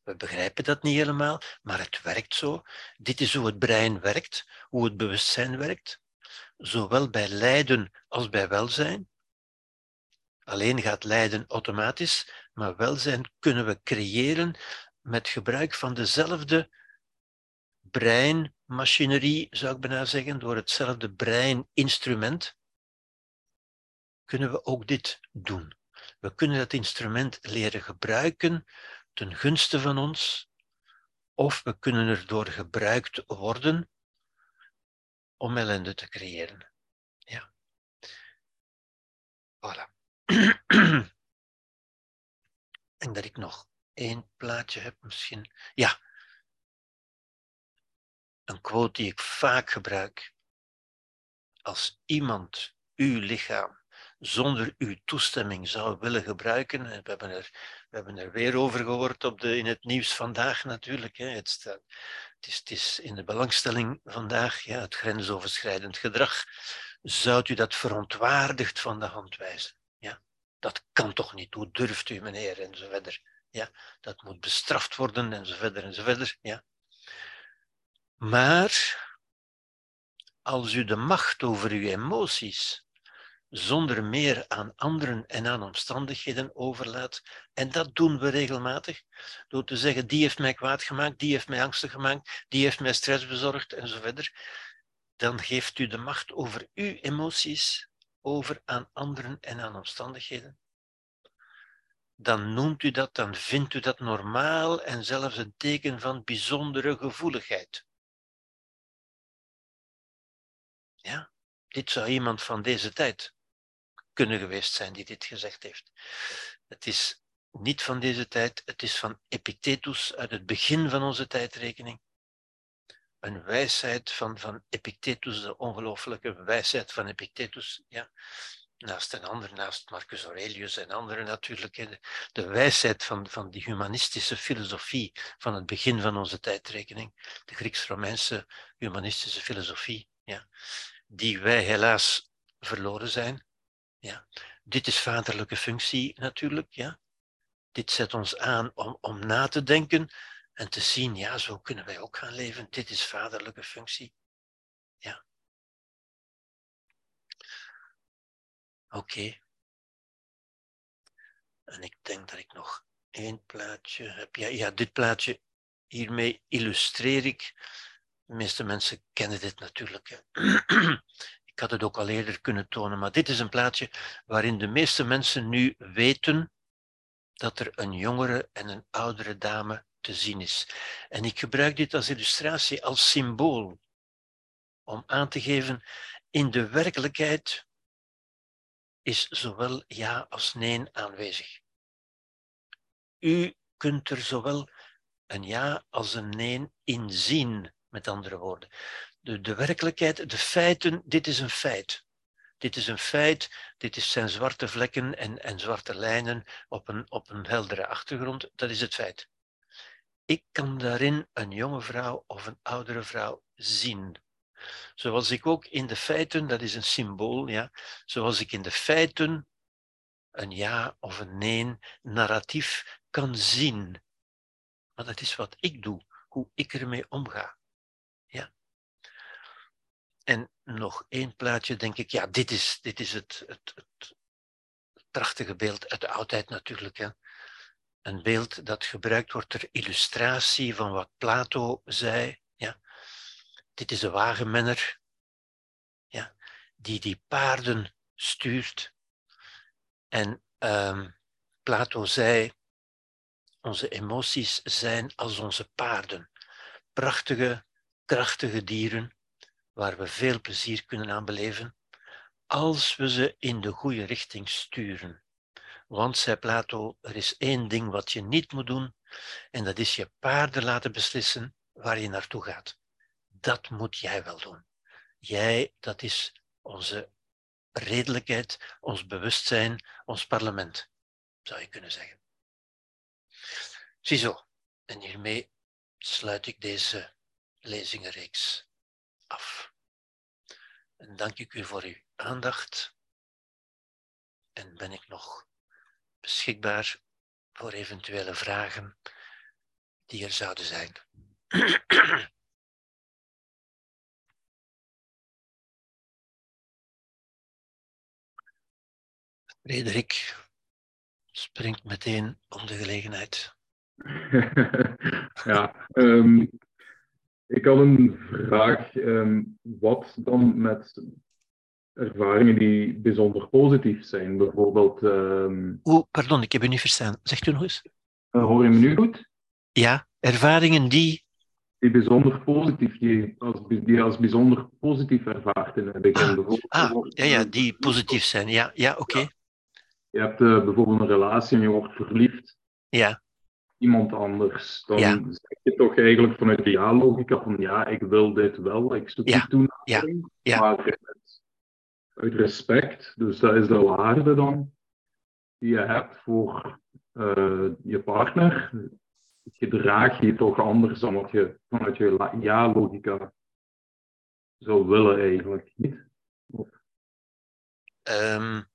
We begrijpen dat niet helemaal, maar het werkt zo. Dit is hoe het brein werkt, hoe het bewustzijn werkt, zowel bij lijden als bij welzijn. Alleen gaat lijden automatisch, maar welzijn kunnen we creëren met gebruik van dezelfde breinmachinerie, zou ik bijna zeggen, door hetzelfde breininstrument, kunnen we ook dit doen. We kunnen dat instrument leren gebruiken ten gunste van ons, of we kunnen erdoor gebruikt worden om ellende te creëren. Ja. Voilà. en dat ik nog één plaatje heb misschien. Ja, een quote die ik vaak gebruik. Als iemand uw lichaam zonder uw toestemming zou willen gebruiken, en we hebben er, we hebben er weer over gehoord op de, in het nieuws vandaag natuurlijk, hè. Het, het, is, het is in de belangstelling vandaag, ja, het grensoverschrijdend gedrag, zou u dat verontwaardigd van de hand wijzen? Ja, dat kan toch niet, hoe durft u meneer, en zo verder. Ja, dat moet bestraft worden en zo verder en zo verder. Ja. Maar als u de macht over uw emoties zonder meer aan anderen en aan omstandigheden overlaat, en dat doen we regelmatig, door te zeggen, die heeft mij kwaad gemaakt, die heeft mij angstig gemaakt, die heeft mij stress bezorgd en zo verder, dan geeft u de macht over uw emoties over aan anderen en aan omstandigheden. Dan noemt u dat, dan vindt u dat normaal en zelfs een teken van bijzondere gevoeligheid. Ja, dit zou iemand van deze tijd kunnen geweest zijn die dit gezegd heeft. Het is niet van deze tijd, het is van Epictetus uit het begin van onze tijdrekening. Een wijsheid van, van Epictetus, de ongelooflijke wijsheid van Epictetus. Ja naast een ander, naast Marcus Aurelius en anderen natuurlijk, de, de wijsheid van, van die humanistische filosofie van het begin van onze tijdrekening, de Grieks-Romeinse humanistische filosofie, ja, die wij helaas verloren zijn. Ja. Dit is vaderlijke functie natuurlijk. Ja. Dit zet ons aan om, om na te denken en te zien, ja, zo kunnen wij ook gaan leven. Dit is vaderlijke functie. Ja. Oké. En ik denk dat ik nog één plaatje heb. Ja, ja, dit plaatje, hiermee illustreer ik. De meeste mensen kennen dit natuurlijk. Ik had het ook al eerder kunnen tonen, maar dit is een plaatje waarin de meeste mensen nu weten dat er een jongere en een oudere dame te zien is. En ik gebruik dit als illustratie, als symbool, om aan te geven, in de werkelijkheid is zowel ja als nee aanwezig. U kunt er zowel een ja als een nee in zien, met andere woorden. De, de werkelijkheid, de feiten, dit is een feit. Dit is een feit, dit zijn zwarte vlekken en, en zwarte lijnen op een, op een heldere achtergrond, dat is het feit. Ik kan daarin een jonge vrouw of een oudere vrouw zien. Zoals ik ook in de feiten, dat is een symbool, ja, zoals ik in de feiten een ja of een nee narratief kan zien. Maar dat is wat ik doe, hoe ik ermee omga. En nog één plaatje, denk ik, ja, dit is, dit is het, het, het prachtige beeld uit de oudheid natuurlijk. Hè. Een beeld dat gebruikt wordt ter illustratie van wat Plato zei. Ja. Dit is de wagenmenner, ja, die die paarden stuurt. En um, Plato zei, onze emoties zijn als onze paarden. Prachtige, krachtige dieren waar we veel plezier kunnen aan beleven, als we ze in de goede richting sturen. Want, zei Plato, er is één ding wat je niet moet doen, en dat is je paarden laten beslissen waar je naartoe gaat. Dat moet jij wel doen. Jij, dat is onze redelijkheid, ons bewustzijn, ons parlement, zou je kunnen zeggen. Ziezo, en hiermee sluit ik deze lezingenreeks af. En dank ik u voor uw aandacht. En ben ik nog beschikbaar voor eventuele vragen die er zouden zijn. Frederik springt meteen om de gelegenheid. ja, um, ik had een vraag. Um, wat dan met ervaringen die bijzonder positief zijn? Bijvoorbeeld. Um... Oeh, pardon, ik heb u niet verstaan. Zegt u nog eens? Uh, hoor je me nu goed? Ja, ervaringen die. Die bijzonder positief, die als, die als bijzonder positief ervaart in het begin. Ah, ah ja, ja, die positief zijn. Ja, ja oké. Okay. Ja. Je hebt uh, bijvoorbeeld een relatie en je wordt verliefd. Ja iemand anders, dan ja. zeg je toch eigenlijk vanuit de ja-logica van ja, ik wil dit wel, ik zoek ja. die ja. ja. maar uit respect, dus dat is de waarde dan die je hebt voor uh, je partner, gedraag je toch anders dan wat je vanuit je ja-logica zou willen eigenlijk, niet? Of... Um,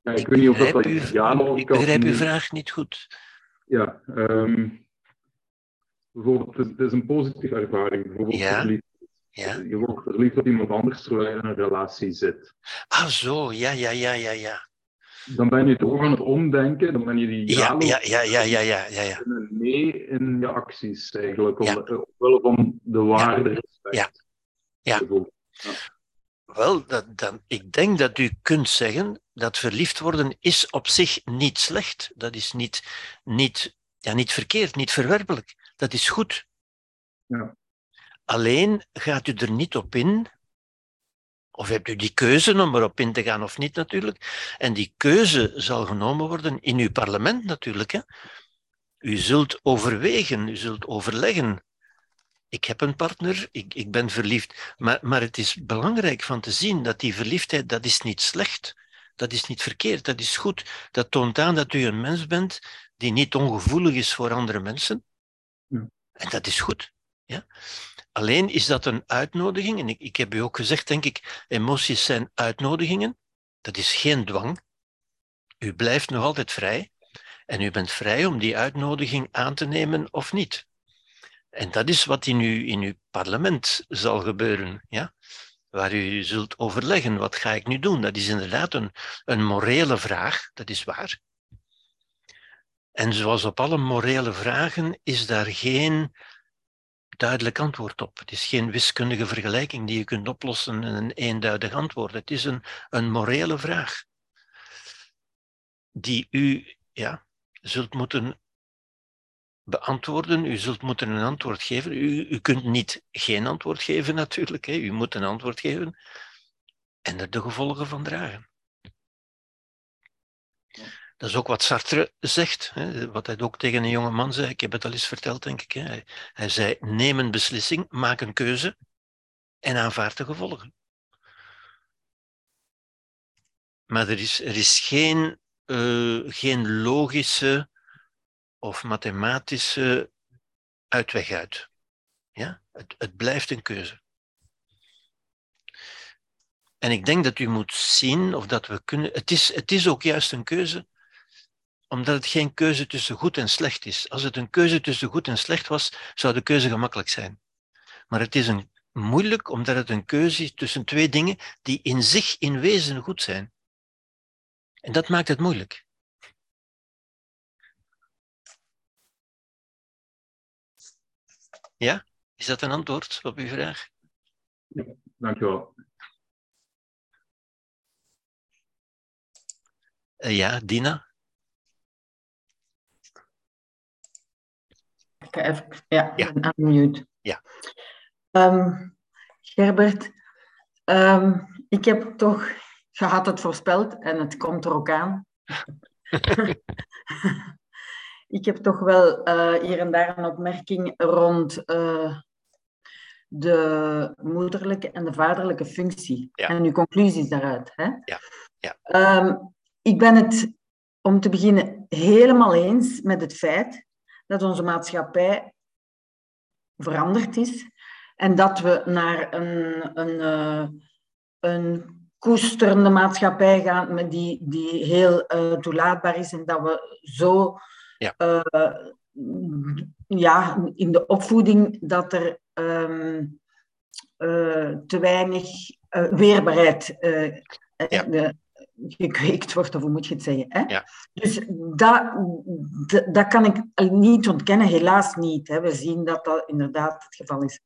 ja, ik, ik weet niet of dat, u, ja-logica... Ik begrijp uw vraag niet goed. Ja, um, bijvoorbeeld, het is een positieve ervaring. Bijvoorbeeld ja? verliefd. Ja? Je wordt verliefd op iemand anders terwijl je in een relatie zit. Ah, zo, ja, ja, ja, ja, ja. Dan ben je toch aan het omdenken, dan ben je die ja, ja, ja, ja, ja, ja, ja, ja. mee in je acties eigenlijk, om, ja. omwille van de waarde, ja. respect. Ja. Ja. Wel, dat, dat, ik denk dat u kunt zeggen dat verliefd worden is op zich niet slecht. Dat is niet, niet, ja, niet verkeerd, niet verwerpelijk. Dat is goed. Ja. Alleen gaat u er niet op in, of hebt u die keuze om erop in te gaan of niet natuurlijk. En die keuze zal genomen worden in uw parlement natuurlijk. Hè. U zult overwegen, u zult overleggen ik heb een partner, ik, ik ben verliefd. Maar, maar het is belangrijk van te zien dat die verliefdheid, dat is niet slecht. Dat is niet verkeerd, dat is goed. Dat toont aan dat u een mens bent die niet ongevoelig is voor andere mensen. Ja. En dat is goed. Ja? Alleen is dat een uitnodiging, en ik, ik heb u ook gezegd, denk ik, emoties zijn uitnodigingen. Dat is geen dwang. U blijft nog altijd vrij. En u bent vrij om die uitnodiging aan te nemen of niet. En dat is wat in uw, in uw parlement zal gebeuren, ja? Waar u zult overleggen, wat ga ik nu doen? Dat is inderdaad een, een morele vraag, dat is waar. En zoals op alle morele vragen is daar geen duidelijk antwoord op. Het is geen wiskundige vergelijking die je kunt oplossen in een eenduidig antwoord. Het is een, een morele vraag die u ja, zult moeten beantwoorden. U zult moeten een antwoord geven. U, u kunt niet geen antwoord geven natuurlijk. Hè. U moet een antwoord geven en er de gevolgen van dragen. Dat is ook wat Sartre zegt, hè, wat hij ook tegen een jonge man zei. Ik heb het al eens verteld, denk ik. Hè. Hij, zei: neem een beslissing, maak een keuze. en aanvaardt de gevolgen. Maar er is, er is geen, uh, geen logische of mathematische uitweg uit. Ja? Het, het blijft een keuze. En ik denk dat u moet zien of dat we kunnen. Het is, het is ook juist een keuze, omdat het geen keuze tussen goed en slecht is. Als het een keuze tussen goed en slecht was, zou de keuze gemakkelijk zijn. Maar het is een, moeilijk omdat het een keuze is tussen twee dingen die in zich in wezen goed zijn. En dat maakt het moeilijk. Ja? Is dat een antwoord op uw vraag? Ja, dankjewel. Uh, ja, Dina? Ik even, ja, ja. aan mute. Ja. Um, Gerbert, um, ik heb toch, je had het voorspeld en het komt er ook aan. ik heb toch wel uh, hier en daar een opmerking rond uh, de moederlijke en de vaderlijke functie. Ja. En uw conclusies daaruit. Hè? Ja. Ja. Um, ik ben het, om te beginnen, helemaal eens met het feit dat onze maatschappij veranderd is en dat we naar een, een, uh, een koesterende maatschappij gaan met die, die heel uh, toelaatbaar is en dat we zo ja. Uh, ja, in de opvoeding dat er um, te weinig weerbaarheid ja. de, gekweekt wordt, of hoe moet je het zeggen. Hè? Ja. Dus dat, dat, dat, kan ik niet ontkennen, helaas niet. Hè? We zien dat dat inderdaad het geval is.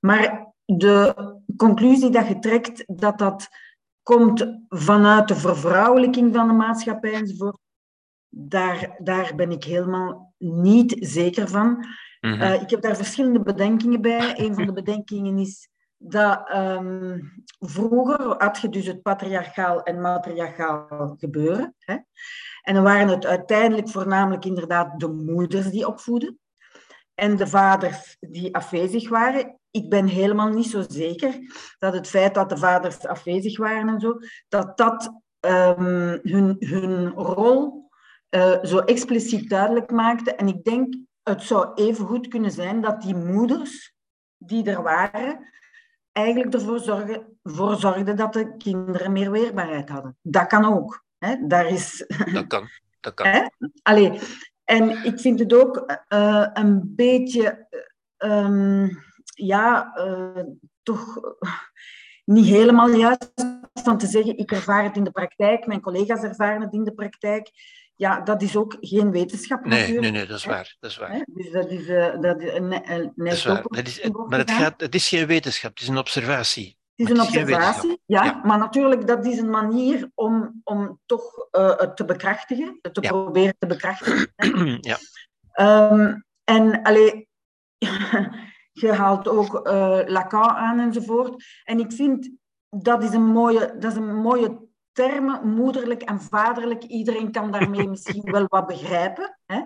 Maar de conclusie dat je trekt, dat dat komt vanuit de vervrouwelijking van de maatschappij enzovoort, daar, daar ben ik helemaal niet zeker van. Mhm. Uh, ik heb daar verschillende bedenkingen bij. Een van de bedenkingen is dat um, vroeger had je dus het patriarchaal en matriarchaal gebeuren. Hè? En dan waren het uiteindelijk voornamelijk inderdaad de moeders die opvoeden en de vaders die afwezig waren. Ik ben helemaal niet zo zeker dat het feit dat de vaders afwezig waren en zo, dat dat um, hun, hun rol uh, zo expliciet duidelijk maakte. En ik denk, het zou even goed kunnen zijn dat die moeders die er waren, eigenlijk ervoor zorgen, voor zorgden dat de kinderen meer weerbaarheid hadden. Dat kan ook. Hè? Daar is... Dat kan. Dat kan. Hè? Allee, en ik vind het ook uh, een beetje, um, ja, uh, toch niet helemaal juist van te zeggen, ik ervaar het in de praktijk, mijn collega's ervaren het in de praktijk. Ja, dat is ook geen wetenschap nee, natuurlijk. Nee, nee, dat is waar. Dat is waar. Dus dat is, uh, dat is, net dat is waar. Dat is, maar het, gaat, het is geen wetenschap, het is een observatie. Het is een observatie, ja, ja, maar natuurlijk, dat is een manier om, om toch het te bekrachtigen, het te ja. proberen te bekrachtigen. ja. Um, en allee, je haalt ook Lacan aan enzovoort. En ik vind, dat is een mooie, dat is een mooie termen, moederlijk en vaderlijk, iedereen kan daarmee misschien wel wat begrijpen. Hè?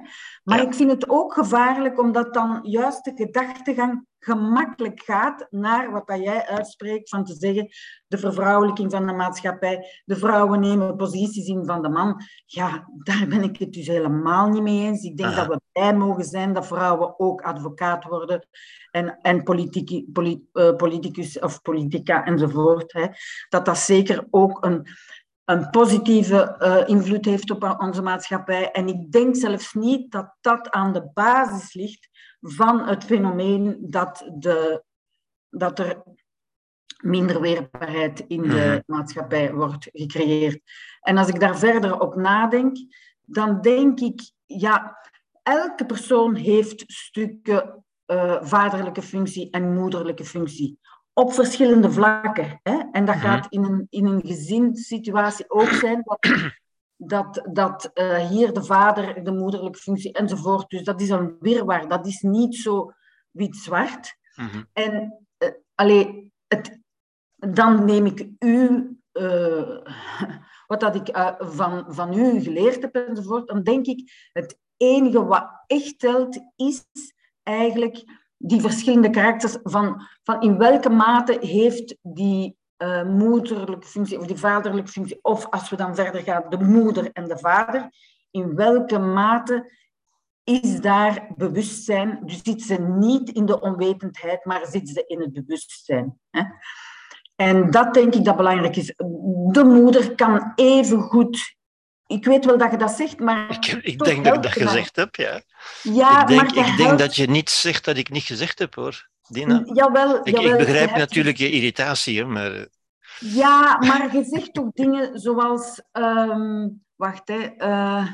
Maar Ja. ik vind het ook gevaarlijk, omdat dan juist de gedachtegang gemakkelijk gaat naar wat dat jij uitspreekt, van te zeggen, de vervrouwelijking van de maatschappij, de vrouwen nemen posities in van de man. Ja, daar ben ik het dus helemaal niet mee eens. Ik denk Aha. dat we blij mogen zijn dat vrouwen ook advocaat worden en, en politici, poli, uh, politicus of politica enzovoort. Hè. Dat dat zeker ook een, een positieve uh, invloed heeft op onze maatschappij. En ik denk zelfs niet dat dat aan de basis ligt van het fenomeen dat, de, dat er minder weerbaarheid in de Mhm. maatschappij wordt gecreëerd. En als ik daar verder op nadenk, dan denk ik, ja, elke persoon heeft stukken uh, vaderlijke functie en moederlijke functie. Op verschillende vlakken. Hè? En dat Mhm. gaat in een, in een gezinssituatie ook zijn dat, dat, dat uh, hier de vader, de moederlijke functie enzovoort. Dus dat is een wirwar. Dat is niet zo wit-zwart. Mhm. En uh, allee, het, dan neem ik u, uh, wat dat ik van, van u geleerd heb enzovoort, dan denk ik, het enige wat echt telt, is eigenlijk die verschillende karakters van, van in welke mate heeft die uh, moederlijke functie of die vaderlijke functie, of als we dan verder gaan, de moeder en de vader, in welke mate is daar bewustzijn? Dus zit ze niet in de onwetendheid, maar zit ze in het bewustzijn. Hè? En dat denk ik dat belangrijk is. De moeder kan even goed. Ik weet wel dat je dat zegt, maar. Ik, ik denk dat ik dat gezegd heb, ja. Ja ik denk, maar ik denk dat je niet zegt dat ik niet gezegd heb, hoor. Dina. Jawel, Ik, jawel, ik begrijp je hebt- natuurlijk je irritatie, hè, maar eh, Ja, maar je zegt toch dingen zoals. ehm, wacht, hè. eh,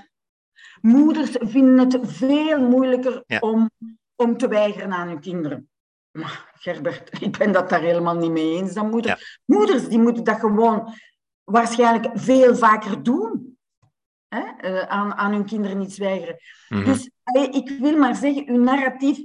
moeders vinden het veel moeilijker Ja. om, om te weigeren aan hun kinderen. Maar Gerbert, ik ben dat daar helemaal niet mee eens. Dan moeten, Moeders die moeten dat gewoon waarschijnlijk veel vaker doen. Hè? eh, aan, aan hun kinderen iets weigeren. mhm. Dus allee, ik wil maar zeggen, uw narratief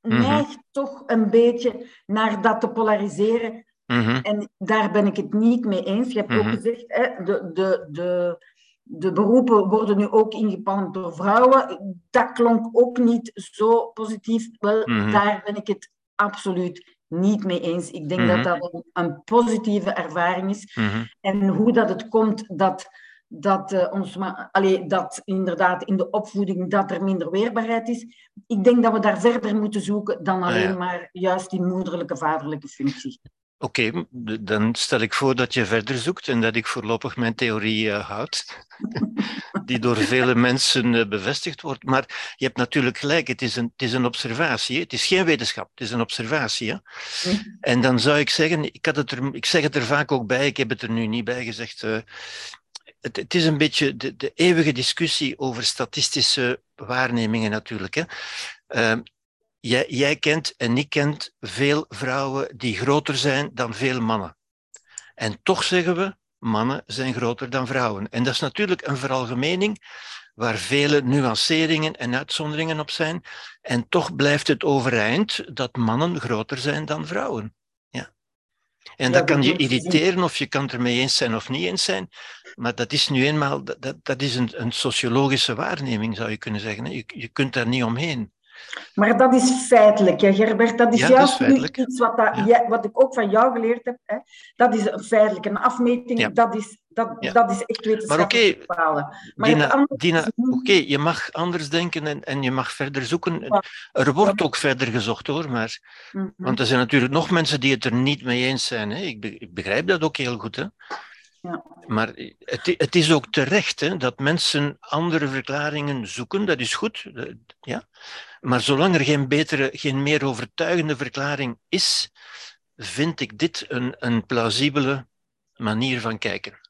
Mhm. neigt toch een beetje naar dat te polariseren. Mhm. En daar ben ik het niet mee eens. Je hebt ook gezegd, hè, de, de, de, de beroepen worden nu ook ingepalmd door vrouwen. Dat klonk ook niet zo positief. Wel, daar ben ik het absoluut niet mee eens. Ik denk dat dat een, een positieve ervaring is. En hoe dat het komt dat, dat, eh, ons, allee, dat inderdaad in de opvoeding dat er minder weerbaarheid is. Ik denk dat we daar verder moeten zoeken dan Ah, alleen ja. maar juist die moederlijke, vaderlijke functie. Oké, dan stel ik voor dat je verder zoekt en dat ik voorlopig mijn theorie eh, houd, die door vele mensen eh, bevestigd wordt. Maar je hebt natuurlijk gelijk, het is een, het is een observatie, het is geen wetenschap, het is een observatie. Hè? En dan zou ik zeggen, ik, had het er, ik zeg het er vaak ook bij, ik heb het er nu niet bij gezegd. Het, is een beetje de, de eeuwige discussie over statistische waarnemingen natuurlijk. Hè? Ehm, Jij, jij kent en ik kent veel vrouwen die groter zijn dan veel mannen. En toch zeggen we, mannen zijn groter dan vrouwen. En dat is natuurlijk een veralgemening waar vele nuanceringen en uitzonderingen op zijn. En toch blijft het overeind dat mannen groter zijn dan vrouwen. En dat kan je irriteren of je kan het ermee eens zijn of niet eens zijn. Maar dat is nu eenmaal, dat, dat, is een, een sociologische waarneming zou je kunnen zeggen. Je, je kunt daar niet omheen. Maar dat is feitelijk, hè, Gerbert. Dat is Ja, dat is juist feitelijk. iets wat, dat, Ja. wat ik ook van jou geleerd heb. Hè. Dat is feitelijk. Een afmeting, Ja. dat, is, dat, dat is echt wetenschappelijk oké. Maar het Dina, oké, je mag anders denken en, en je mag verder zoeken. Er wordt ook verder gezocht hoor, maar, Mhm. want er zijn natuurlijk nog mensen die het er niet mee eens zijn. Hè. Ik begrijp dat ook heel goed. Hè. Ja. Maar het, het is ook terecht hè, dat mensen andere verklaringen zoeken, dat is goed. eh, Ja. Maar zolang er geen betere, geen meer overtuigende verklaring is, vind ik dit een, een plausibele manier van kijken.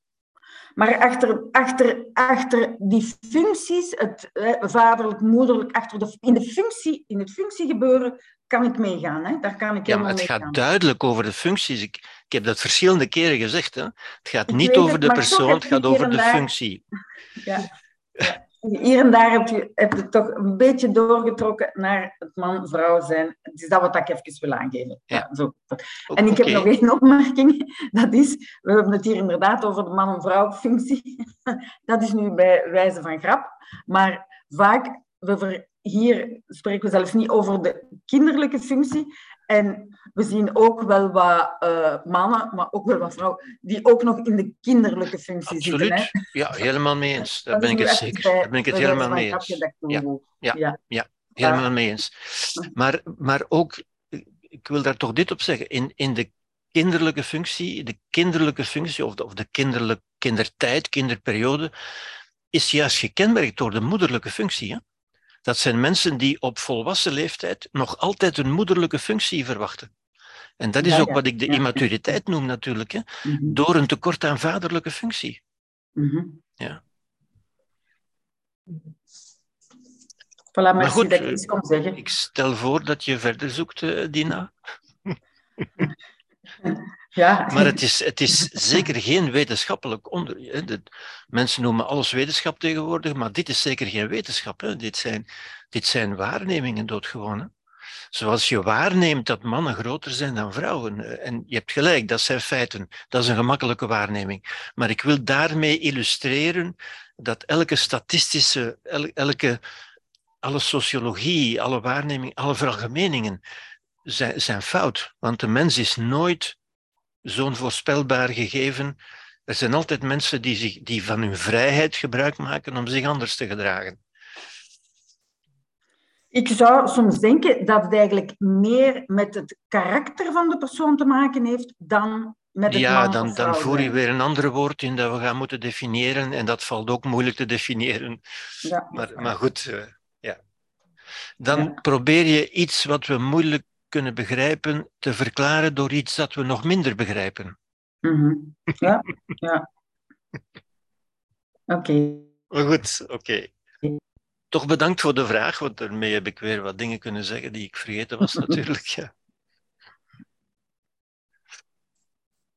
Maar achter, achter, achter die functies, het vaderlijk, moederlijk, achter de, in, de functie, in het functiegebeuren kan ik meegaan. Hè? Daar kan ik Ja, maar het meegaan. gaat duidelijk over de functies. Ik, ik heb dat verschillende keren gezegd. Hè. Het gaat Ik niet over het, de persoon, het gaat over de functie. Ja. Ja. Hier en daar heb je, heb je toch een beetje doorgetrokken naar het man-vrouw zijn. Het is dat wat ik even wil aangeven. Ja. Ja. zo. En ik heb nog één opmerking. Dat is, we hebben het hier inderdaad over de man-vrouw functie. Dat is nu bij wijze van grap. Maar vaak, we ver- hier spreken we zelfs niet over de kinderlijke functie. En we zien ook wel wat eh, mannen, maar ook wel wat vrouwen, die ook nog in de kinderlijke functie zitten. Absoluut. Ja, helemaal mee eens. Daar ben ik het zeker. Daar ben ik het helemaal mee eens. Ja, doe. ja. Helemaal mee eens. Maar, maar ook, ik wil daar toch dit op zeggen, in, in de kinderlijke functie, de kinderlijke functie of de, of de kinderlijk, kindertijd, kinderperiode, is juist gekenmerkt door de moederlijke functie. Hè? Dat zijn mensen die op volwassen leeftijd nog altijd een moederlijke functie verwachten. En dat is Ja, ook ja, wat ik de immaturiteit noem natuurlijk, hè? Mhm, door een tekort aan vaderlijke functie. mhm. Ja. Voilà, merci goed, dat ik eh, iets kon zeggen. Ik stel voor dat je verder zoekt, eh, Dina. Ja, Maar het is, het is zeker geen wetenschappelijk onder. hè. De, mensen noemen alles wetenschap tegenwoordig, maar dit is zeker geen wetenschap. Hè. Dit, zijn, dit zijn waarnemingen doodgewoon. Hè. Zoals je waarneemt dat mannen groter zijn dan vrouwen. eh, En je hebt gelijk, dat zijn feiten. Dat is een gemakkelijke waarneming. Maar ik wil daarmee illustreren dat elke statistische, el- elke alle sociologie, alle waarneming, alle veralgemeningen zijn, zijn fout. Want de mens is nooit zo'n voorspelbaar gegeven. Er zijn altijd mensen die, zich, die van hun vrijheid gebruik maken om zich anders te gedragen. Ik zou soms denken dat het eigenlijk meer met het karakter van de persoon te maken heeft dan met het Ja, dan, dan voer je weer een ander woord in dat we gaan moeten definiëren. En dat valt ook moeilijk te definiëren. Ja. Maar, maar goed, eh, ja. Dan Ja. probeer je iets wat we moeilijk kunnen begrijpen te verklaren door iets dat we nog minder begrijpen. Mhm. Ja, ja. Oké. Maar goed, oké. Toch bedankt voor de vraag, want daarmee heb ik weer wat dingen kunnen zeggen die ik vergeten was natuurlijk. Ja.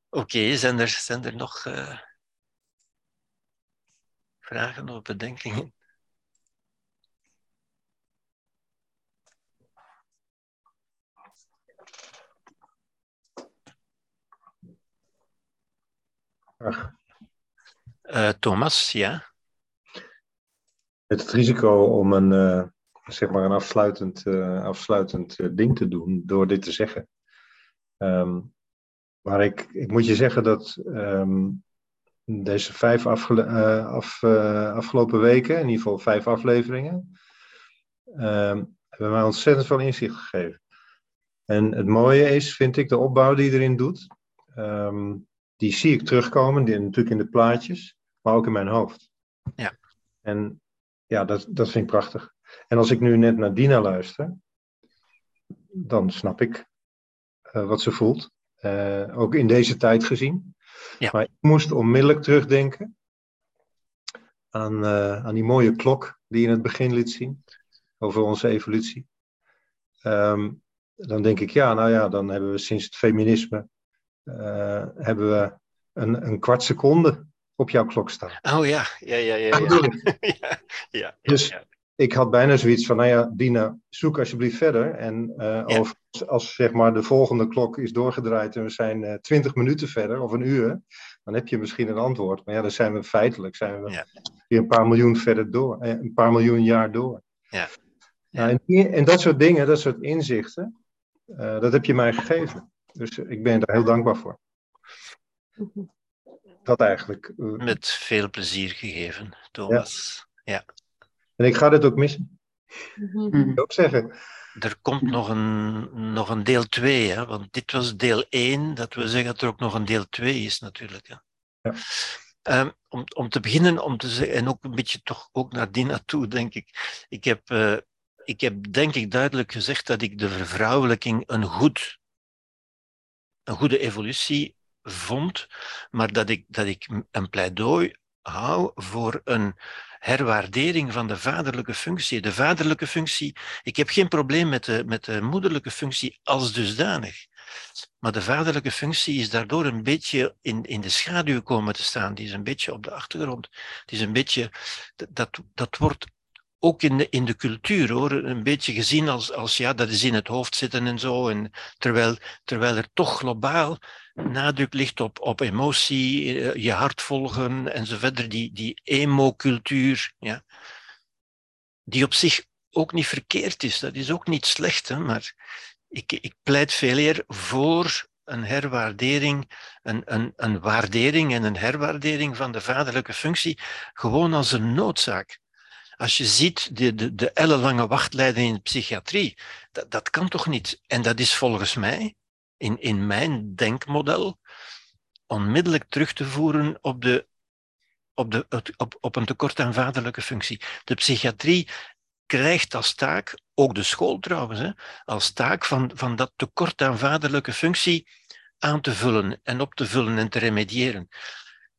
Oké, zijn, er, zijn er nog eh, vragen of bedenkingen? Eh, Thomas, ja? Met het risico om een, eh, zeg maar een afsluitend, eh, afsluitend ding te doen door dit te zeggen. Ehm, maar ik, ik moet je zeggen dat ehm, deze vijf af, afgelopen weken, in ieder geval vijf afleveringen, ehm, hebben mij ontzettend veel inzicht gegeven. En het mooie is, vind ik, de opbouw die je erin doet. Die zie ik terugkomen, die, natuurlijk in de plaatjes, maar ook in mijn hoofd. Ja. En ja, dat, dat vind ik prachtig. En als ik nu net naar Dina luister, dan snap ik eh, wat ze voelt. Eh, ook in deze tijd gezien. Ja. Maar ik moest onmiddellijk terugdenken aan, eh, aan die mooie klok die je in het begin liet zien. Over onze evolutie. Ehm, dan denk ik, ja, nou ja, dan hebben we sinds het feminisme eh, hebben we een, een kwart seconde op jouw klok staan. Oh ja, ja, ja, ja. Ja. ik. ja, ja, Dus- ik had bijna zoiets van, nou ja, Dina, zoek alsjeblieft verder. En eh, of, als zeg maar de volgende klok is doorgedraaid en we zijn eh, twintig minuten verder of een uur, dan heb je misschien een antwoord. Maar ja, dan zijn we feitelijk zijn we weer een paar miljoen verder door, een paar miljoen jaar door. Ja. Nou, en, en dat soort dingen, dat soort inzichten, dat heb je mij gegeven. Dus ik ben daar heel dankbaar voor. Dat eigenlijk. eh, Met veel plezier gegeven, Thomas. Ja. En ik ga dit ook missen. Mhm. Ik ook zeggen. Er komt nog een, nog een deel 2, hè? want dit was deel 1. Dat wil zeggen dat er ook nog een deel 2 is, natuurlijk. Hè? Ja. Ehm, om, om te beginnen, om te zeggen, en ook een beetje toch ook naar Dina toe, denk ik. Ik heb, eh, ik heb denk ik duidelijk gezegd dat ik de vervrouwelijking een, goed, een goede evolutie vond, maar dat ik, dat ik een pleidooi hou voor een herwaardering van de vaderlijke functie. De vaderlijke functie, ik heb geen probleem met de, met de moederlijke functie als dusdanig. Maar de vaderlijke functie is daardoor een beetje in, in de schaduw komen te staan. Die is een beetje op de achtergrond. Het is een beetje, dat, dat wordt ook in de, in de cultuur hoor, een beetje gezien als, als ja, dat is in het hoofd zitten en zo. En terwijl, terwijl er toch globaal nadruk ligt op, op emotie, eh, je hart volgen en zo verder, die, die emo-cultuur, ja, die op zich ook niet verkeerd is. Dat is ook niet slecht, hè, maar ik, ik pleit veel eer voor een herwaardering, een, een, een waardering en een herwaardering van de vaderlijke functie, gewoon als een noodzaak. Als je ziet de, de, de ellenlange wachtlijden in de psychiatrie, dat, dat kan toch niet? En dat is volgens mij, in, in mijn denkmodel, onmiddellijk terug te voeren op, de, op, de, op, op een tekort aan vaderlijke functie. De psychiatrie krijgt als taak, ook de school trouwens, hè, als taak van, van dat tekort aan vaderlijke functie aan te vullen en op te vullen en te remediëren.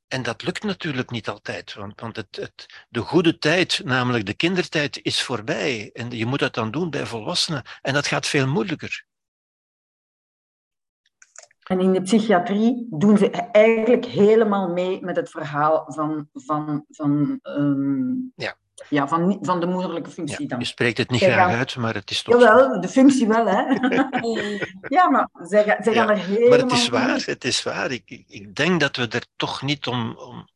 En dat lukt natuurlijk niet altijd, want, want het, het, de goede tijd, namelijk de kindertijd, is voorbij. En je moet dat dan doen bij volwassenen. En dat gaat veel moeilijker. En in de psychiatrie doen ze eigenlijk helemaal mee met het verhaal van, van, van, um, ja. Ja, van, van de moederlijke functie ja, dan. Je spreekt het niet Zij graag gaan... uit, maar het is toch Jawel, de functie wel, hè. ja, maar zij, zij gaan ja, er helemaal Maar het is waar, het is waar. Ik, ik, ik denk dat we er toch niet om, om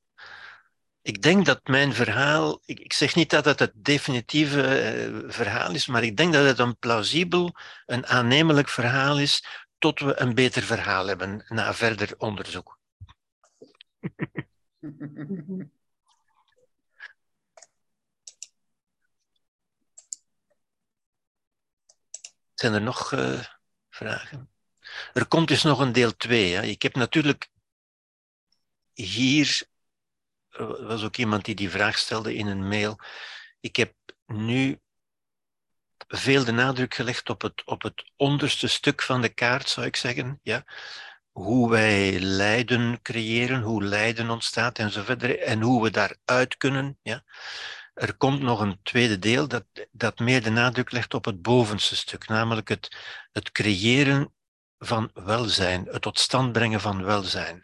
ik denk dat mijn verhaal, ik, ik zeg niet dat het het definitieve eh, verhaal is, maar ik denk dat het een plausibel, een aannemelijk verhaal is, tot we een beter verhaal hebben na verder onderzoek. Zijn er nog uh, vragen? Er komt dus nog een deel 2. Ik heb natuurlijk hier, er was ook iemand die die vraag stelde in een mail. Ik heb nu veel de nadruk gelegd op het, op het onderste stuk van de kaart, zou ik zeggen. Ja? Hoe wij lijden creëren, hoe lijden ontstaat en zo verder, en hoe we daaruit kunnen. Ja? Er komt nog een tweede deel dat, dat meer de nadruk legt op het bovenste stuk, namelijk het, het creëren van welzijn, het tot stand brengen van welzijn.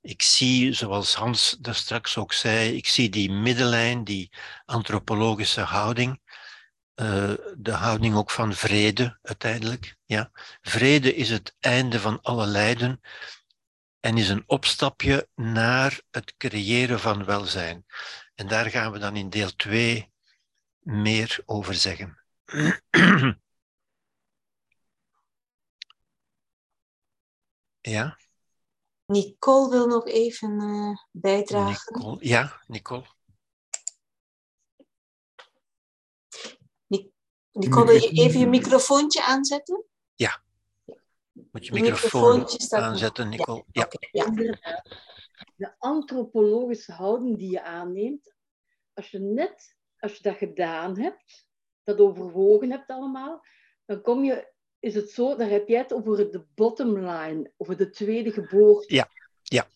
Ik zie, zoals Hans daar straks ook zei, ik zie die middellijn, die antropologische houding, uh, de houding ook van vrede uiteindelijk. Ja. Vrede is het einde van alle lijden en is een opstapje naar het creëren van welzijn. En daar gaan we dan in deel 2 meer over zeggen. ja? Nicole wil nog even uh, bijdragen. Nicole, ja, Nicole. Nicole, wil je even je microfoontje aanzetten? Ja. Moet je microfoon aanzetten, Nicole? Ja. ja. De antropologische houding die je aanneemt, als je net, als je dat gedaan hebt, dat overwogen hebt allemaal, dan kom je is het zo, dan heb jij het over de bottom line, over de tweede geboorte. Ja, ja.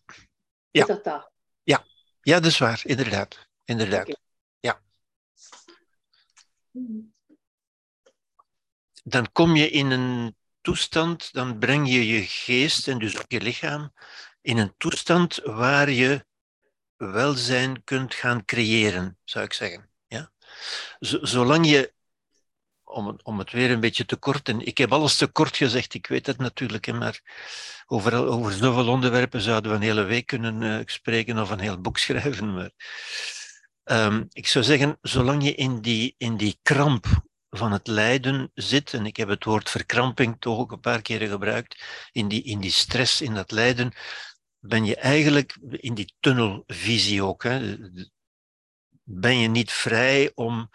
ja. Is dat dat? Ja, ja dat is waar, inderdaad. inderdaad. Ja. Dan kom je in een toestand, dan breng je je geest en dus ook je lichaam in een toestand waar je welzijn kunt gaan creëren, zou ik zeggen. Ja? Zolang je om om het weer een beetje te kort. En ik heb alles te kort gezegd, ik weet het natuurlijk, maar over, over zoveel onderwerpen zouden we een hele week kunnen uh, spreken of een heel boek schrijven. Maar, um, ik zou zeggen, zolang je in die, in die kramp van het lijden zit, en ik heb het woord verkramping toch ook een paar keren gebruikt, in die, in die stress, in dat lijden, ben je eigenlijk in die tunnelvisie ook. Hè, ben je niet vrij om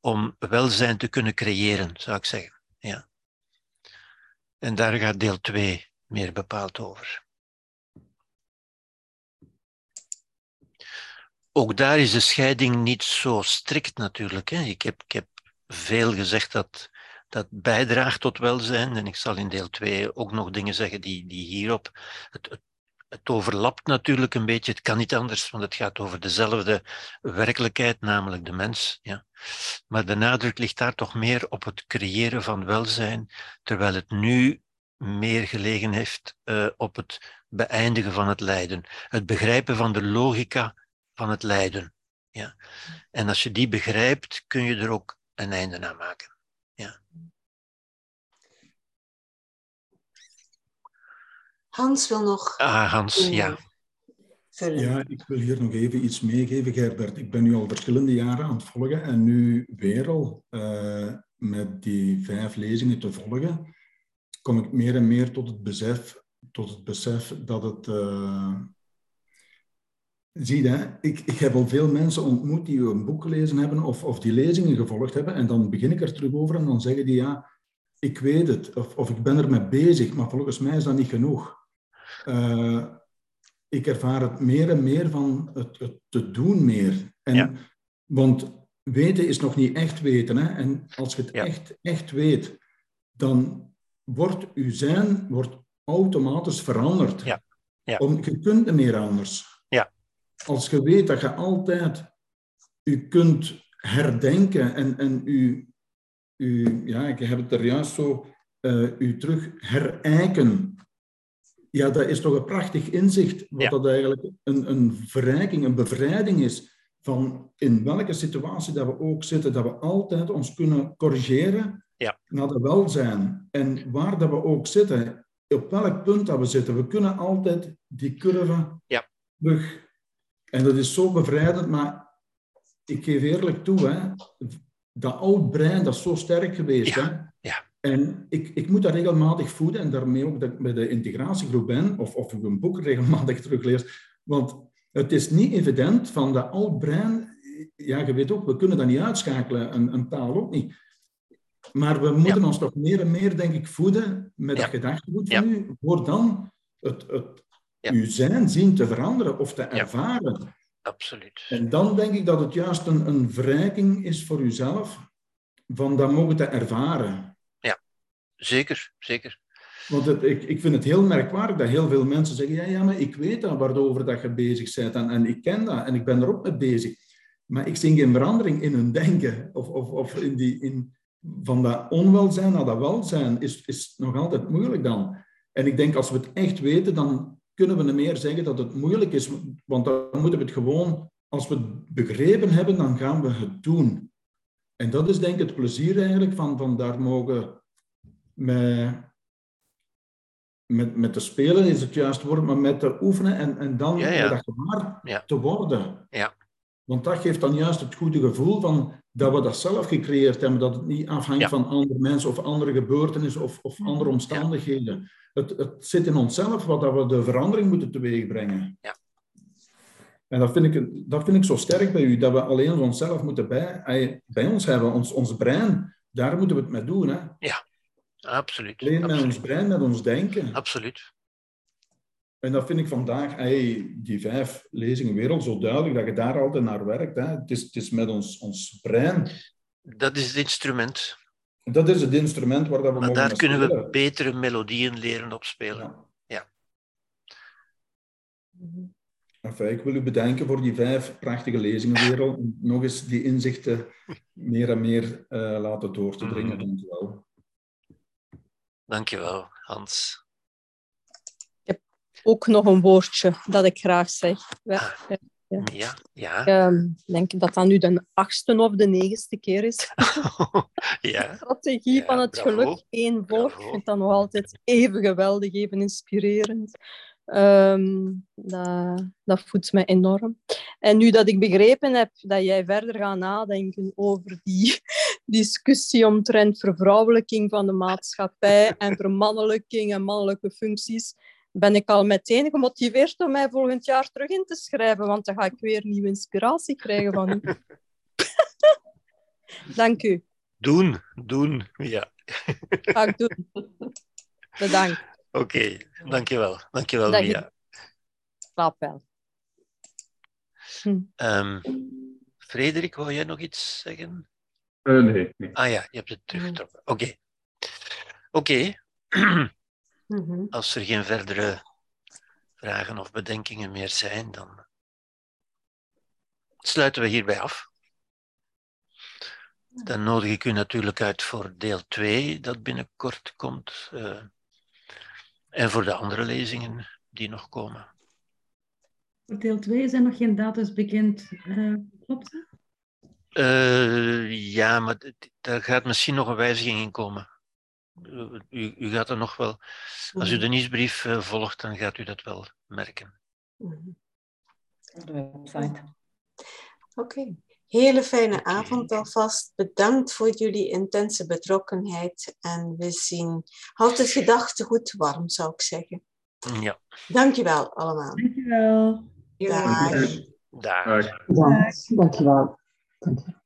om welzijn te kunnen creëren, zou ik zeggen. Ja. En daar gaat deel 2 meer bepaald over. Ook daar is de scheiding niet zo strikt natuurlijk. Hè. Ik, heb, ik heb veel gezegd dat dat bijdraagt tot welzijn. En ik zal in deel 2 ook nog dingen zeggen die, die hierop het, het het overlapt natuurlijk een beetje, het kan niet anders, want het gaat over dezelfde werkelijkheid, namelijk de mens. Ja. Maar de nadruk ligt daar toch meer op het creëren van welzijn, terwijl het nu meer gelegen heeft uh, op het beëindigen van het lijden. Het begrijpen van de logica van het lijden. Ja. En als je die begrijpt, kun je er ook een einde aan maken. Ja. Hans wil nog. Ah, Hans, ja. Vullen. Ja, ik wil hier nog even iets meegeven, Gerbert. Ik ben nu al verschillende jaren aan het volgen en nu weer al uh, met die vijf lezingen te volgen, kom ik meer en meer tot het besef, tot het besef dat het. Uh, Zie je, ik, ik heb al veel mensen ontmoet die een boek gelezen hebben of, of die lezingen gevolgd hebben. En dan begin ik er terug over en dan zeggen die ja, ik weet het of, of ik ben er mee bezig, maar volgens mij is dat niet genoeg. Uh, ik ervaar het meer en meer van het, het te doen meer. En, Want weten is nog niet echt weten. Hè? En als je het echt, echt weet, dan wordt je zijn wordt automatisch veranderd. Ja. Ja. Om, je kunt niet meer anders. Ja. Als je weet dat je altijd je kunt herdenken en, en u, u, ja, ik heb het er juist zo, uh, u terug herijken ja, dat is toch een prachtig inzicht, wat dat eigenlijk een, een verrijking, een bevrijding is van in welke situatie dat we ook zitten, dat we altijd ons kunnen corrigeren ja. naar de welzijn. En waar dat we ook zitten, op welk punt dat we zitten, we kunnen altijd die curve ja. terug En dat is zo bevrijdend, maar ik geef eerlijk toe, hè, dat oud brein, dat is zo sterk geweest. Ja, hè? En ik, ik moet dat regelmatig voeden en daarmee ook dat ik bij de integratiegroep ben, of, of ik een boek regelmatig teruglees. Want het is niet evident van dat oud brein, ja, je weet ook, we kunnen dat niet uitschakelen, een, een taal ook niet. Maar we moeten ons toch meer en meer, denk ik, voeden met Ja. dat gedachtegoed Ja. van u, voor dan het, het uw zijn zien te veranderen of te ervaren. Absoluut. En dan denk ik dat het juist een, een verrijking is voor uzelf, van dat mogen te ervaren. Zeker, zeker. Want het, ik, ik vind het heel merkwaardig dat heel veel mensen zeggen, ja, ja, maar ik weet dat waarover dat je bezig bent en, en ik ken dat en ik ben er ook mee bezig. Maar ik zie geen verandering in hun denken of, of, of in die, in, van dat onwelzijn naar dat welzijn is, is nog altijd moeilijk dan. En ik denk als we het echt weten, dan kunnen we niet meer zeggen dat het moeilijk is, want dan moeten we het gewoon, als we het begrepen hebben, dan gaan we het doen. En dat is denk ik het plezier eigenlijk van, van daar mogen met, met, met te spelen is het juist woord, maar met te oefenen en, en dan Ja, ja. dat gewaar Ja. te worden. Ja. Want dat geeft dan juist het goede gevoel van dat we dat zelf gecreëerd hebben, dat het niet afhangt Ja. van andere mensen of andere gebeurtenissen of, of andere omstandigheden. Het, het zit in onszelf wat dat we de verandering moeten teweegbrengen. Ja. En dat vind, ik, dat vind ik zo sterk bij u, dat we alleen onszelf moeten bij, bij ons hebben, ons, ons brein. Daar moeten we het mee doen. Hè? Absoluut. Alleen met ons brein, met ons denken. Absoluut. En dat vind ik vandaag, hey, die vijf lezingen wereld, zo duidelijk dat je daar altijd naar werkt. Hè. Het, is, het is met ons, ons brein. Dat is het instrument. Dat is het instrument waar dat we Maar daar kunnen we betere melodieën leren op spelen. Ja. Ja. Enfin, ik wil u bedanken voor die vijf prachtige lezingen wereld. Nog eens die inzichten meer en meer eh, laten door te dringen. Mhm. Dank u wel. Dankjewel, Hans. Ook nog een woordje dat ik graag zeg. Ja, Ja, ja. ehm, Ik denk dat dat nu de achtste of de negende keer is. ja. Strategie Ja, van het bravo. geluk, één woord. Ik vind dat nog altijd even geweldig, even inspirerend. Ehm, dat, dat voedt me enorm. En nu dat ik begrepen heb dat jij verder gaat nadenken over die discussie omtrent vervrouwelijking van de maatschappij en vermannelijking en mannelijke functies, ben ik al meteen gemotiveerd om mij volgend jaar terug in te schrijven, want dan ga ik weer nieuwe inspiratie krijgen van u. Dank u. Doen, doen. Ja. Ga ik doen. Bedankt. Oké, dankjewel. Dankjewel, Dat je- Mia. Slaap wel. Hm. Ehm, Frederik, wou jij nog iets zeggen? Eh, nee, nee. Ah ja, je hebt het teruggetrokken. Oké. Oké. Mhm. Als er geen verdere vragen of bedenkingen meer zijn, dan sluiten we hierbij af. Dan nodig ik u natuurlijk uit voor deel 2, dat binnenkort komt. eh, en voor de andere lezingen die nog komen. Voor deel 2 zijn nog geen data's bekend. Eh, klopt dat? Eh, ja, maar daar gaat misschien nog een wijziging in komen. Eh, U, u gaat er nog wel, als u de nieuwsbrief volgt, dan gaat u dat wel merken. Mhm. Op de website. Oké. Hele fijne avond alvast. Bedankt voor jullie intense betrokkenheid. En we zien. Houd het gedachtegoed warm, zou ik zeggen. Ja, Dankjewel allemaal. Dankjewel. Dag. daar. Dag. Ja, dankjewel. Dankjewel.